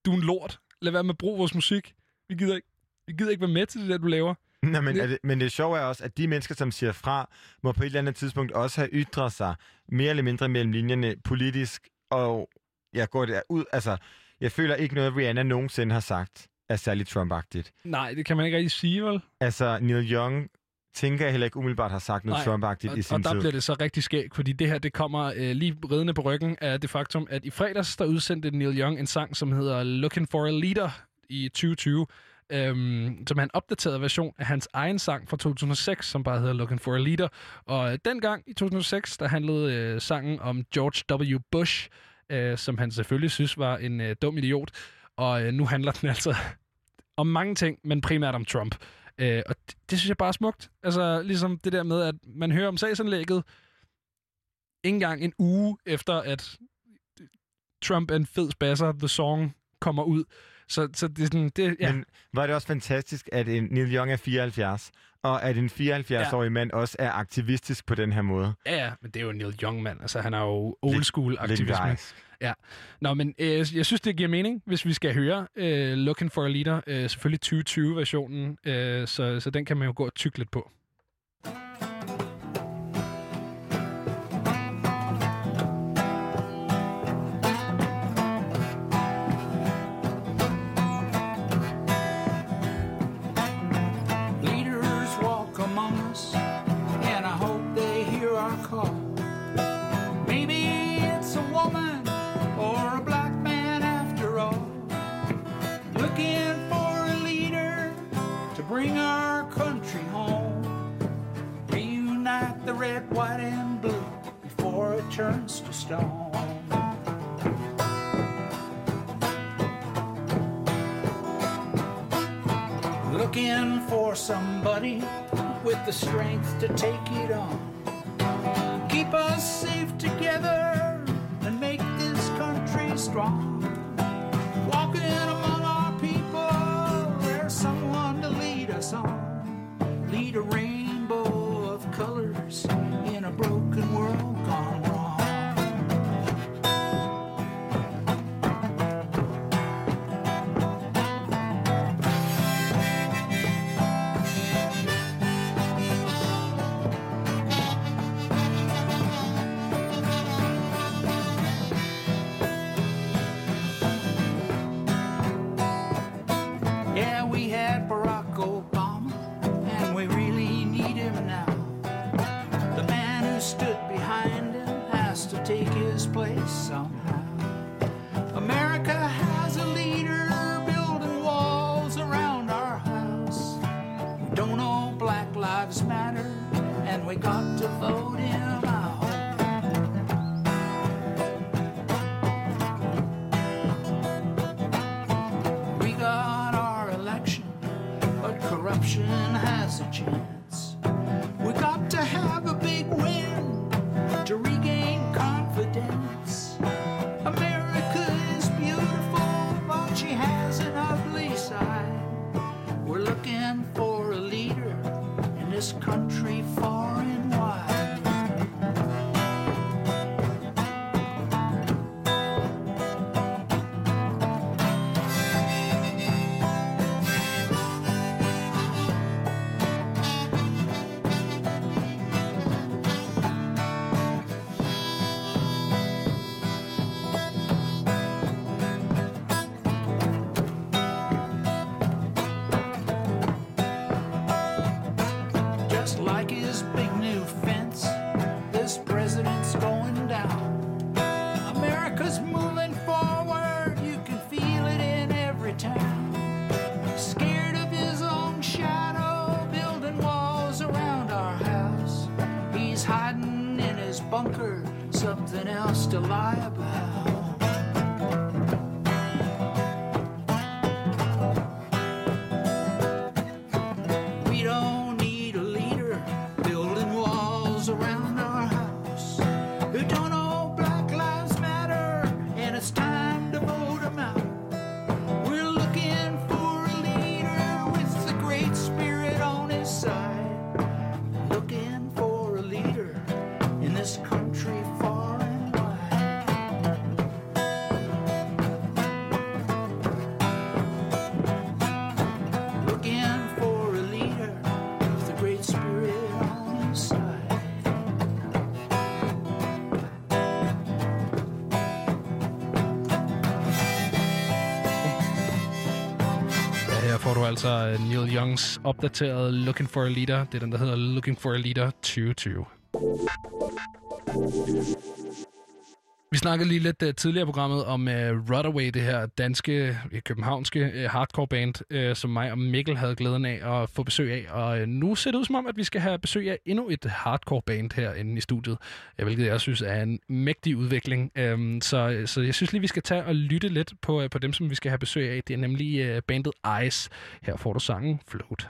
Du er en lort. Lad være med at bruge vores musik. Vi gider ikke, vi gider ikke være med til det der, du laver. Nej, men, er det, men det sjove er også, at de mennesker, som siger fra, må på et eller andet tidspunkt også have ytret sig mere eller mindre mellem linjerne politisk, og jeg går der ud, altså, jeg føler ikke noget, Rihanna nogensinde har sagt, er særligt Trump-agtigt. Nej, det kan man ikke rigtig sige, vel? Altså, Neil Young tænker jeg heller ikke umiddelbart har sagt noget Trump-agtigt i sin og der tid. bliver det så rigtig skægt, fordi det her det kommer øh, lige ridende på ryggen af det faktum, at i fredags der udsendte Neil Young en sang, som hedder Looking for a Leader i 2020, øhm, som er en opdateret version af hans egen sang fra 2006, som bare hedder Looking for a Leader. Og øh, dengang i 2006, der handlede øh, sangen om George W. Bush, øh, som han selvfølgelig synes var en øh, dum idiot. Og øh, nu handler den altså om mange ting, men primært om Trump. Øh, og det, det synes jeg bare er smukt. Altså ligesom det der med, at man hører om sagsanlægget ikke engang en uge efter, at Trump and fed spasser, The Song kommer ud. Så, så det er sådan, det, ja. Men var det også fantastisk, at en Neil Young er 74, og at en 74-årig ja. mand også er aktivistisk på den her måde. Ja, ja, men det er jo Neil Young, mand. Altså, han er jo old school aktivisme. legendarisk. Ja. Nå, men øh, jeg synes, det giver mening, hvis vi skal høre øh, Looking for a Leader. Øh, selvfølgelig 2020-versionen, øh, så, så den kan man jo gå og tykke lidt på. turns to stone. Looking for somebody with the strength to take it on. Keep us safe together and make this country strong. Walking among our people, there's someone to lead us on. Lead a rainbow of colors in a broken world. Somehow. America has a leader building walls around our house. We don't know Black Lives Matter, and we got to vote him out. We got our election, but corruption has a chance. This country får du altså øh, Neil Youngs opdaterede Looking for a Leader. Det er den, der hedder Looking for a Leader 2020. Vi snakkede lige lidt uh, tidligere i programmet om øh, uh, Rudderway, det her danske, uh, københavnske uh, hardcore band, uh, som mig og Mikkel havde glæden af at få besøg af. Og uh, nu ser det ud som om, at vi skal have besøg af endnu et hardcore band herinde i studiet, uh, hvilket jeg synes er en mægtig udvikling. Um, så, så jeg synes lige, vi skal tage og lytte lidt på, uh, på dem, som vi skal have besøg af. Det er nemlig uh, bandet Ice. Her får du sangen Float.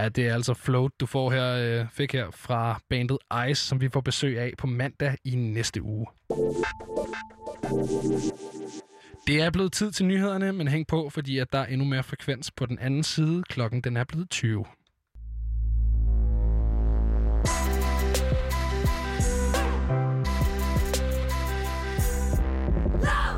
Ja, det er altså Float, du får her, øh, fik her fra bandet Ice, som vi får besøg af på mandag i næste uge. Det er blevet tid til nyhederne, men hæng på, fordi at der er endnu mere frekvens på den anden side. Klokken den er blevet 20. No!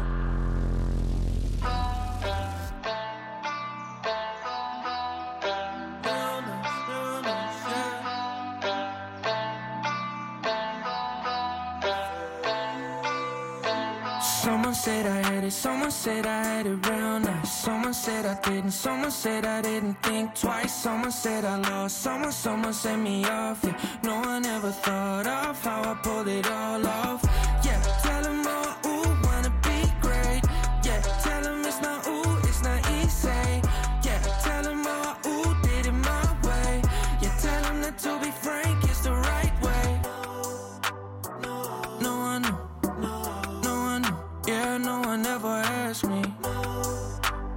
Someone said I had it, someone said I had it real nice. Someone said I didn't, someone said I didn't think twice. Someone said I lost, someone, someone set me off. Yeah, no one ever thought of how I pulled it all off. Yeah, tell them all, ever me.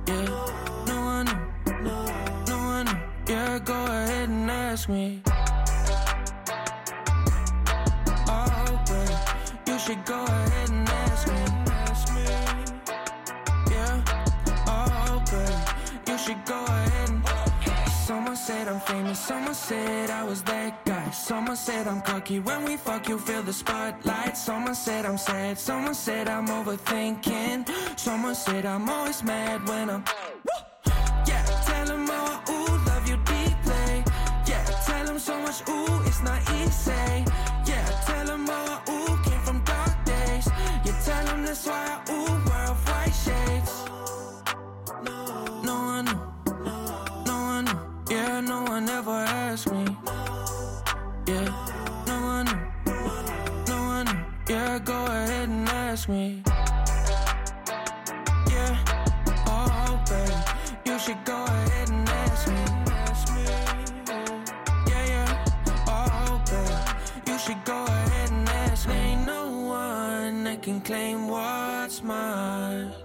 Yeah, no one knew, no one knew. Yeah, go ahead and ask me. Oh, babe, you should go ahead and ask me. Yeah, oh, babe, you should go famous, someone said I was that guy. Someone said I'm cocky when we fuck, you feel the spotlight. Someone said I'm sad, someone said I'm overthinking. Someone said I'm always mad when I'm. Yeah, tell them all, ooh, love you deeply. Yeah, tell them so much, ooh, it's not easy. Yeah, tell them all, ooh, came from dark days. Yeah, tell them that's why I, ooh, one ever asked me. Yeah, no one no one. Yeah, go ahead and ask me. Yeah, oh, babe, you should go ahead and ask me. Yeah, yeah, oh, babe, you should go ahead and ask me. Ain't no one that can claim what's mine.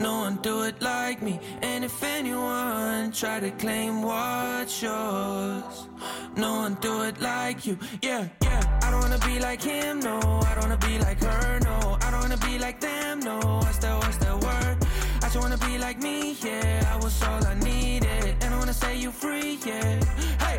No one do it like me. And if anyone try to claim what's yours, no one do it like you. Yeah, yeah. I don't wanna be like him, no. I don't wanna be like her, no. I don't wanna be like them, no. What's the what's the word? I just wanna be like me, yeah. I was all I needed, and I wanna set you free, yeah. Hey,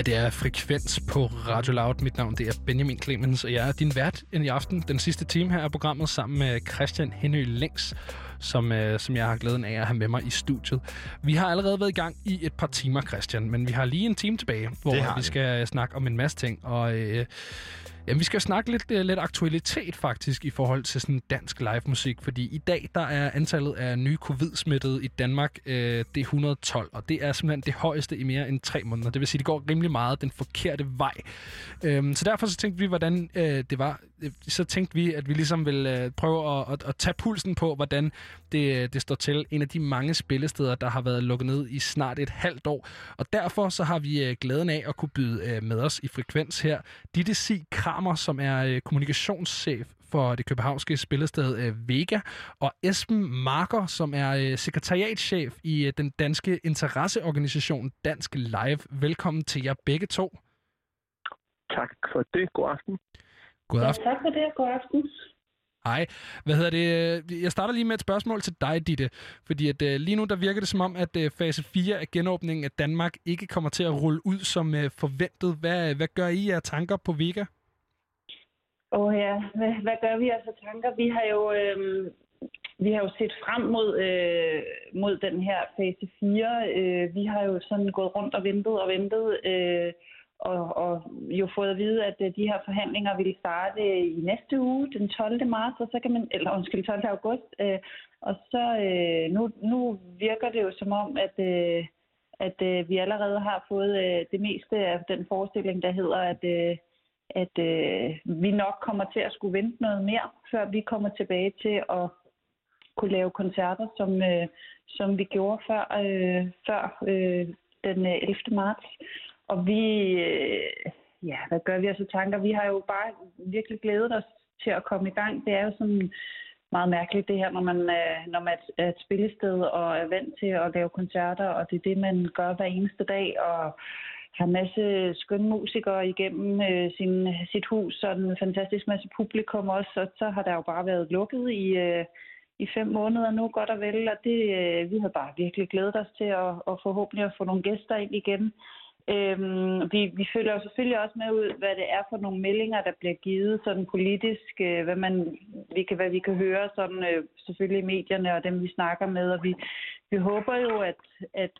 her det er Frekvens på Radio Loud. Mit navn det er Benjamin Clemens, og jeg er din vært i aften. Den sidste time her af programmet sammen med Christian Henø Længs, som, øh, som jeg har glæden af at have med mig i studiet. Vi har allerede været i gang i et par timer, Christian, men vi har lige en time tilbage, hvor vi vi. skal snakke om en masse ting. Og øh, Jamen, vi skal snakke lidt, øh, lidt aktualitet faktisk i forhold til sådan dansk live musik, fordi i dag der er antallet af nye covid-smittede i Danmark, øh, det er 112, og det er simpelthen det højeste i mere end tre måneder. Det vil sige, det går rimelig meget den forkerte vej. Øhm, så derfor så tænkte vi, hvordan øh, det var. Øh, så tænkte vi, at vi ligesom vil øh, prøve at, at, at tage pulsen på, hvordan det, øh, det står til. En af de mange spillesteder, der har været lukket ned i snart et halvt år. Og derfor så har vi øh, glæden af at kunne byde øh, med os i Frekvens her. Ditte Sig Kramer, som er øh, kommunikationschef for det københavnske spillested øh, Vega, og Esben Marker, som er øh, sekretariatschef i øh, den danske interesseorganisation Dansk Live. Velkommen til jer begge to. Tak for det. God aften. God aften. Ja, tak for det. God aften. Hej. Hvad hedder det? Jeg starter lige med et spørgsmål til dig, Ditte. Fordi at, lige nu der virker det som om, at fase 4 af genåbningen af Danmark ikke kommer til at rulle ud som forventet. Hvad, hvad gør I af tanker på Vega? Åh oh, ja, hvad, hvad gør vi altså tanker? Vi har jo, øh, vi har jo set frem mod, øh, mod den her fase 4. Øh, vi har jo sådan gået rundt og ventet og ventet, øh, og, og jo fået at vide, at øh, de her forhandlinger ville starte i næste uge, den 12. marts, og så kan man, eller undskyld, 12. august. Øh, og så øh, nu, nu virker det jo som om, at, øh, at øh, vi allerede har fået øh, det meste af den forestilling, der hedder, at øh, at øh, vi nok kommer til at skulle vente noget mere, før vi kommer tilbage til at kunne lave koncerter, som, øh, som vi gjorde før, øh, før øh, den øh, 11. marts. Og vi, øh, ja, hvad gør vi altså tanker? Vi har jo bare virkelig glædet os til at komme i gang. Det er jo sådan meget mærkeligt det her, når man, øh, når man er et spillested og er vant til at lave koncerter, og det er det, man gør hver eneste dag, og har en masse skønne musikere igennem øh, sin, sit hus, og en fantastisk masse publikum også, og så har der jo bare været lukket i, øh, i fem måneder nu, godt og vel, og det, øh, vi har bare virkelig glædet os til at, at forhåbentlig at få nogle gæster ind igen. Øhm, vi, vi følger jo selvfølgelig også med ud, hvad det er for nogle meldinger, der bliver givet sådan politisk, øh, hvad, man, vi kan, hvad vi kan høre sådan, øh, selvfølgelig i medierne og dem, vi snakker med. Og vi, vi håber jo, at, at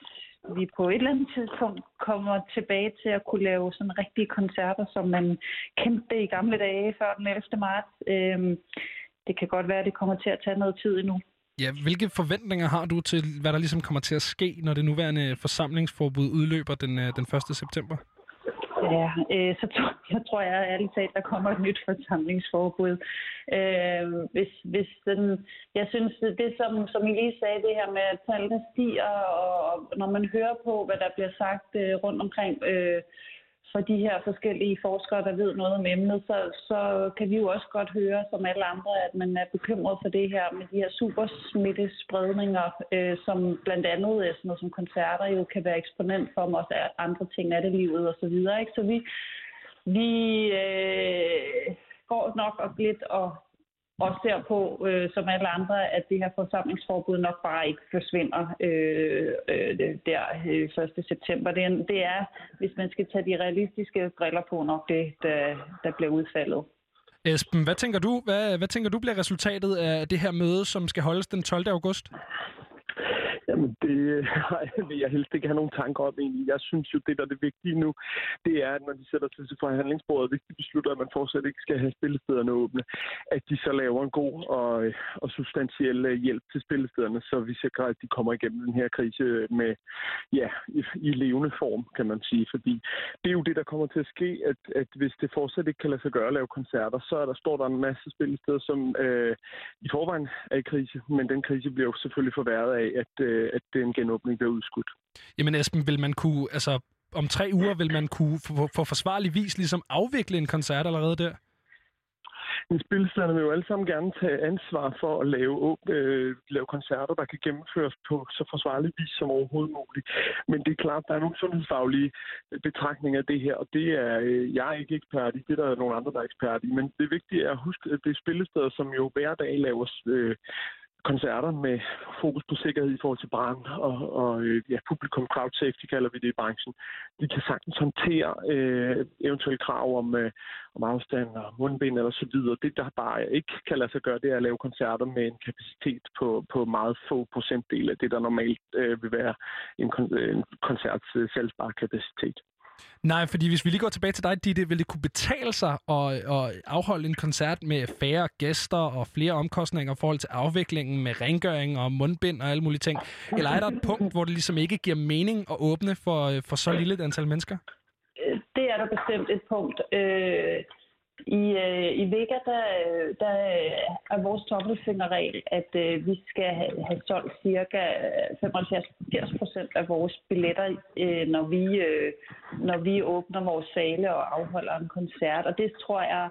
vi på et eller andet tidspunkt kommer tilbage til at kunne lave sådan rigtige koncerter, som man kendte det i gamle dage før den 11. marts. Øhm, det kan godt være, at det kommer til at tage noget tid endnu. Ja, hvilke forventninger har du til, hvad der ligesom kommer til at ske, når det nuværende forsamlingsforbud udløber den, øh, den 1. september? Ja, øh, så tror, jeg tror jeg ærligt talt, der kommer et nyt forsamlingsforbud. Øh, hvis, hvis den, jeg synes, det, det som, som I lige sagde, det her med, at tallene stiger, og, og når man hører på, hvad der bliver sagt øh, rundt omkring øh, for de her forskellige forskere, der ved noget om emnet, så, så kan vi jo også godt høre, som alle andre, at man er bekymret for det her med de her supersmittespredninger, øh, som blandt andet er sådan noget som koncerter jo kan være eksponent for, men også er andre ting af det livet og så videre. Ikke? Så vi, vi øh, går nok og lidt og og ser på, øh, som alle andre, at det her forsamlingsforbud nok bare ikke forsvinder øh, øh, der øh, 1. september. Det er, det er, hvis man skal tage de realistiske briller på, nok det, der, der bliver udfaldet. Esben, hvad tænker du? Hvad, hvad tænker du bliver resultatet af det her møde, som skal holdes den 12. august? Jamen, det vil jeg helst ikke have nogen tanker om egentlig. Jeg synes jo, det der er det vigtige nu, det er, at når de sætter sig til forhandlingsbordet, hvis de beslutter, at man fortsat ikke skal have spillestederne åbne, at de så laver en god og, og substantiel øh, hjælp til spillestederne, så vi sikrer, at de kommer igennem den her krise med, ja, i, i levende form, kan man sige. Fordi det er jo det, der kommer til at ske, at, at hvis det fortsat ikke kan lade sig gøre at lave koncerter, så er der, står der en masse spillesteder, som øh, i forvejen er i krise, men den krise bliver jo selvfølgelig forværret af, at, øh, at den genåbning bliver udskudt. Jamen Esben, vil man kunne, altså om tre uger, vil man kunne for, for forsvarlig vis ligesom afvikle en koncert allerede der? Men vil jo alle sammen gerne tage ansvar for at lave, åbne, øh, lave koncerter, der kan gennemføres på så forsvarlig vis som overhovedet muligt. Men det er klart, der er nogle sundhedsfaglige betragtninger af det her, og det er øh, jeg er ikke ekspert i. Det er der nogle andre, der er ekspert i. Men det vigtige er at huske, at det er spillesteder, som jo hver dag laver øh, koncerter med fokus på sikkerhed i forhold til brand og, og øh, ja, publikum crowd safety kalder vi det i branchen. De kan sagtens håndtere øh, eventuelle krav om, øh, om afstand og mundbind eller så videre. Det, der bare ikke kan lade sig gøre, det er at lave koncerter med en kapacitet på, på meget få procentdel af det, der normalt øh, vil være en, kon- en koncerts øh, salgsbare kapacitet. Nej, fordi hvis vi lige går tilbage til dig, Ditte, vil det kunne betale sig at, at afholde en koncert med færre gæster og flere omkostninger i forhold til afviklingen med rengøring og mundbind og alle mulige ting? Eller er der et punkt, hvor det ligesom ikke giver mening at åbne for, for så lille et antal mennesker? Øh, det er der bestemt et punkt. Øh, i, øh, i Vega, der, øh, der øh, er vores tommelfingerregel, at øh, vi skal have, have solgt cirka 75-80 procent af vores billetter, øh, når, vi, øh, når vi åbner vores sale og afholder en koncert. Og det tror jeg,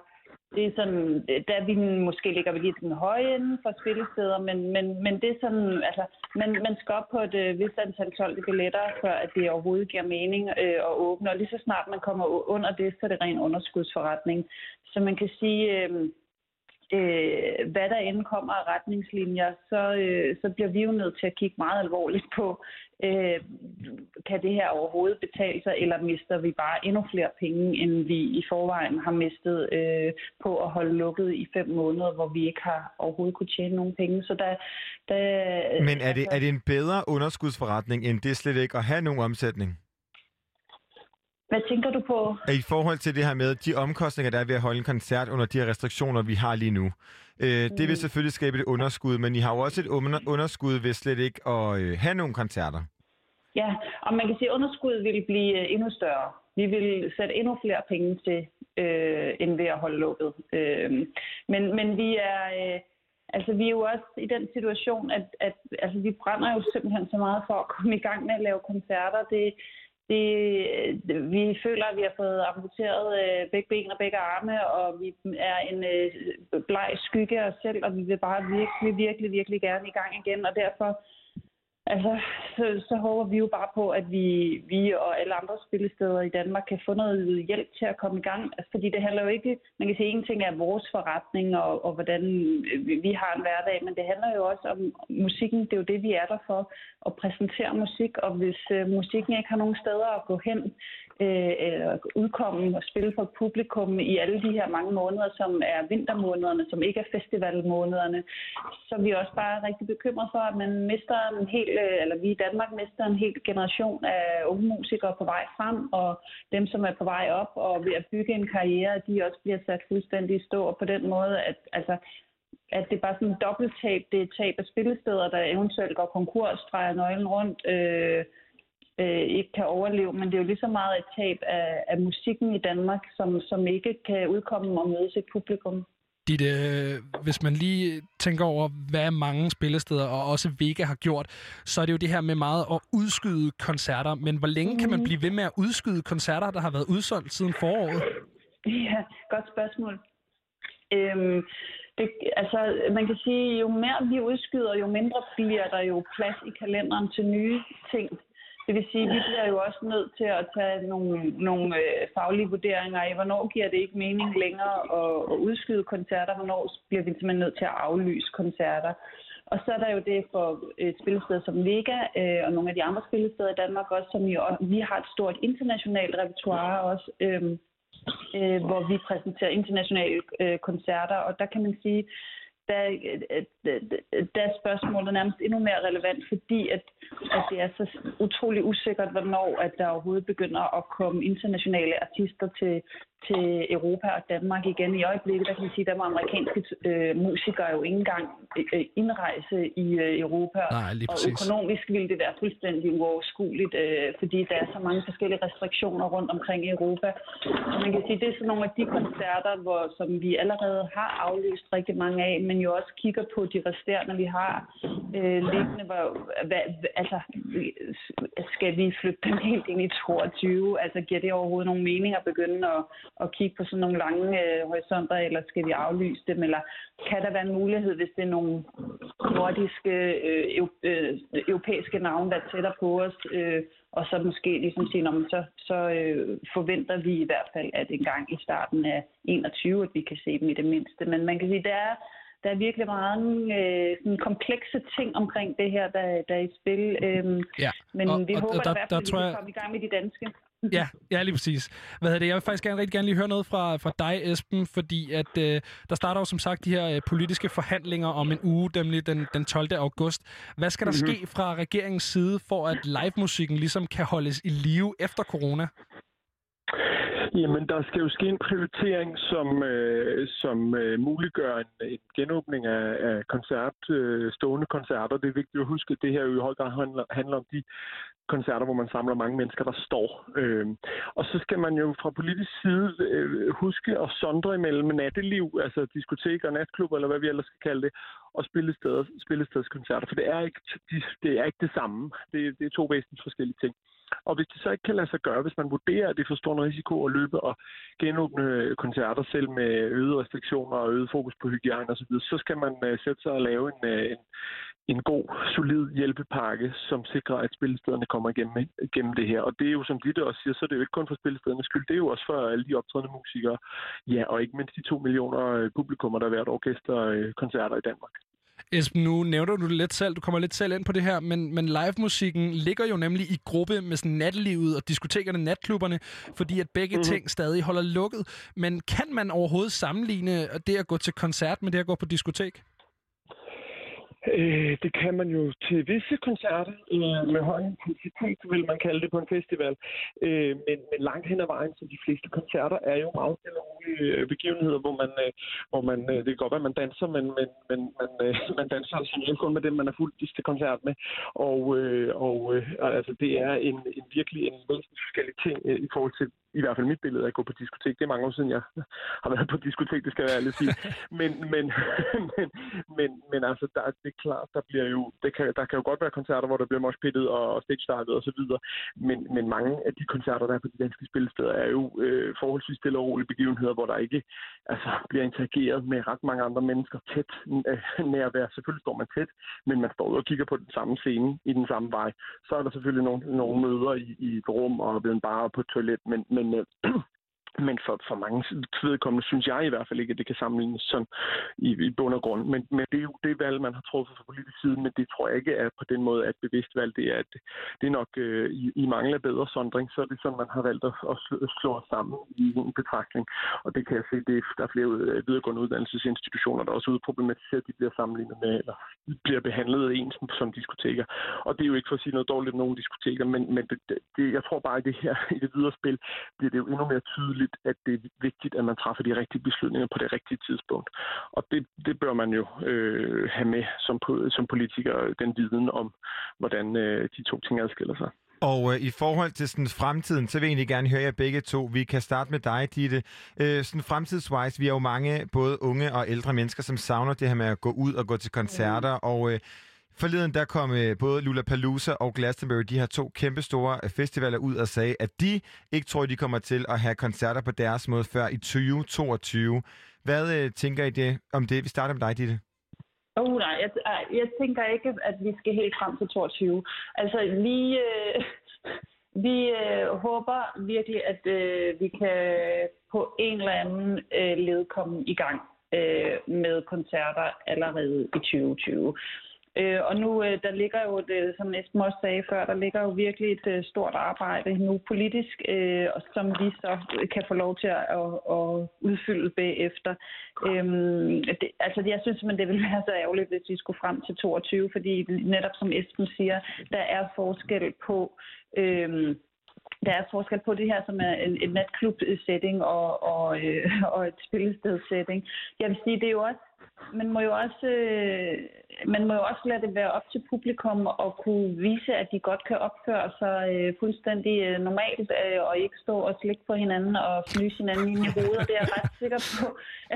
det er sådan, der vi måske ligger vi lige til den høje ende for spillesteder, men, men, men det er sådan, altså, man, man skal op på et øh, vist antal solgte billetter, før at det overhovedet giver mening øh, at åbne, og lige så snart man kommer under det, så er det ren underskudsforretning. Så man kan sige, øh, øh, hvad der end kommer af retningslinjer, så, øh, så bliver vi jo nødt til at kigge meget alvorligt på, øh, kan det her overhovedet betale sig, eller mister vi bare endnu flere penge, end vi i forvejen har mistet øh, på at holde lukket i fem måneder, hvor vi ikke har overhovedet kunne tjene nogen penge. Så der, der, Men er det, er det en bedre underskudsforretning, end det slet ikke at have nogen omsætning? Hvad tænker du på? I forhold til det her med de omkostninger, der er ved at holde en koncert under de her restriktioner, vi har lige nu. Øh, det vil Mm. selvfølgelig skabe et underskud, men I har jo også et under- underskud ved slet ikke at øh, have nogen koncerter. Ja, og man kan sige, at underskuddet vil blive øh, endnu større. Vi vil sætte endnu flere penge til, øh, end ved at holde lukket. Øh, men, men vi er... Øh, Altså, vi er jo også i den situation, at, at altså, vi brænder jo simpelthen så meget for at komme i gang med at lave koncerter. Det, det, vi føler, at vi har fået amputeret øh, begge ben og begge arme, og vi er en øh, bleg skygge af os selv, og vi vil bare virkelig, virkelig, virkelig gerne i gang igen. Og derfor Altså, så, så håber vi jo bare på, at vi, vi og alle andre spillesteder i Danmark kan få noget hjælp til at komme i gang. Altså, fordi det handler jo ikke, man kan sige, en ting er vores forretning og, og hvordan vi har en hverdag, men det handler jo også om musikken. Det er jo det, vi er der for, at præsentere musik. Og hvis øh, musikken ikke har nogen steder at gå hen, øh, eller udkomme og spille for publikum i alle de her mange måneder, som er vintermånederne, som ikke er festivalmånederne, så er vi også bare rigtig bekymret for, at man mister en hel, øh, eller vi i Danmark mister en hel generation af unge musikere på vej frem, og dem, som er på vej op og ved at bygge en karriere, de også bliver sat fuldstændig i stå, og på den måde, at altså, at det er bare sådan en dobbelttab. Det er et tab af spillesteder, der eventuelt går konkurs, drejer nøglen rundt, øh, øh, ikke kan overleve, men det er jo lige så meget et tab af, af musikken i Danmark, som, som ikke kan udkomme og møde sit publikum. Dit, øh, hvis man lige tænker over, hvad mange spillesteder og også Vega har gjort, så er det jo det her med meget at udskyde koncerter. Men hvor længe kan man blive ved med at udskyde koncerter, der har været udsolgt siden foråret? Ja, godt spørgsmål. Øhm, det, altså, man kan sige, jo mere vi udskyder, jo mindre bliver der jo plads i kalenderen til nye ting. Det vil sige, at vi bliver jo også nødt til at tage nogle, nogle øh, faglige vurderinger af, hvornår giver det ikke mening længere at, at udskyde koncerter, hvornår bliver vi simpelthen nødt til at aflyse koncerter. Og så er der jo det for øh, et spillested som Vega øh, og nogle af de andre spillesteder i Danmark også, som jo, vi har et stort internationalt repertoire også, øh, øh, hvor vi præsenterer internationale øh, koncerter, og der kan man sige, der, øh, der er spørgsmålet nærmest endnu mere relevant, fordi at, at det er så utrolig usikkert, hvornår at der overhovedet begynder at komme internationale artister til, til Europa og Danmark igen. I øjeblikket, der kan man sige, der må amerikanske øh, musikere jo ikke engang øh, indrejse i øh, Europa. Nej, lige og økonomisk ville det være fuldstændig uoverskueligt, øh, fordi der er så mange forskellige restriktioner rundt omkring i Europa. Så man kan sige, det er sådan nogle af de koncerter, hvor, som vi allerede har aflyst rigtig mange af, men jo også kigger på de resterende, vi har øh, liggende. Hvor, hvad, altså, skal vi flytte dem helt ind i 22? Altså, giver det overhovedet nogen mening at begynde at, at kigge på sådan nogle lange øh, horisonter, eller skal vi aflyse dem? Eller kan der være en mulighed, hvis det er nogle nordiske, øh, øh, europæiske navne, der er tættere på os, øh, og så måske ligesom sige, "Nå, men så, så øh, forventer vi i hvert fald, at en gang i starten af 21, at vi kan se dem i det mindste. Men man kan sige, der er, der er virkelig mange øh, sådan komplekse ting omkring det her, der, der er i spil. Øhm, Ja, men og- vi og håber der- i hvert der fald, at vi kan jeg- komme i gang med de danske. Ja, ja, lige præcis. Hvad hedder det? Jeg vil faktisk gerne, rigtig gerne lige høre noget fra, fra dig, Esben, fordi at, øh, der starter jo som sagt de her øh, politiske forhandlinger om en uge, nemlig den, den 12. august. Hvad skal der Mhm. ske fra regeringens side, for at livemusikken ligesom kan holdes i live efter corona? Jamen, der skal jo ske en prioritering, som, øh, som øh, muliggør en, en genåbning af, af koncert, øh, stående koncerter. Det er vigtigt at huske, at det her jo i høj grad handler, handler om de koncerter, hvor man samler mange mennesker, der står. Øh, og så skal man jo fra politisk side øh, huske at sondre imellem natteliv, altså diskoteker, natklubber, eller hvad vi ellers skal kalde det, og spillesteder, spillestedskoncerter, for det er ikke, de, det er ikke det samme. Det, det er to væsentligt forskellige ting. Og hvis det så ikke kan lade sig gøre, hvis man vurderer, at det er for stor en risiko at løbe og genåbne koncerter selv med øgede restriktioner og øget fokus på hygiejne osv., så skal man øh, sætte sig og lave en, øh, en, en god, solid hjælpepakke, som sikrer, at spillestederne kommer igennem, igennem det her. Og det er jo, som Ditte også siger, så er det jo ikke kun for spillestedernes skyld, det er jo også for alle de optrædende musikere, ja, og ikke mindst de to millioner øh, publikummer, der hvert år gæster koncerter i Danmark. Esben, nu nævner du det lidt selv, du kommer lidt selv ind på det her, men, men livemusikken ligger jo nemlig i gruppe med sådan nattelivet og diskotekerne, natklubberne, fordi at begge mm-hmm. ting stadig holder lukket. Men kan man overhovedet sammenligne det at gå til koncert med det at gå på diskotek? Øh, det kan man jo til visse koncerter øh, med høj intensitet, vil man kalde det på en festival. Øh, men, men langt hen ad vejen, så de fleste koncerter er jo meget stille rolige øh, begivenheder, hvor man, øh, hvor man øh, det kan godt være, at man danser, men, men, men man, øh, man danser altså kun med dem, man er fuldt til koncert med. Og, øh, og øh, altså, det er en, en virkelig en væsentlig forskellig ting øh, i forhold til i hvert fald mit billede af at gå på diskotek. Det er mange år siden, jeg har været på diskotek, det skal jeg ærligt sige. Men, men, men, men, men altså, der, det er klart, der bliver jo, det kan, der kan jo godt være koncerter, hvor der bliver moshpittet og stage startet og så videre. Men, men mange af de koncerter, der er på de danske spillesteder, er jo øh, forholdsvis stille og rolige begivenheder, hvor der ikke altså, bliver interageret med ret mange andre mennesker tæt øh, nærvær. Selvfølgelig står man tæt, men man står ud og kigger på den samme scene i den samme vej. Så er der selvfølgelig nogle, nogle møder i, i et rum og ved en bar og på et toilet, men, men øh, men for, for mange vedkommende synes jeg i hvert fald ikke, at det kan sammenlignes sådan i, i bund og grund. Men, men det er jo det valg, man har truffet fra politisk side, men det tror jeg ikke er på den måde at et bevidst valg. Det er, at det er nok øh, i, i mangel af bedre sondring, så er det sådan, man har valgt at, at slå, slå os sammen i en betragtning. Og det kan jeg se, det, der er flere videregående uddannelsesinstitutioner, der også udproblematiserer, at de bliver sammenlignet med, eller bliver behandlet ens som diskoteker. Og det er jo ikke for at sige noget dårligt om nogle diskoteker, men, men det, det, jeg tror bare, at det her i det videre spil bliver det jo endnu mere tydeligt, at det er vigtigt, at man træffer de rigtige beslutninger på det rigtige tidspunkt. Og det, det bør man jo øh, have med som, som politiker, den viden om, hvordan øh, de to ting adskiller sig. Og øh, i forhold til sådan fremtiden, så vil jeg egentlig gerne høre jer begge to. Vi kan starte med dig, Ditte. Øh, sådan fremtidswise, vi er jo mange, både unge og ældre mennesker, som savner det her med at gå ud og gå til koncerter. Mm. Og øh, forleden der kom øh, både Lollapalooza og Glastonbury, de her to kæmpe store øh, festivaler ud og sagde, at de ikke tror, de kommer til at have koncerter på deres måde før i 2022. Hvad øh, tænker I det, om det? Vi starter med dig, Ditte. Oh, nej, jeg, jeg tænker ikke, at vi skal helt frem til 22. Altså, vi, øh, vi øh, håber virkelig, at øh, vi kan på en eller anden øh, led komme i gang øh, med koncerter allerede i 2020. Øh, og nu, øh, der ligger jo, det, øh, som Esben også sagde før, der ligger jo virkelig et øh, stort arbejde nu politisk, øh, og som vi så øh, kan få lov til at, at, at udfylde bagefter. Øhm, det, altså, jeg synes simpelthen, det ville være så ærgerligt, hvis vi skulle frem til 22, fordi netop som Esben siger, der er forskel på... Øh, der er forskel på det her, som er en, en natklub-setting og, og, øh, og et spillested-setting. Jeg vil sige, det er jo også man må jo også, øh, man må jo også lade det være op til publikum at kunne vise, at de godt kan opføre sig øh, fuldstændig øh, normalt øh, og ikke stå og slikke på hinanden og flyse hinanden ind i hovedet. Det er jeg ret sikker på.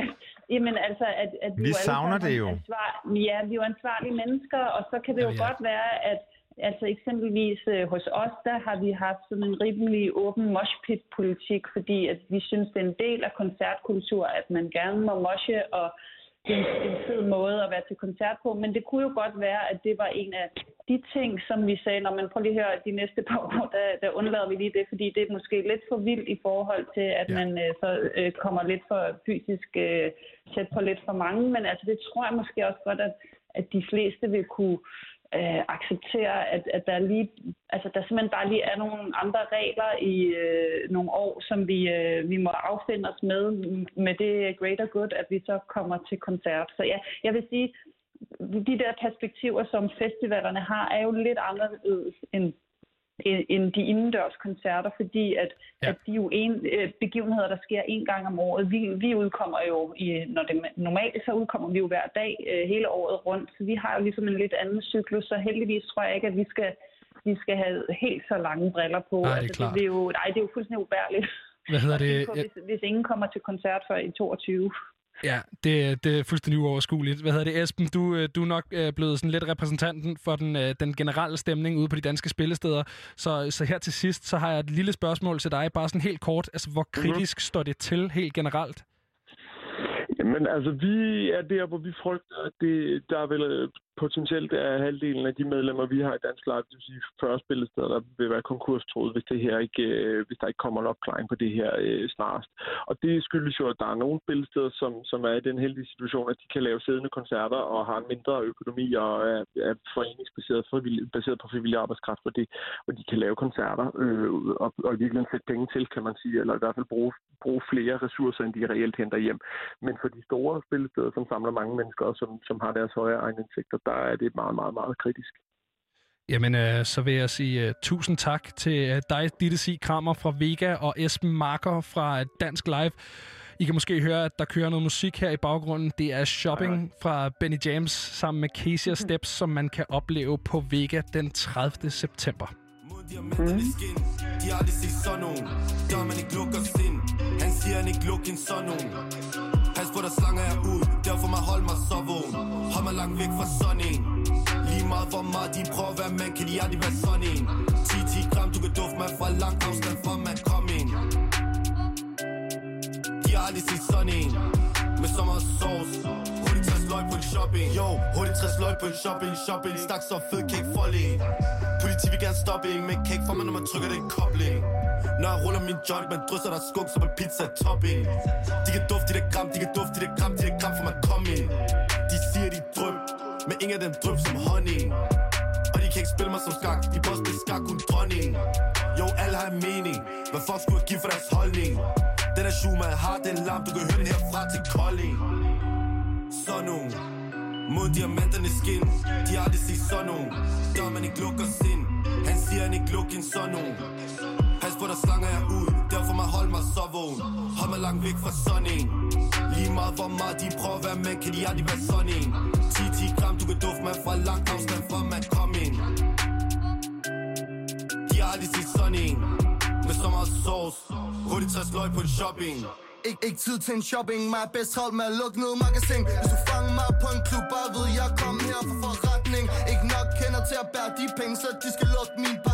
At, jamen altså, at, at Vi jo alle savner det jo. Ansvar, ja, vi er jo ansvarlige mennesker, og så kan det jo Ja, ja. godt være, at Altså eksempelvis øh, hos os, der har vi haft sådan en rimelig åben moshpit-politik, fordi at vi synes, det er en del af koncertkultur, at man gerne må moshe, og det er en, fed måde at være til koncert på. Men det kunne jo godt være, at det var en af de ting, som vi sagde, når man prøver lige at høre, de næste par år, der, der undlader vi lige det, fordi det er måske lidt for vildt i forhold til, at ja. man øh, så øh, kommer lidt for fysisk øh, tæt på lidt for mange. Men altså, det tror jeg måske også godt, at, at de fleste vil kunne øh, acceptere, at, at der lige, altså der simpelthen bare lige er nogle andre regler i øh, nogle år, som vi, øh, vi må affinde os med, med det greater good, at vi så kommer til koncert. Så ja, jeg vil sige, de der perspektiver, som festivalerne har, er jo lidt anderledes end end- de indendørs koncerter, fordi at, ja. at de jo en, øh, begivenheder, der sker en gang om året. Vi, vi udkommer jo, i, når det normalt, så udkommer vi jo hver dag øh, hele året rundt. Så vi har jo ligesom en lidt anden cyklus, så heldigvis tror jeg ikke, at vi skal, vi skal have helt så lange briller på. Nej, det er altså, klart. det, er jo, nej, det er jo fuldstændig ubærligt. Hvad hedder det? På, hvis, hvis ingen kommer til koncert før i 22. Ja, det, det er fuldstændig uoverskueligt. Hvad hedder det, Esben? Du, øh, du er nok øh, blevet sådan lidt repræsentanten for den, øh, den generelle stemning ude på de danske spillesteder. Så, så her til sidst, så har jeg et lille spørgsmål til dig, bare sådan helt kort. Altså, hvor kritisk står det til helt generelt? Jamen altså, vi er der, hvor vi frygter, at det, der er øh, potentielt er halvdelen af de medlemmer, vi har i Dansk Live, det vil sige 40 spillesteder, der vil være konkurstroet, hvis, det her ikke, øh, hvis der ikke kommer en opklaring på det her øh, snarest. Og det skyldes jo, at der er nogle spillesteder, som, som er i den heldige situation, at de kan lave siddende koncerter og har en mindre økonomi og er, er foreningsbaseret frivillig, baseret på frivillig arbejdskraft, hvor, det, hvor de kan lave koncerter øh, og, og i virkeligheden sætte penge til, kan man sige, eller i hvert fald bruge, bruge flere ressourcer, end de reelt henter hjem. Men for de store spillesteder, som samler mange mennesker, og som, som har deres højere egenindtægter, der er det meget, meget, meget kritisk. Jamen, øh, så vil jeg sige uh, tusind tak til uh, dig, Ditte Sig Krammer fra Vega og Esben Marker fra øh, Dansk Live. I kan måske høre, at der kører noget musik her i baggrunden. Det er Shopping fra Benny James sammen med Casey og Steps, som man kan opleve på Vega den 30. september. skin De har aldrig set sådan nogen Der man ikke lukker sind Han siger han ikke lukker en sådan nogen Pas på der slanger jeg ud Derfor mig, hold mig så vågen. Hold mig langt væk fra sådan en. Lige meget hvor meget de prøver at være mand Kan de aldrig være sådan en. 10-10 gram Du kan dufte mig fra langt afstand fra man kom ind. De har aldrig set sådan en. Med så meget sauce Hurtigt 60 løg på en shopping. Yo, hurtigt 60 løg på en shopping Shopping, stak så fed kan ikke folde en Politi vil gerne stoppe en Men kan ikke få mig når man trykker den kobling. Når jeg ruller min joint Man drysser der skunk som en pizza topping. De kan dufte det der gram De kan dufte det der gram De kan gram for mig ingen af dem drøb som honning. Og de kan ikke spille mig som skak. De boss spille skak, kun dronning. Jo, alle har en mening. Hvad fuck skulle jeg give for deres holdning? Den er Schumann har, den lam. Du kan høre den herfra til Kolding. Sådan nogen Mod diamanterne skin. De har aldrig set sådan nogen. Der man ikke lukker sind. Han siger han ikke lukker en sådan nogen. Pas på der slanger jeg ud. Derfor man holde mig så vågen. Hold mig langt væk fra sådan en. Lige meget hvor meget de prøver at være med Kan de aldrig være sådan en. 10-10 gram Du kan dufte mig fra langt afstand For man kom ind. De har aldrig set sådan en. Med så meget sauce. Hurtigt 60 løg på en shopping. Ik ikke tid til en shopping, mig er bedst hold med at lukke ned magasin. Hvis du fanger mig på en klub, bare ved jeg kom her for forretning. Ikke nok kender til at bære de penge, så de skal lukke min bar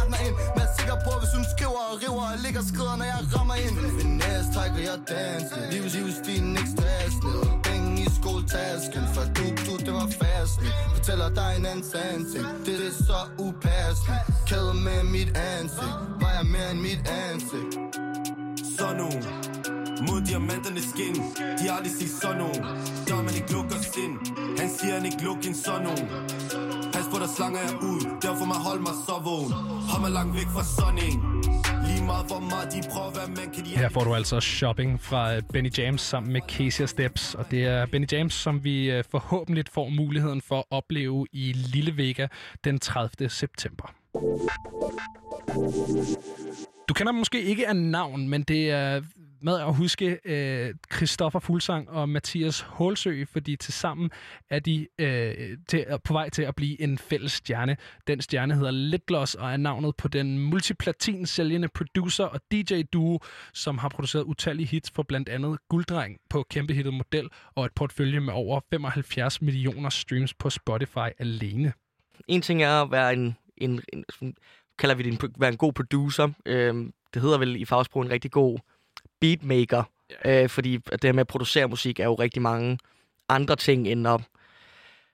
ligger skrider, når jeg rammer ind. Finesse trækker jeg danse, livs livsstilen ikke stressende. Penge i skoletasken, for du, du, det var fast Fortæller dig en anden sand Det, det er så upassende. Kæder med mit ansigt, vejer mere end mit ansigt. Sådan nogen mod diamanterne skin. De har aldrig set sådan nogen. Der man ikke lukker sind. Han siger han ikke lukker en sådan nogen. Pas på der slanger jeg ud. Derfor må holde mig så vågen. Hold mig langt væk fra sådan en meget hvor meget de prøver være mænd Kan de Her får du altså shopping fra øh, Benny James sammen med Casey Steps. Og det er Benny James, som vi øh, forhåbentlig får muligheden for at opleve i Lille Vega den 30. september. Du kender dem måske ikke af navn, men det er med at huske øh, Christoffer Fuglsang og Mathias Hålsø, fordi til sammen er de øh, til, øh, på vej til at blive en fælles stjerne. Den stjerne hedder Litgloss og er navnet på den multiplatin sælgende producer og DJ-duo, som har produceret utallige hits for blandt andet Gulddreng på kæmpehittet Model og et portfølje med over 75 millioner streams på Spotify alene. En ting er at være en, en, en kalder vi det en, være en god producer. Øhm, det hedder vel i fagsprog en rigtig god beatmaker. Øh, fordi det her med at producere musik er jo rigtig mange andre ting end at,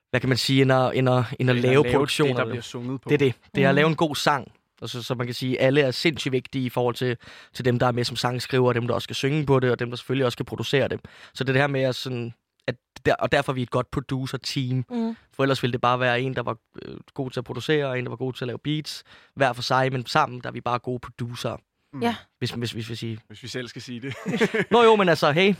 hvad kan man sige, end at, end at, end at End at lave lave produktioner. det, der bliver sunget på. Det er det. Det er at Mm. lave en god sang. Altså, så man kan sige, at alle er sindssygt vigtige i forhold til, til dem, der er med som sangskriver, og dem, der også skal synge på det, og dem, der selvfølgelig også skal producere det. Så det er det her med at sådan, at der, og derfor er vi et godt producer-team. Mm. For ellers ville det bare være en, der var øh, god til at producere, og en, der var god til at lave beats. Hver for sig, men sammen, der er vi bare gode producer. Ja. Hvis, hvis, hvis vi siger. Hvis vi selv skal sige det. Nå jo, men altså, hey.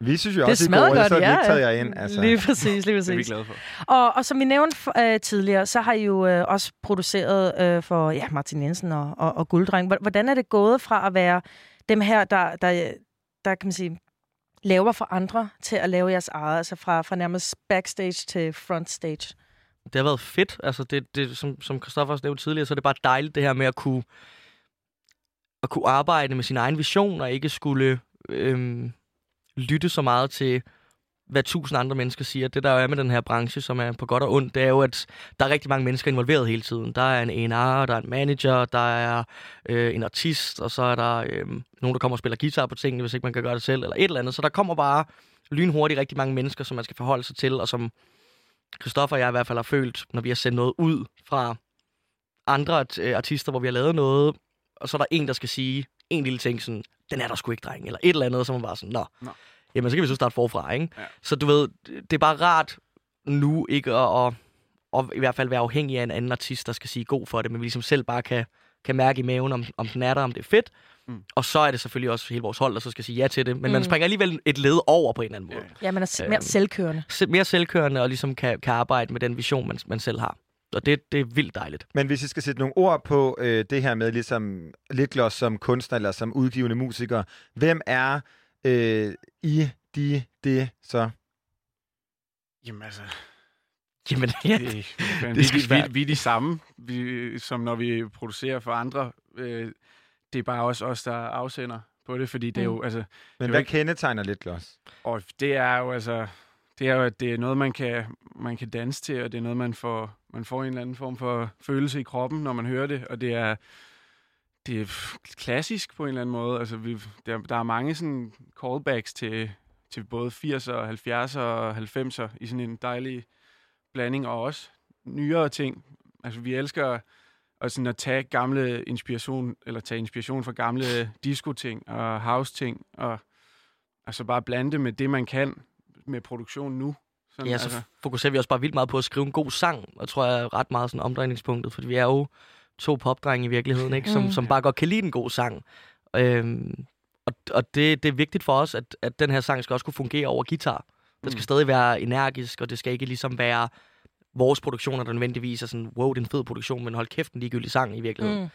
Vi synes jo Det også, er smadrer gode, godt, så ja, ikke taget jer ind. Altså. Lige præcis, lige Det er vi præcis. glade for. Og, og som vi nævnte øh, tidligere, så har I jo øh, også produceret øh, for ja, Martin Jensen og, og, og Gulddreng. Hvor- Hvordan er det gået fra at være dem her, der, der, der kan man sige, laver for andre, til at lave jeres eget? Altså fra, fra nærmest backstage til frontstage? det har været fedt. Altså, det, det, som, som Christoffer også nævnte tidligere, så er det bare dejligt det her med at kunne, at kunne arbejde med sin egen vision, og ikke skulle øhm, lytte så meget til, hvad tusind andre mennesker siger. Det der jo er med den her branche, som er på godt og ondt, det er jo, at der er rigtig mange mennesker involveret hele tiden. Der er en A&R, der er en manager, der er øh, en artist, og så er der øh, nogen, der kommer og spiller guitar på tingene, hvis ikke man kan gøre det selv, eller et eller andet. Så der kommer bare lynhurtigt rigtig mange mennesker, som man skal forholde sig til, og som Christoffer og jeg i hvert fald har følt, når vi har sendt noget ud fra andre øh, artister, hvor vi har lavet noget, og så er der en, der skal sige en lille ting, sådan, den er der sgu ikke, dreng, eller et eller andet, så er man bare sådan, nå, Nå. jamen så kan vi så starte forfra, ikke? Ja. Så du ved, det er bare rart nu ikke at, at, at i hvert fald være afhængig af en anden artist, der skal sige god for det, men vi ligesom selv bare kan, kan mærke i maven, om, om den er der, om det er fedt. Mm. Og så er det selvfølgelig også hele vores hold, der så skal sige ja til det. Men mm. man springer alligevel et led over på en eller anden måde. Ja, man er s- mere Øhm, selvkørende. Se- mere selvkørende og ligesom kan, kan arbejde med den vision, man, man selv har. Og det, det er vildt dejligt. Men hvis I skal sætte nogle ord på øh, det her med ligesom Litgloss som kunstner eller som udgivende musiker, hvem er øh, I, de, det så? Jamen altså, Jamen, ja, det, det det, er vi, vi, vi, vi er de samme, vi, som når vi producerer for andre. Øh, det er bare også os, der afsender på det, fordi det er jo... Mm. Altså, Men det jo hvad ikke- kendetegner lidt gloss? Og det er jo altså... Det er jo, at det er noget, man kan, man kan danse til, og det er noget, man får, man får en eller anden form for følelse i kroppen, når man hører det, og det er, det er klassisk på en eller anden måde. Altså, vi, der, der er mange sådan callbacks til, til både 80'er, 70'er og 90'er i sådan en dejlig blanding, og også nyere ting. Altså, vi elsker at, sådan at tage gamle inspiration, eller tage inspiration fra gamle disco-ting og house-ting, og altså bare blande det med det, man kan med produktion nu. Sådan, Ja, så altså, fokuserer vi også bare vildt meget på at skrive en god sang, og tror jeg er ret meget sådan omdrejningspunktet, fordi vi er jo to popdrenge i virkeligheden, ikke? Som, Mm. mm. som bare godt kan lide en god sang. Øhm, og og det, det er vigtigt for os, at, at den her sang skal også kunne fungere over guitar. Den skal Mm. stadig være energisk, og det skal ikke ligesom være vores produktioner, der nødvendigvis er sådan, wow, det er en fed produktion, men hold kæft, en ligegyldig sang i virkeligheden. Mm.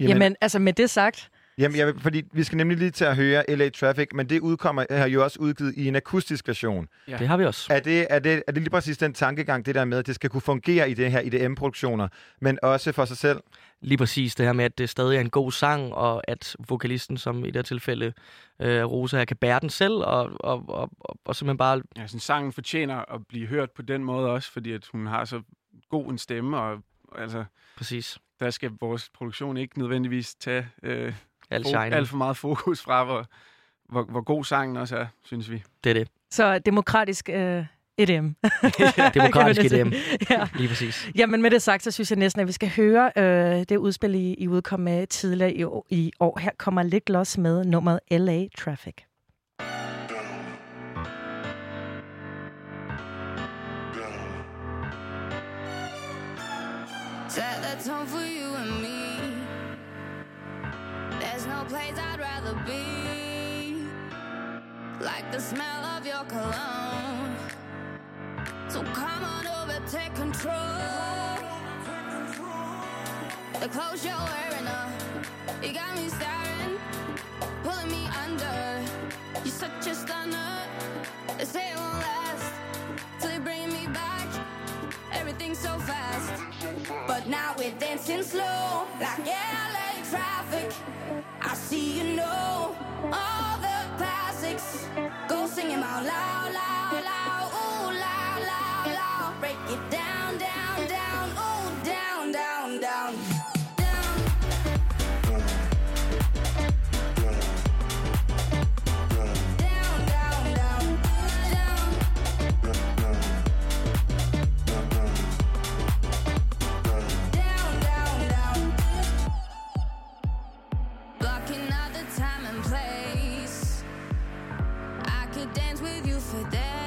Jamen, Jamen, altså med det sagt, Jamen, jeg, vil- fordi vi skal nemlig lige til at høre LA Traffic, men det udkommer har jo også udgivet i en akustisk version. Ja. Det har vi også. Er det, er, det, er det lige præcis den tankegang, det der med, at det skal kunne fungere i det her IDM-produktioner, men også for sig selv? Lige præcis det her med, at det stadig er en god sang, og at vokalisten, som i det her tilfælde øh, Rosa her, kan bære den selv, og, og, og, og, og simpelthen bare... ja, sådan, sangen fortjener at blive hørt på den måde også, fordi at hun har så god en stemme, og altså, Præcis. der skal vores produktion ikke nødvendigvis tage øh, Alt alt for meget fokus fra, hvor, hvor, hvor god sangen også er, synes vi. Det er det. så demokratisk øh, EDM. Demokratisk EDM. ja. Lige præcis. Jamen med det sagt, så synes jeg næsten, at vi skal høre øh, det udspil, I, I udkom med tidligere i år, i år. Her kommer lidt gloss med nummeret LA Traffic. Like the smell of your cologne. So come on over, take control. The clothes you're wearing, uh, you got me staring, pulling me under. You're such a stunner. They say it won't last till you bring me back. Everything's so fast, but now we're dancing slow like LA traffic. I see you know all the classics. Go sing 'em out loud, loud, for days.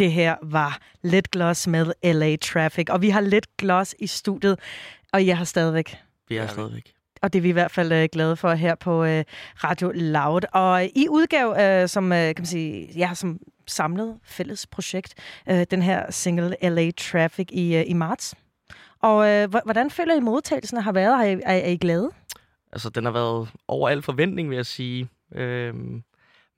Det her var Let Gloss med LA Traffic, og vi har Let Gloss i studiet, og jeg har stadigvæk... Vi er stadigvæk. Og det er vi i hvert fald øh, glade for her på øh, Radio Loud. Og i udgave, øh, som øh, kan man sige, ja, som samlet fælles projekt, øh, den her single LA Traffic i, øh, i marts. Og øh, hvordan føler I modtagelsen har været? Er I, er, er I glade? Altså, den har været over al forventning, vil jeg sige. Øhm,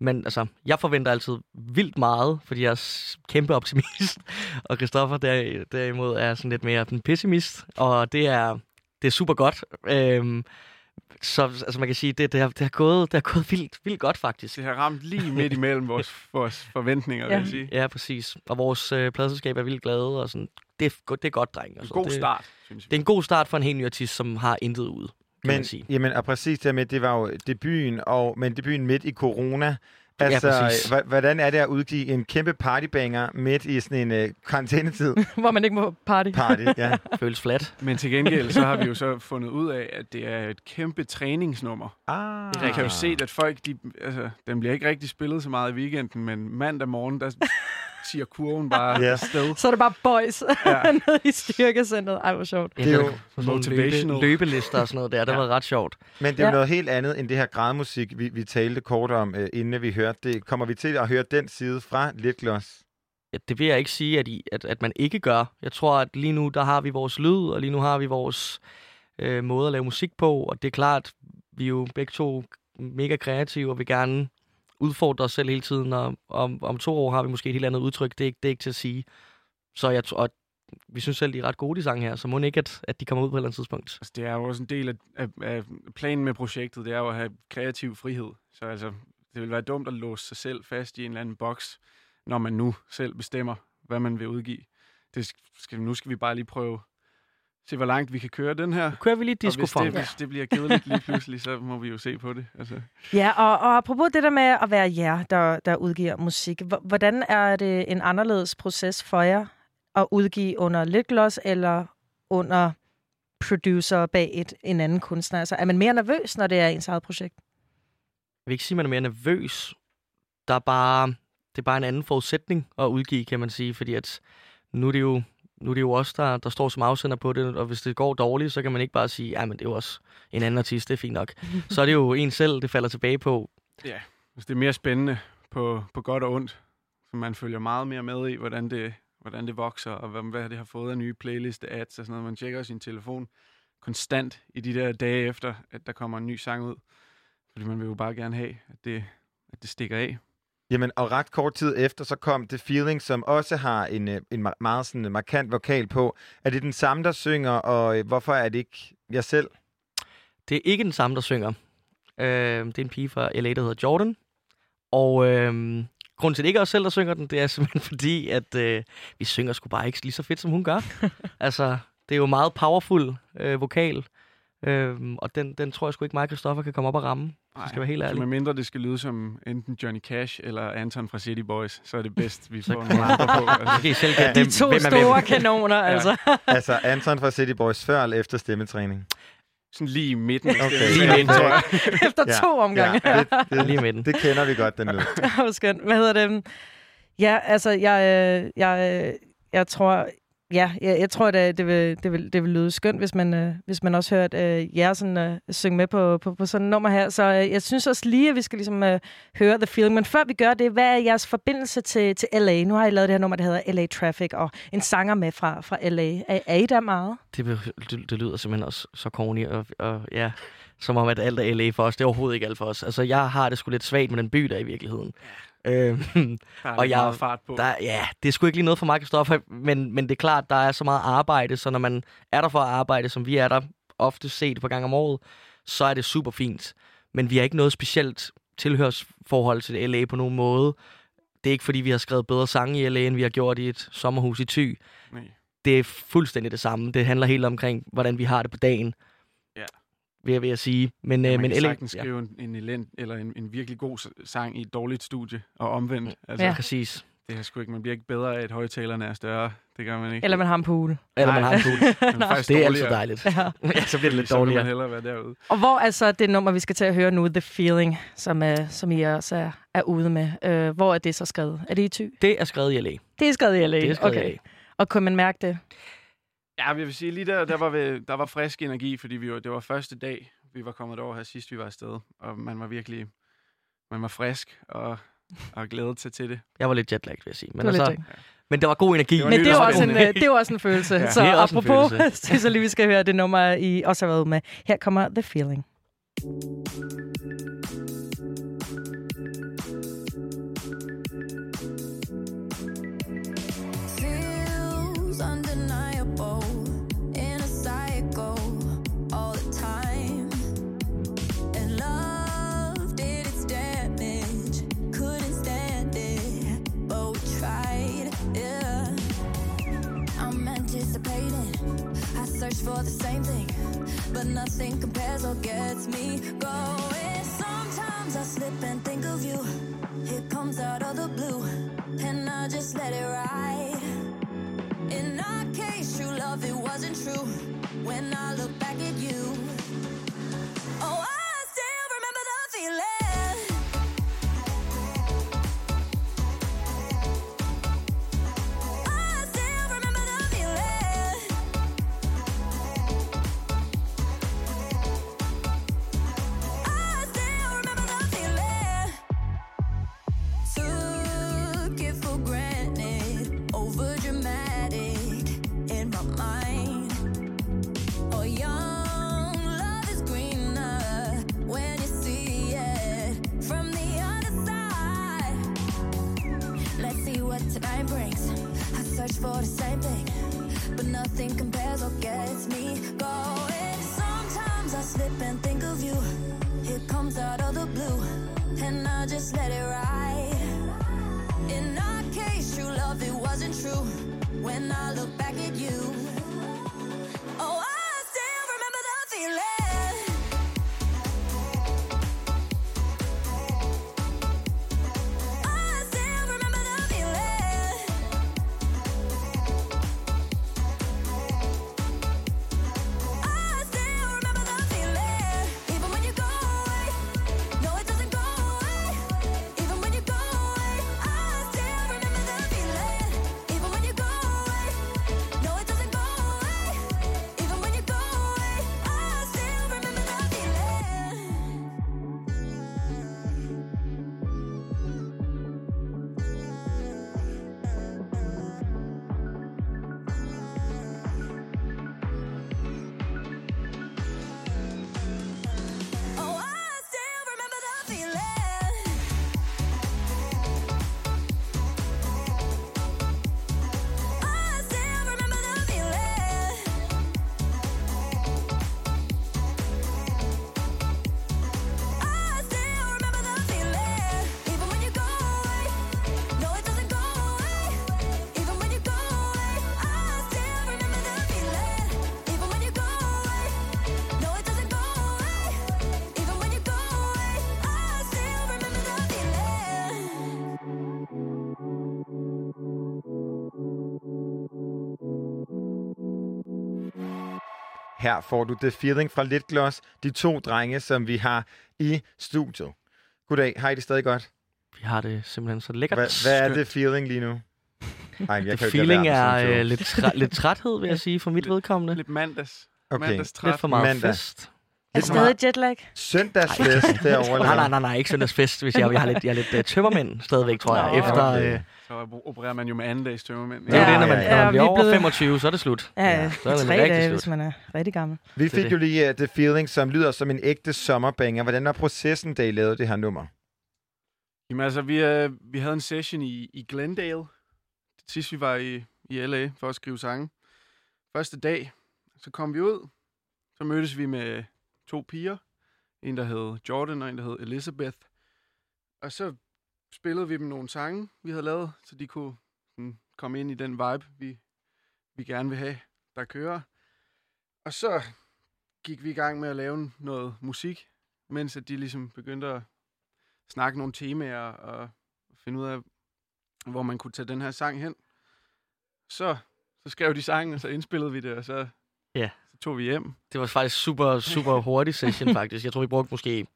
men altså, jeg forventer altid vildt meget, fordi jeg er kæmpe optimist. Og Christoffer der, derimod er sådan lidt mere en pessimist. Og det er, det er super godt. Øhm, så altså, man kan sige, det, det, har, det, har gået, det har gået vildt, vildt godt, faktisk. Det har ramt lige midt imellem vores, vores forventninger, vil jeg sige. Ja, præcis. Og vores øh, pladselskab er vildt glade, og sådan, det, er, det er godt, dreng. Altså, god det, start, synes Det er en god start for en helt ny artist, som har intet kan Men, man sige. jamen, og præcis det med, det var jo debuten, og, men debuten midt i corona. Ja, Altså, præcis. hva- hvordan er det at udgive en kæmpe partybanger midt i sådan en uh, karantænetid? Hvor man ikke må party. Party, ja. Føles flat. Men til gengæld, så har vi jo så fundet ud af, at det er et kæmpe træningsnummer. Ah. Jeg kan jo se, at folk, de, altså, den bliver ikke rigtig spillet så meget i weekenden, men mandag morgen, der siger kurven bare Ja. afsted. Så er det bare boys Ja. nede i styrkecentret. Ej, hvor sjovt. Det er jo motivational. Løbe, løbelister og sådan noget der. Det har været ret sjovt. Men det er jo Ja. noget helt andet end det her gradmusik, vi, vi talte kort om, uh, inden vi hørte det. Kommer vi til at høre den side fra Litgloss? Ja, det vil jeg ikke sige, at, I, at, at man ikke gør. Jeg tror, at lige nu, der har vi vores lyd, og lige nu har vi vores øh, måde at lave musik på. Og det er klart, vi er jo begge to mega kreative, og vil gerne udfordre os selv hele tiden. Og om, om to år har vi måske et helt andet udtryk. Det er ikke, det er ikke til at sige. Så jeg tror, at vi synes selv, de er ret gode, de sange her. Så må ikke, at, at de kommer ud på et eller andet tidspunkt. Altså, det er jo også en del af, af, af planen med projektet, det er jo at have kreativ frihed. Så altså, det vil være dumt at låse sig selv fast i en eller anden boks, når man nu selv bestemmer, hvad man vil udgive. Det skal, nu skal vi bare lige prøve se, hvor langt vi kan køre den her. Kører vi lige Og hvis disco-funk. det, hvis det bliver kedeligt lige pludselig, så må vi jo se på det. Altså. Ja, og, og apropos det der med at være jer, der, der udgiver musik. Hvordan er det en anderledes proces for jer at udgive under Litgloss eller under producer bag et, en anden kunstner? Altså, er man mere nervøs, når det er ens eget projekt? Jeg vil ikke sige, at man er mere nervøs. Der er bare, det er bare en anden forudsætning at udgive, kan man sige, fordi at nu er det jo, nu er det jo os, der, der står som afsender på det, og hvis det går dårligt, så kan man ikke bare sige, ja, men det er jo også en anden artist, det er fint nok. så er det jo en selv, det falder tilbage på. Ja, hvis det er mere spændende på, på godt og ondt. Så man følger meget mere med i, hvordan det, hvordan det vokser, og hvad, hvad det har fået af nye playliste ads og sådan noget. Man tjekker sin telefon konstant i de der dage efter, at der kommer en ny sang ud. Fordi man vil jo bare gerne have, at det, at det stikker af. Jamen, og ret kort tid efter, så kom The Feeling, som også har en, øh, en meget sådan markant vokal på. Er det den samme, der synger, og øh, hvorfor er det ikke jer selv? Det er ikke den samme, der synger. Øh, det er en pige fra LA, der hedder Jordan. Og øh, grunden til, at det ikke er os selv, der synger den, det er simpelthen fordi, at øh, vi synger sgu bare ikke lige så fedt, som hun gør. altså, det er jo meget powerful øh, vokal. Øh, og den, den tror jeg sgu ikke, mig og Christoffer kan komme op og ramme. Nej, skal være helt så ærlig. med mindre det skal lyde som enten Johnny Cash eller Anton fra City Boys, så er det bedst, vi Så får nogle andre på. Altså. Så selv gætte, De to store kanoner, altså. altså, Anton fra City Boys før eller efter stemmetræning? Sådan lige i midten. Okay. Lige midten, tror jeg. Efter to omgange. Ja, det, det, Lige midten. det kender vi godt, den lyd. Skønt. Hvad hedder det? Ja, altså, jeg, øh, jeg, øh, jeg tror... Ja, jeg, jeg tror, at det vil, det, vil, det vil lyde skønt, hvis man, øh, hvis man også hørte øh, jer sådan, øh, synge med på, på, på sådan et nummer her. Så øh, jeg synes også lige, at vi skal ligesom, øh, høre The Feeling. Men før vi gør det, hvad er jeres forbindelse til, til LA? Nu har I lavet det her nummer, der hedder LA Traffic, og en sanger med fra, fra LA. Er, er I der meget? Det, det, det lyder simpelthen også så corny, og, og ja, som om, at alt er LA for os. Det er overhovedet ikke alt for os. Altså, jeg har det sgu lidt svagt med den by, der i virkeligheden. Er og jeg, meget fart på. Der, ja, det er sgu ikke lige noget for mig, Kristoffer, men, men det er klart, der er så meget arbejde, så når man er der for at arbejde, som vi er der ofte set på gang om året, så er det super fint. Men vi har ikke noget specielt tilhørsforhold til LA på nogen måde. Det er ikke, fordi vi har skrevet bedre sange i LA, end vi har gjort i et sommerhus i Thy. Nej. Det er fuldstændig det samme. Det handler helt omkring, hvordan vi har det på dagen. Ja. Vil jeg, vil jeg sige. Men, Ja, øh, man men kan sagtens skrive en, en, elend, eller en, en virkelig god sang i et dårligt studie, og omvendt. Altså, Ja. Præcis. Det er sgu ikke, man bliver ikke bedre af, at højtalerne er større. Det gør man ikke. Eller man har en pool. Eller man Nej. har en pool. Man er faktisk Det er dårligere. altid dejligt. Ja. ja, så bliver det lidt Så vil dårligere. man hellere være derude. Og hvor er så det nummer, vi skal til at høre nu, The Feeling, som, uh, som I også er, er ude med? Uh, hvor er det så skrevet? Er det i ty? Det er skrevet i LA. Det er skrevet i LA? Det er skrevet i okay. LA. Og kunne man mærke det? Ja, jeg vil sige, lige der, der var, vi, der var frisk energi, fordi vi var, det var første dag, vi var kommet over her sidst, vi var afsted, og man var virkelig, man var frisk og, og glædet sig til det. Jeg var lidt jetlagged, vil jeg sige. Men, var altså, men der var god energi. Det var Men det er, jo nytårsaften. også en, øh, det er jo også en følelse. Ja. Så Det er også en apropos, følelse. jeg lige, vi skal høre det nummer, I også har været med. Her kommer The Feeling. For the same thing, but nothing compares or gets me going. Sometimes I slip and think of you. It comes out of the blue, and I just let it ride. In our case, true love, it wasn't true. When I look back at you, oh, I still remember the feeling. Search for the same thing, but nothing compares or gets me going. Sometimes I slip and think of you. It comes out of the blue, and I just let it ride. In our case, true love, it wasn't true. When I look back at you, Her får du The Feeling fra Litgloss, de to drenge, som vi har i studiet. Goddag, har I det stadig godt? Vi har det simpelthen så lækkert. Hvad, hvad er. The Feeling lige nu? Ej, jeg The feeling er øh, lidt, træ, lidt træthed, vil jeg sige, for mit vedkommende. Lidt mandags. Okay. Mandags træt. Lidt for meget Mandag. fest. Er stadig jetlag? Søndagsfest derovre. Nej, nej, nej, nej, ikke søndagsfest, hvis jeg, jeg har lidt, jeg er lidt uh, tømmermænd stadigvæk, tror jeg, Nå. efter... Okay. Øh, Så opererer man jo med anden dags tømmermænd. det er jo Ja, det, når man, ja, ja. når Ja, man vi bliver er over blevet- 25, så er det slut. Ja, ja. Så er det tre dage, slut. hvis man er rigtig gammel. Vi Det er fik det. jo lige uh, The Feeling, som lyder som en ægte sommerbanger. Hvordan var processen, da I lavede det her nummer? Jamen altså, vi, øh, vi havde en session i, i Glendale, sidst vi var i, i LA for at skrive sange. Første dag, så kom vi ud, så mødtes vi med to piger. En, der hed Jordan, og en, der hed Elizabeth. Og så spillede vi dem nogle sange, vi havde lavet, så de kunne sådan, komme ind i den vibe, vi, vi gerne vil have, der kører. Og så gik vi i gang med at lave noget musik, mens at de ligesom begyndte at snakke nogle temaer og finde ud af, hvor man kunne tage den her sang hen. Så, så skrev de sangen, og så indspillede vi det, og så, Ja tog vi hjem. Det var faktisk super, super hurtig session, faktisk. Jeg tror, vi brugte måske...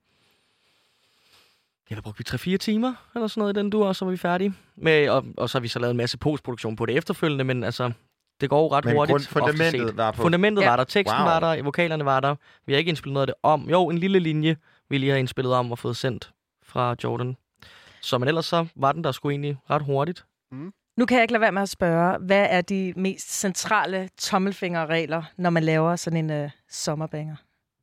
Ja, hvad brugte vi? 3-4 timer, eller sådan noget i den dur, og så var vi færdige. Med, og, og så har vi så lavet en masse postproduktion på det efterfølgende, men altså... Det går ret Men hurtigt. grund- fundamentet set. var på- Fundamentet Ja. var der, teksten Wow. var der, vokalerne var der. Vi har ikke indspillet noget af det om. Jo, en lille linje, vi lige har indspillet om og fået sendt fra Jordan. Så men ellers så var den der sgu egentlig ret hurtigt. Nu kan jeg ikke lade være med at spørge, hvad er de mest centrale tommelfingerregler, når man laver sådan en uh, sommerbanger?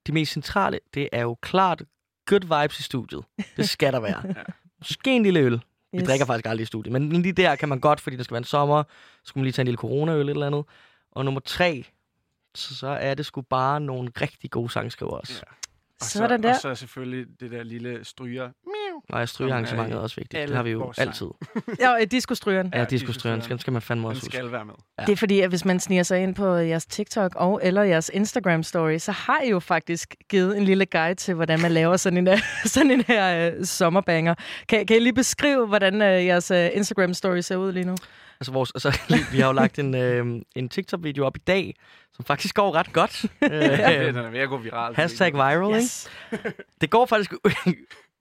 De mest centrale, det er jo klart good vibes i studiet. Det skal der være. Måske en lille øl. Vi Yes. drikker faktisk aldrig i studiet, men lige der kan man godt, fordi det skal være en sommer. Så skulle man lige tage en lille coronaøl eller et eller andet. Og nummer tre, så, så er det sgu bare nogle rigtig gode sangskrivere også. Ja. Og Sådan så, der. Og så selvfølgelig det der lille stryger. Og jeg strygearrangementet er også vigtigt. Det har vi jo altid. Ja, og discostrygeren. Ja, discostrygeren. Den skal man fandme også huske. skal være med. Ja. Det er fordi, at hvis man sniger sig ind på jeres TikTok og eller jeres Instagram-story, så har I jo faktisk givet en lille guide til, hvordan man laver sådan en, øh, sådan en her uh, sommerbanger. Kan, kan I lige beskrive, hvordan uh, jeres uh, Instagram-story ser ud lige nu? Altså, vores, altså, vi har jo lagt en, øh, en TikTok-video op i dag, som faktisk går ret godt. Ja, den er ved at gå viralt. Hashtag viral, Yes. ikke? Det går faktisk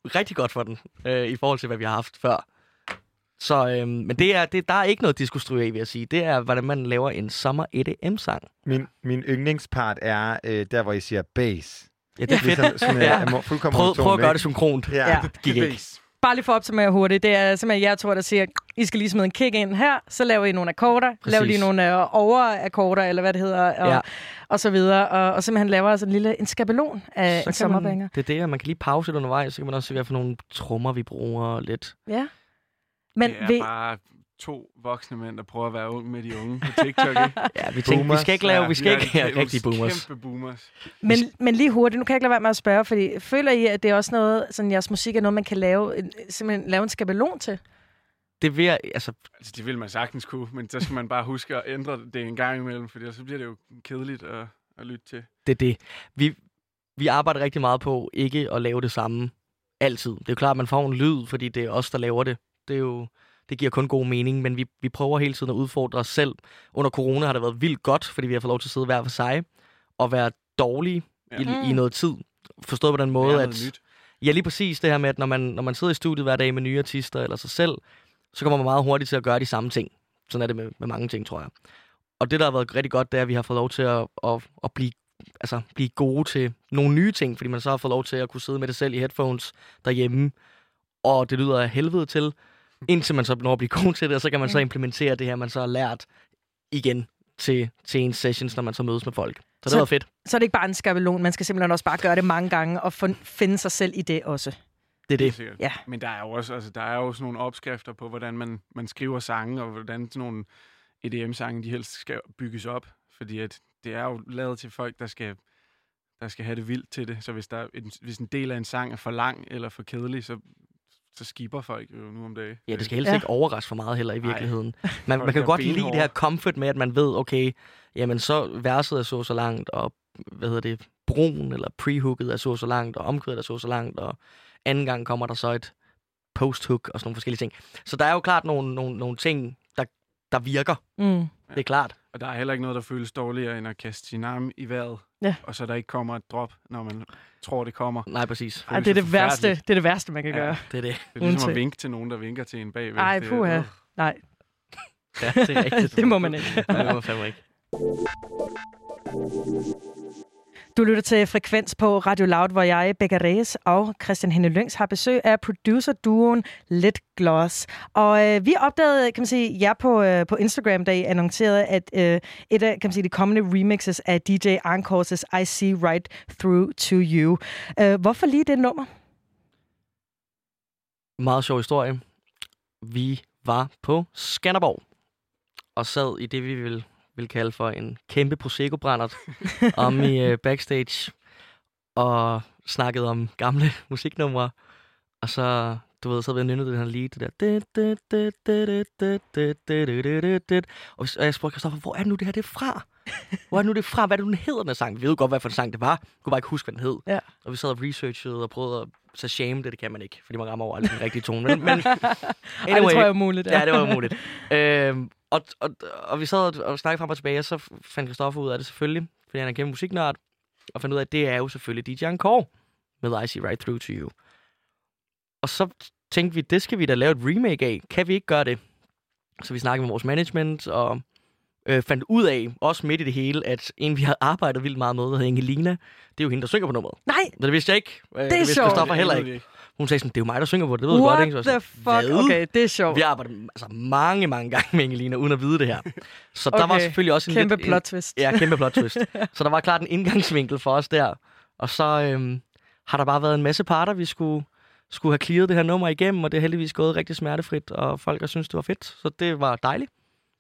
rigtig godt for den, øh, i forhold til, hvad vi har haft før. Så, øh, men det er, det, der er ikke noget diskustryge i, vil jeg sige. Det er, hvordan man laver en sommer EDM-sang. Min, min yndlingspart er øh, der, hvor I siger bass. Ja, det er fedt. Ligesom, sådan, Ja. fuldkommen Prøv- prøv at gøre det synkront. Ja, Ja. det gik ikke. Bare lige for at opsummere hurtigt. Det er simpelthen jer to, der siger, I skal lige smide en kick ind her, så laver I nogle akkorder, Præcis. laver lige nogle øh, overakkorder, eller hvad det hedder, og, Ja. og så videre. Og, og simpelthen laver altså en lille en skabelon af en kan sommerbanger. man, det er det, at man kan lige pause det undervejs, så kan man også se, hvad for nogle trommer vi bruger lidt. Ja. Men det er ved, bare to voksne mænd, der prøver at være ung med de unge på TikTok, ikke? Ja, vi tænkte, vi skal ikke lave, vi skal Ja, ikke er jo rigtige boomers. Kæmpe boomers. men, men lige hurtigt, nu kan jeg ikke lade være med at spørge, fordi føler I, at det er også noget, sådan jeres musik er noget, man kan lave, en, simpelthen lave en skabelon til? Det vil jeg, altså, Altså, det vil man sagtens kunne, men så skal man bare huske at ændre det en gang imellem, for så bliver det jo kedeligt at, at lytte til. det er det. Vi, vi arbejder rigtig meget på ikke at lave det samme altid. Det er jo klart, at man får en lyd, fordi det er os, der laver det. Det, er jo, det giver kun god mening, men vi, vi prøver hele tiden at udfordre os selv. Under corona har det været vildt godt, fordi vi har fået lov til at sidde hver for sig og være dårlige ja. i, i noget tid. Forstået på den måde, at... nyt. Ja, lige præcis det her med, at når man, når man sidder i studiet hver dag med nye artister eller sig selv, så kommer man meget hurtigt til at gøre de samme ting. Sådan er det med, med mange ting, tror jeg. Og det, der har været rigtig godt, det er, at vi har fået lov til at, at, at blive, altså, blive gode til nogle nye ting, fordi man så har fået lov til at kunne sidde med det selv i headphones derhjemme, og det lyder af helvede til, indtil man så når at blive god til det, og så kan man så implementere det her, man så har lært igen til, til ens sessions, når man så mødes med folk. Så det Så- var fedt. Så er det ikke bare en skabelon, man skal simpelthen også bare gøre det mange gange og fin- finde sig selv i det også. Det er det. Sikkert. Ja. Men der er jo også, altså, der er jo sådan nogle opskrifter på, hvordan man, man skriver sange, og hvordan sådan nogle EDM-sange, de helst skal bygges op. Fordi at det er jo lavet til folk, der skal, der skal have det vildt til det. Så hvis, der er en, hvis en del af en sang er for lang eller for kedelig, så, så skipper folk jo nu om dagen. Ja, det skal helst ja. ikke overraske for meget heller i virkeligheden. Man, man kan godt lide benhårde. det her comfort med, at man ved, okay, jamen så verset er så så langt, og hvad hedder det, broen eller prehooket er så så langt, og omkvædet er så så langt, og anden gang kommer der så et posthook og sådan nogle forskellige ting. Så der er jo klart nogle, nogle, nogle ting, der, virker. Mm. Det er klart. Og der er heller ikke noget, der føles dårligere, end at kaste sin arm i vejret, Ja. og så der ikke kommer et drop, når man tror, det kommer. Nej, præcis. Ej, det er det værste, det er det værste, man kan gøre. Det er det. Det er ligesom at vinke til nogen, der vinker til en bagved. Ej, Det puha. øh. Nej. Ja, det er rigtigt. det må man ikke. Nej, det må fandme ikke. Du lytter til Frekvens på Radio Loud, hvor jeg, Becca Reyes og Christian Henne Lyngs har besøg af producer-duoen Let Gloss. Og øh, vi opdagede, kan man sige, jer på, øh, på Instagram, da I annoncerede, at øh, et af kan man sige, de kommende remixes af DJ Encores' I See Right Through To You. Øh, hvorfor lige det nummer? Meget sjov historie. Vi var på Skanderborg og sad i det, vi ville vil kalde for en kæmpe Prosecco-brændert om i uh, backstage og snakkede om gamle musiknumre. Og så, du ved, så havde vi nynnet den her lead, det der. Og og jeg spurgte Christoffer, hvor er det nu det her det er fra? Hvor er nu det fra? Hvad er det den hedder, her sang? Vi ved jo godt, hvad for en sang det var. Jeg kunne bare ikke huske, hvad den hed. Ja. Og vi sad og researchede og prøvede at så shame det, det kan man ikke, fordi man rammer over aldrig den rigtige tone. Men, men Ej, det tror jeg er umuligt, ja. Ja, det var umuligt. øhm, og, og, og, vi sad og, og snakkede frem og tilbage, og så fandt Christoffer ud af det selvfølgelig, fordi han er kæmpe musiknørd, og fandt ud af, at det er jo selvfølgelig DJ Encore med I See Right Through To You. Og så tænkte vi, det skal vi da lave et remake af. Kan vi ikke gøre det? Så vi snakkede med vores management, og øh, fandt ud af, også midt i det hele, at en, vi havde arbejdet vildt meget med, der hedder Angelina, det er jo hende, der synger på nummeret. Nej! Det vidste jeg ikke. Øh, Det er det vidste sjovt. Christoffer heller ikke. Hun sagde sådan, det er jo mig, der synger på det, det ved du What godt, ikke? Så the fuck? "Hvad?" Okay, det er sjovt. Vi har arbejdet altså, mange, mange gange med Angelina, uden at vide det her. Så der var Okay. selvfølgelig også en Kæmpe lidt, plot twist. En, ja, kæmpe plot twist. så der var klart en indgangsvinkel for os der. Og så øhm, har der bare været en masse parter, vi skulle, skulle have clearet det her nummer igennem, og det er heldigvis gået rigtig smertefrit, og folk har synes det var fedt. Så det var dejligt.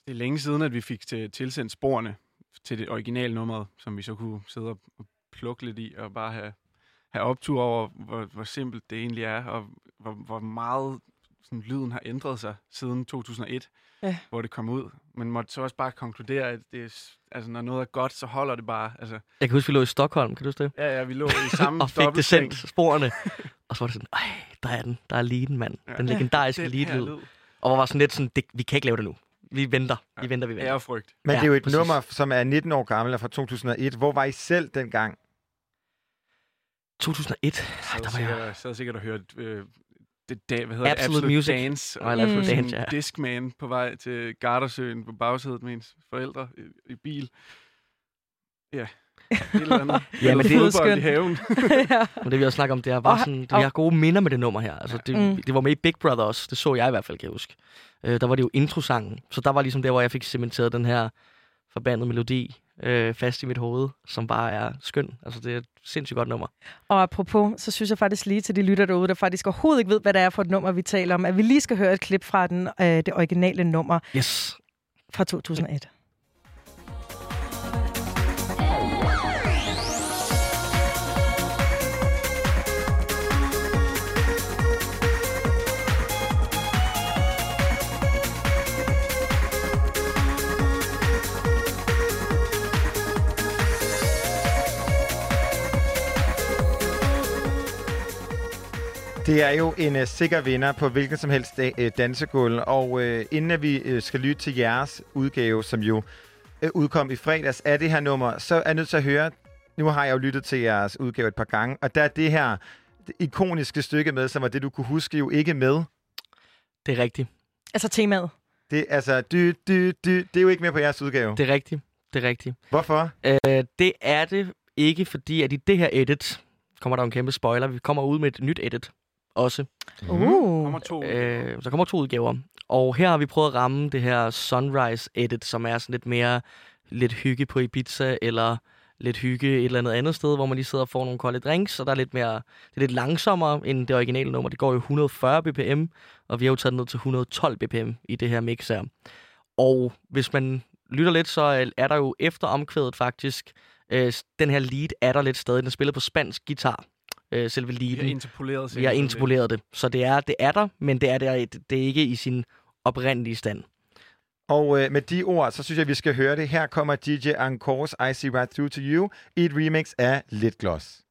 Det er længe siden, at vi fik til, tilsendt sporene til det originale nummer, som vi så kunne sidde og og plukke lidt i, og bare have, have optur over, hvor, hvor simpelt det egentlig er, og hvor, hvor meget sådan, lyden har ændret sig siden 2001, Ja. hvor det kom ud. Men måtte så også bare konkludere, at det er, altså, når noget er godt, så holder det bare. Altså, Jeg kan huske, vi lå i Stockholm, kan du huske det? ja, ja, vi lå i samme og fik det sendt sporene. og så var det sådan, ej, der er den. Der er leaden, mand. Ja. Den Ja, legendariske lead. Og hvor var sådan lidt sådan, det, vi kan ikke lave det nu. Vi venter. Vi venter, vi venter. Ærefrygt. Men det er jo et præcis. nummer, som er 19 år gammel og fra 2001. Hvor var I selv dengang? 2001. sad der var sikkert, jeg- jeg sad sikkert og hørte øh, det, da, hvad hedder Absolute det? Absolute Music. Dance. Og Absolute sådan Dance, ja. Discman på vej til Gardersøen på bagsædet med ens forældre i, i bil. Ja. Ja, men det er fodbold i haven. Men det vi også snakke om, det er bare Og- sådan, og- vi har gode minder med det nummer her. Altså, det, mm. det var med i Big Brother også. Det så jeg i hvert fald, kan jeg huske. Øh, der var det jo introsangen. Så der var ligesom der, hvor jeg fik cementeret den her forbandede melodi øh, fast i mit hoved, som bare er skøn. Altså, det er et sindssygt godt nummer. Og apropos, så synes jeg faktisk lige til de lytter derude, der faktisk overhovedet ikke ved, hvad det er for et nummer, vi taler om, at vi lige skal høre et klip fra den, øh, det originale nummer Yes. fra 2001. Det er jo en uh, sikker vinder på hvilken som helst uh, dansegulv, og uh, inden at vi uh, skal lytte til jeres udgave, som jo uh, udkom i fredags af det her nummer, så er jeg nødt til at høre, nu har jeg jo lyttet til jeres udgave et par gange, og der er det her det ikoniske stykke med, som var det, du kunne huske, jo ikke med. Det er rigtigt. Altså temaet. Det, altså, dy, dy, dy, det er jo ikke med på jeres udgave. Det er rigtigt. Det er rigtigt. Hvorfor? Øh, det er det ikke, fordi at i det her edit kommer der en kæmpe spoiler. Vi kommer ud med et nyt edit også. Uh. Kommer to Øh, så kommer to udgaver. Og her har vi prøvet at ramme det her Sunrise Edit, som er sådan lidt mere lidt hygge på Ibiza, eller lidt hygge et eller andet andet sted, hvor man lige sidder og får nogle kolde drinks, og der er lidt mere, det er lidt langsommere end det originale nummer. Det går jo 140 bpm, og vi har jo taget det ned til 112 bpm i det her mix her. Og hvis man lytter lidt, så er der jo efter omkvædet faktisk, øh, den her lead er der lidt stadig. Den er spillet på spansk guitar, øh, selve leaden. Vi har interpoleret Vi har interpoleret det. Så det er, det er der, men det er, der, det er ikke i sin oprindelige stand. Og øh, med de ord, så synes jeg, vi skal høre det. Her kommer DJ Encores I See Right Through To You i et remix af Lit Gloss.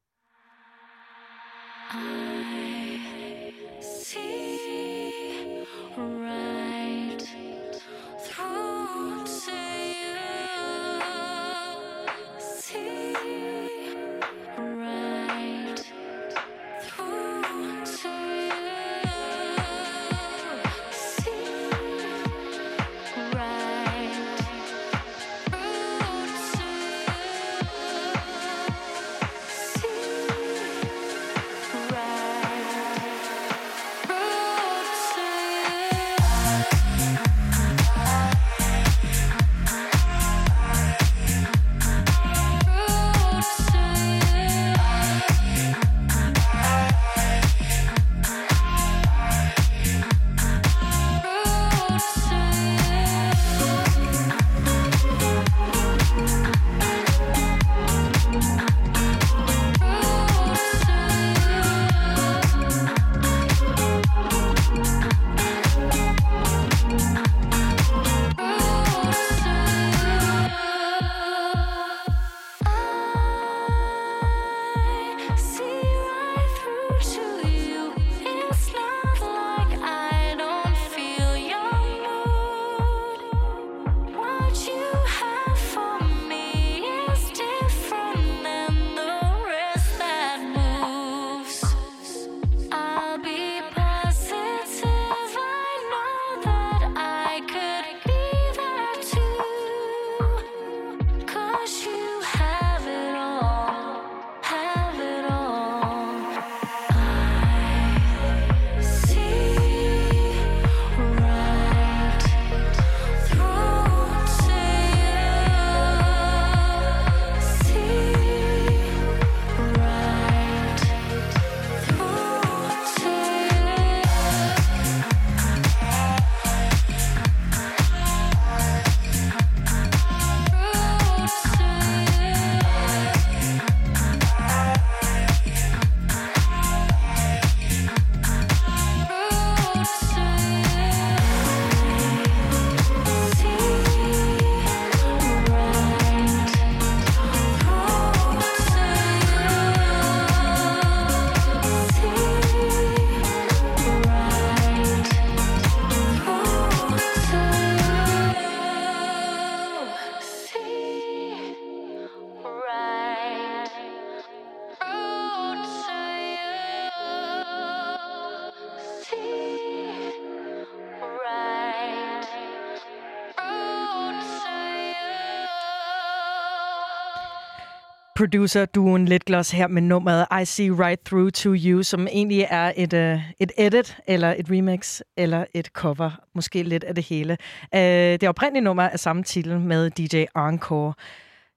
Producer-duen Litgloss her med nummeret I See Right Through to You, som egentlig er et, uh, et edit, eller et remix, eller et cover. Måske lidt af det hele. Uh, det oprindelige nummer er samme titel med DJ Encore.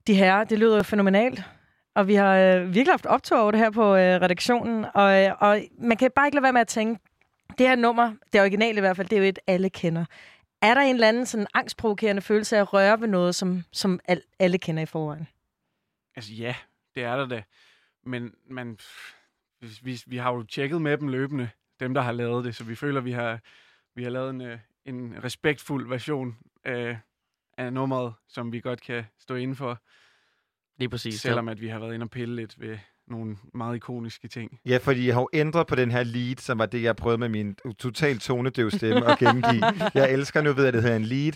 De her, det lyder jo fænomenalt. Og vi har øh, virkelig haft optog over det her på øh, redaktionen, og, øh, og man kan bare ikke lade være med at tænke, det her nummer, det originale i hvert fald, det er jo et, alle kender. Er der en eller anden sådan angstprovokerende følelse af at røre ved noget, som, som al, alle kender i forvejen? Altså ja, det er der da. Men man, vi, vi, vi har jo tjekket med dem løbende, dem der har lavet det, så vi føler, vi har, vi har lavet en, øh, en respektfuld version af, af nummeret, som vi godt kan stå inden for. Lige præcis. Selvom at vi har været inde og pille lidt ved nogle meget ikoniske ting. Ja, fordi jeg har jo ændret på den her lead, som var det, jeg prøvede med min totalt tonedøv stemme at gengive. Jeg elsker nu ved, at det hedder en lead.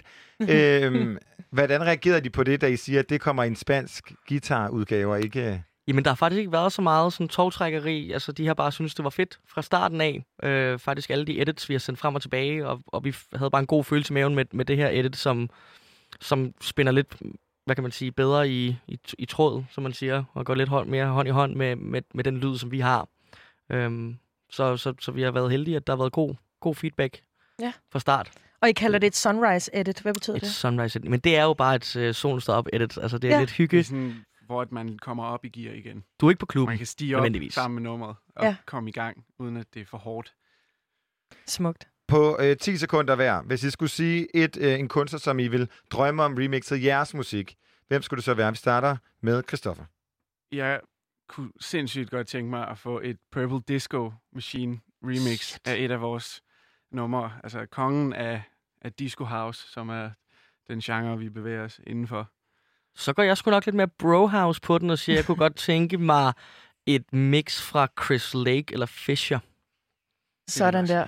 Øhm, hvordan reagerede de på det, da I siger, at det kommer i en spansk guitarudgave, og ikke... Jamen, der har faktisk ikke været så meget sådan togtrækkeri. Altså, de har bare synes det var fedt fra starten af. Øh, faktisk alle de edits, vi har sendt frem og tilbage, og, og vi f- havde bare en god følelse i maven med, med det her edit, som, som spænder lidt, hvad kan man sige, bedre i, i, i tråd, som man siger, og går lidt hånd, mere hånd i hånd med, med, med den lyd, som vi har. Øhm, så, så, så vi har været heldige, at der har været god, god feedback Ja. fra start. Og I kalder det et sunrise edit. Hvad betyder Et det? sunrise edit. Men det er jo bare et uh, solen står op edit. Altså, det er Ja. lidt hygge. Det er sådan, hvor at man kommer op i gear igen. Du er ikke på klubben, Man kan stige op sammen med nummeret og ja. komme i gang, uden at det er for hårdt. Smukt. På øh, 10 sekunder hver, hvis I skulle sige et, øh, en kunstner, som I vil drømme om remixet jeres musik, hvem skulle det så være? Vi starter med Christoffer. Jeg kunne sindssygt godt tænke mig at få et Purple Disco Machine remix af et af vores numre. Altså kongen af, af Disco House, som er den genre, vi bevæger os indenfor. Så går jeg sgu nok lidt mere brohouse på den og siger, at jeg kunne godt tænke mig et mix fra Chris Lake eller Fisher. Sådan der.